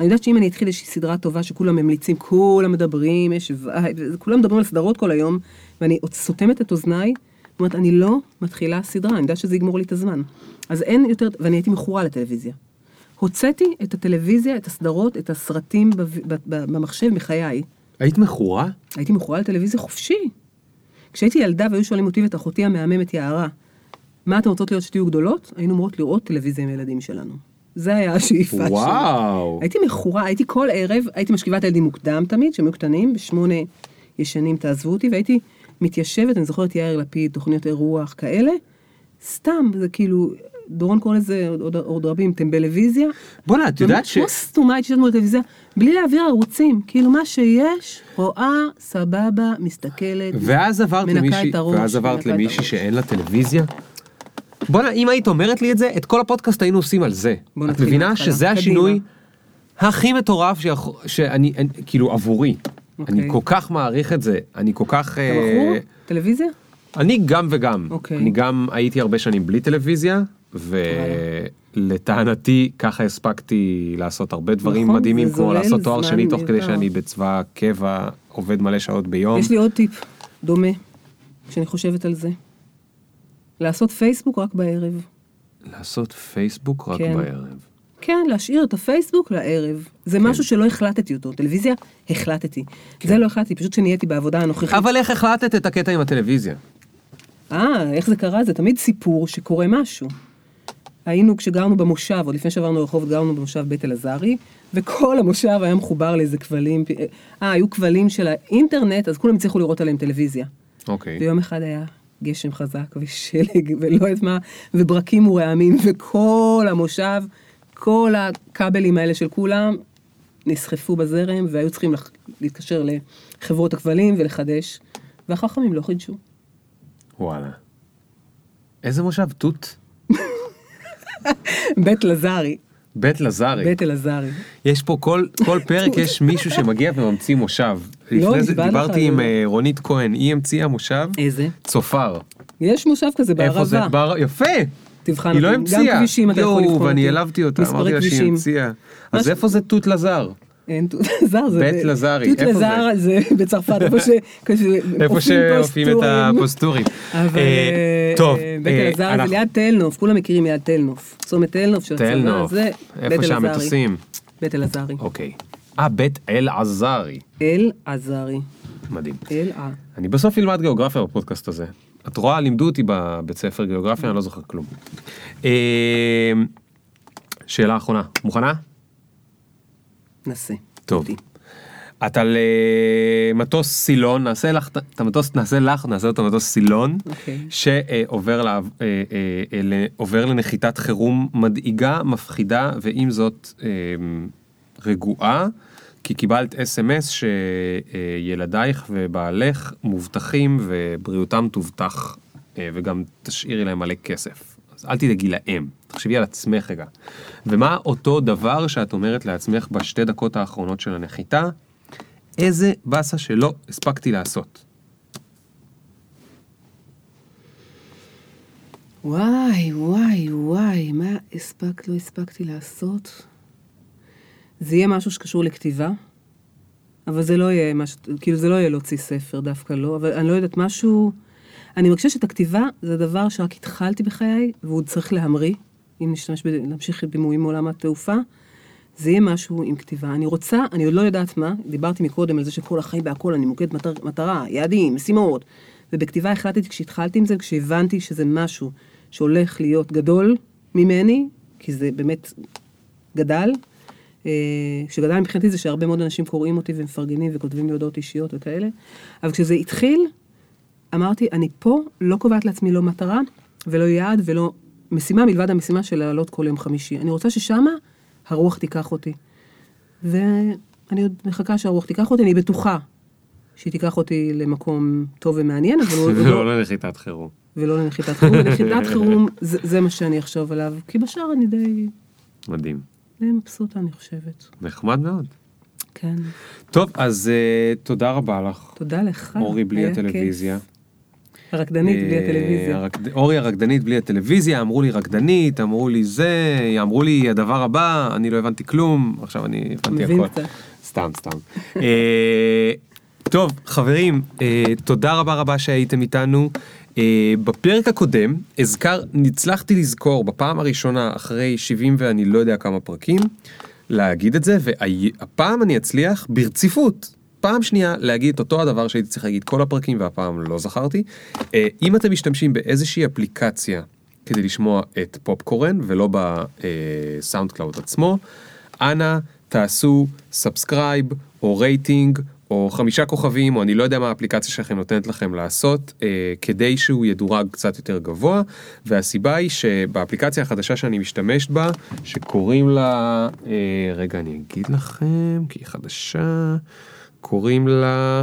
אני יודעת שאם אני אתחיל איזושהי סדרה טובה שכולם ממליצים, כולם מדברים, יש vibe, כולם מדברים על סדרות כל היום, ואני סותמת את אוזניי, זאת אומרת, אני לא מתחילה סדרה, אני יודעת שזה יגמור לי את הזמן. אז אין יותר, ואני הייתי מכורה לטלוויזיה. הוצאתי את הטלוויזיה, את הסדרות, את הסרטים במחשב מחיי. היית מכורה? הייתי מכורה לטלוויזיה חופשי. כשהייתי ילדה והיו שואלים אותי ואת אחותי המהממת יערה, מה אתן רוצות להיות שתהיו גדולות? היינו אמורות לראות טלוויזיה עם הילדים שלנו. זה היה השאיפה שלי. וואו. הייתי מכורה, הייתי כל ערב, הייתי משכיבה את הילדים מוקדם תמיד, כשהם היו קטנים, בשמונה ישנים תעזבו אותי, והייתי מתיישבת, אני זוכרת יאיר לפיד, תוכניות אירוח כאלה, סתם, זה כאילו, דורון קורא לזה עוד, עוד, רבים, טמבלוויזיה. בואנה, את יודעת ש... כמו סתומה הייתי מול הטלוויזיה, בלי להעביר ערוצים, כאילו מה שיש, רואה, סבבה, מסתכלת. ואז עברת למישהי, ואז עברת למישהי. שאין לה טלוויזיה? בואנה, אם היית אומרת לי את זה, את כל הפודקאסט היינו עושים על זה. את מבינה. שזה. השינוי הכי מטורף שאני, כאילו עבורי. אוקיי. אני כל כך מעריך את זה, אני כל כך... אתה אה, מכור? טלוויזיה? אני גם וגם. אוקיי. אני גם הייתי הרבה שנים בלי טלוויזיה, ולטענתי ככה הספקתי לעשות הרבה דברים נכון, מדהימים, כמו לעשות תואר שני תוך כדי. שאני בצבא קבע, עובד מלא שעות ביום. יש לי עוד טיפ דומה, כשאני חושבת על זה. לעשות פייסבוק רק בערב. לעשות פייסבוק רק כן. בערב. כן, להשאיר את הפייסבוק לערב. זה כן. משהו שלא החלטתי אותו. טלוויזיה, החלטתי. זה לא החלטתי, פשוט כשנהייתי בעבודה הנוכחית. אבל איך החלטת את הקטע עם הטלוויזיה? אה, איך זה קרה? זה תמיד סיפור שקורה משהו. היינו, כשגרנו במושב, עוד לפני שעברנו רחוב, גרנו במושב בית אלעזרי, וכל המושב היה מחובר לאיזה כבלים. אה, היו כבלים של האינטרנט, אז כולם הצליחו לראות עליהם טלוויזיה. אוקיי. ויום אחד היה גשם חזק ושלג *laughs* ולא יודעת מה, וברקים ורעמים, וכל המושב, כל הכבלים האלה של כולם נסחפו בזרם, והיו צריכים לח- להתקשר לחברות הכבלים ולחדש, והחכמים לא חידשו. וואלה. איזה מושב? תות? בית לזרי, בית לזרי. בית אלעזרי. יש פה כל, כל פרק יש מישהו שמגיע וממציא מושב. לפני זה דיברתי עם לא. רונית כהן, היא המציאה מושב איזה? צופר. יש מושב כזה איפה זה? בערבה. בר... יפה! תבחן היא לא. המציאה. גם כבישים אתה יכול יואו, לבחון ואני אותי. העלבתי אותה, אמרתי לה שהיא. המציאה. אז איפה זה תות לזר? אין תות לזר, *laughs* זה... בית לזרי, תות איפה זה? לזר זה *laughs* בצרפת, איפה ש... *laughs* כזה איפה אופים שעושים את פוסטורים. הפוסטורים. אה, טוב, אה, בית אה, אלעזרי זה ליד תל נוף, כולם מכירים ליד תל נוף. צומת תל נוף של הצבא, תל נוף, זה בית איפה אלעזרי. שהמטוסים. בית אלעזרי. אוקיי. אה, בית אל עזרי. אל עזרי. מדהים. אל ע... אני בסוף אלמד גיאוגרפיה בפודקאסט הזה. את רואה, לימדו אותי בבית ספר גיאוגרפיה, אני לא זוכר כלום. אה, שאלה אחרונה, מוכנה? נסה. טוב. את על מטוס סילון, נעשה לך את- את המטוס, נעשה לך, נעשה אותו מטוס סילון, אוקיי. שעובר לה- אה, אה, אה, לנחיתת חירום מדאיגה, מפחידה, ועם זאת רגועה, כי קיבלת אס.אם.אס שילדייך ובעלך מובטחים ובריאותם תובטח, וגם תשאירי להם מלא כסף. אז אל תדאגי להם, תחשבי על עצמך רגע. ומה אותו דבר שאת אומרת לעצמך בשתי דקות האחרונות של הנחיתה? איזה באסה שלא הספקתי לעשות. וואי, וואי, וואי, מה הספקת, לא הספקתי לעשות? זה יהיה משהו שקשור לכתיבה, אבל זה לא יהיה משהו, כאילו זה לא יהיה להוציא ספר, דווקא לא, אבל אני לא יודעת, משהו... אני מרגישה שאת הכתיבה זה דבר שרק התחלתי בחיי, והוא צריך להמריא, אם נשתמש, ב... נמשיך בדימויים מעולם התעופה, זה יהיה משהו עם כתיבה. אני רוצה, אני עוד לא יודעת מה, דיברתי מקודם על זה שכל החיים בהכל, אני מוקד מטר, מטרה, יעדים, משימות, ובכתיבה החלטתי כשהתחלתי עם זה, כשהבנתי שזה משהו שהולך להיות גדול ממני, כי זה באמת גדל. אה, שגדל מבחינתי זה שהרבה מאוד אנשים קוראים אותי ומפרגנים וכותבים לי הודעות אישיות וכאלה, אבל כשזה התחיל, אמרתי, אני פה לא קובעת לעצמי לא מטרה ולא יעד ולא משימה מלבד המשימה של לעלות כל יום חמישי. אני רוצה ששמה הרוח תיקח אותי. ואני עוד מחכה שהרוח תיקח אותי, אני בטוחה שהיא תיקח אותי למקום טוב ומעניין, אבל *laughs* לא, לא לנחיתת חירום. ולא לנחיתת חירום. *laughs* לנחיתת חירום זה, זה מה שאני אחשוב עליו, כי בשאר אני די, מדהים. די מבסוטה, אני חושבת. נחמד מאוד. כן. טוב, אז uh, תודה רבה לך. תודה לך. אורי בלי הטלוויזיה. כיף. הרקדנית בלי אה, הטלוויזיה. הרקד- אורי הרקדנית בלי הטלוויזיה, אמרו לי רקדנית, אמרו לי זה, אמרו לי הדבר הבא, אני לא הבנתי כלום, עכשיו אני הבנתי הכל. קצת. סתם, סתם. אה, טוב, חברים, אה, תודה רבה רבה שהייתם איתנו. בפרק הקודם, הזכר, הצלחתי לזכור בפעם הראשונה אחרי 70 ואני לא יודע כמה פרקים, להגיד את זה, והפעם אני אצליח ברציפות. פעם שנייה להגיד את אותו הדבר שהייתי צריך להגיד כל הפרקים והפעם לא זכרתי. אה, אם אתם משתמשים באיזושהי אפליקציה כדי לשמוע את פופקורן ולא ב SoundCloud עצמו, אנא תעשו subscribe או רייטינג או חמישה כוכבים או אני לא יודע מה האפליקציה שלכם נותנת לכם לעשות אה, כדי שהוא ידורג קצת יותר גבוה והסיבה היא שבאפליקציה החדשה שאני משתמשת בה שקוראים לה אה, רגע אני אגיד לכם כי היא חדשה קוראים לה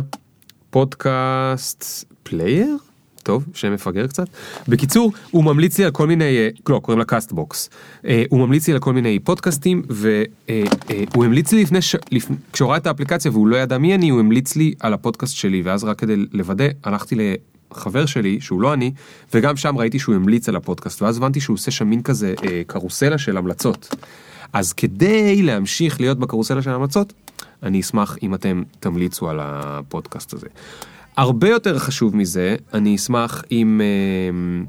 Podcast Player טוב, שם מפגר קצת. בקיצור, הוא ממליץ לי על כל מיני, אה, לא, קוראים לה Castbox. אה, הוא ממליץ לי על כל מיני פודקאסטים, והוא המליץ לי לפני, ש... לפני, כשהוא ראה את האפליקציה והוא לא ידע מי אני, הוא המליץ לי על הפודקאסט שלי, ואז רק כדי לוודא, הלכתי לחבר שלי, שהוא לא אני, וגם שם ראיתי שהוא המליץ על הפודקאסט, ואז הבנתי שהוא עושה שם מין כזה אה, קרוסלה של המלצות. אז כדי להמשיך להיות בקרוסלה של ההמלצות, אני אשמח אם אתם תמליצו על הפודקאסט הזה. הרבה יותר חשוב מזה, אני אשמח אם אה,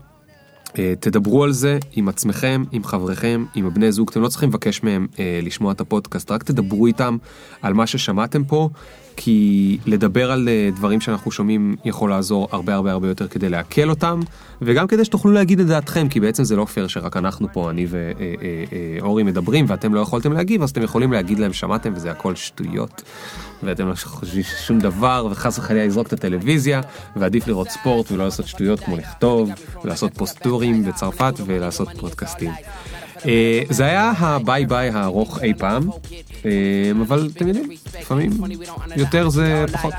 אה, תדברו על זה עם עצמכם, עם חבריכם, עם הבני זוג, אתם לא צריכים לבקש מהם אה, לשמוע את הפודקאסט, רק תדברו איתם על מה ששמעתם פה, כי לדבר על אה, דברים שאנחנו שומעים יכול לעזור הרבה הרבה הרבה יותר כדי לעכל אותם, וגם כדי שתוכלו להגיד את דעתכם, כי בעצם זה לא פייר שרק אנחנו פה, אני ואורי מדברים, ואתם לא יכולתם להגיב, אז אתם יכולים להגיד להם שמעתם וזה הכל שטויות. ואתם לא חושבים שום דבר, וחס וחלילה לזרוק את הטלוויזיה, ועדיף לראות ספורט ולא לעשות שטויות כמו לכתוב, ולעשות פוסט-דוקטורים בצרפת ולעשות פודקאסטים. אה, זה היה הביי ביי הארוך אי פעם, אה, אבל אתם יודעים, לפעמים יותר זה פחות.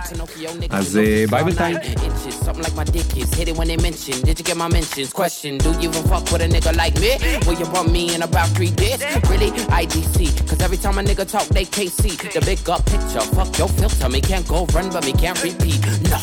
אז אה, ביי בינתיים. Fuck your filter. Me can't go run, but me can't repeat. No.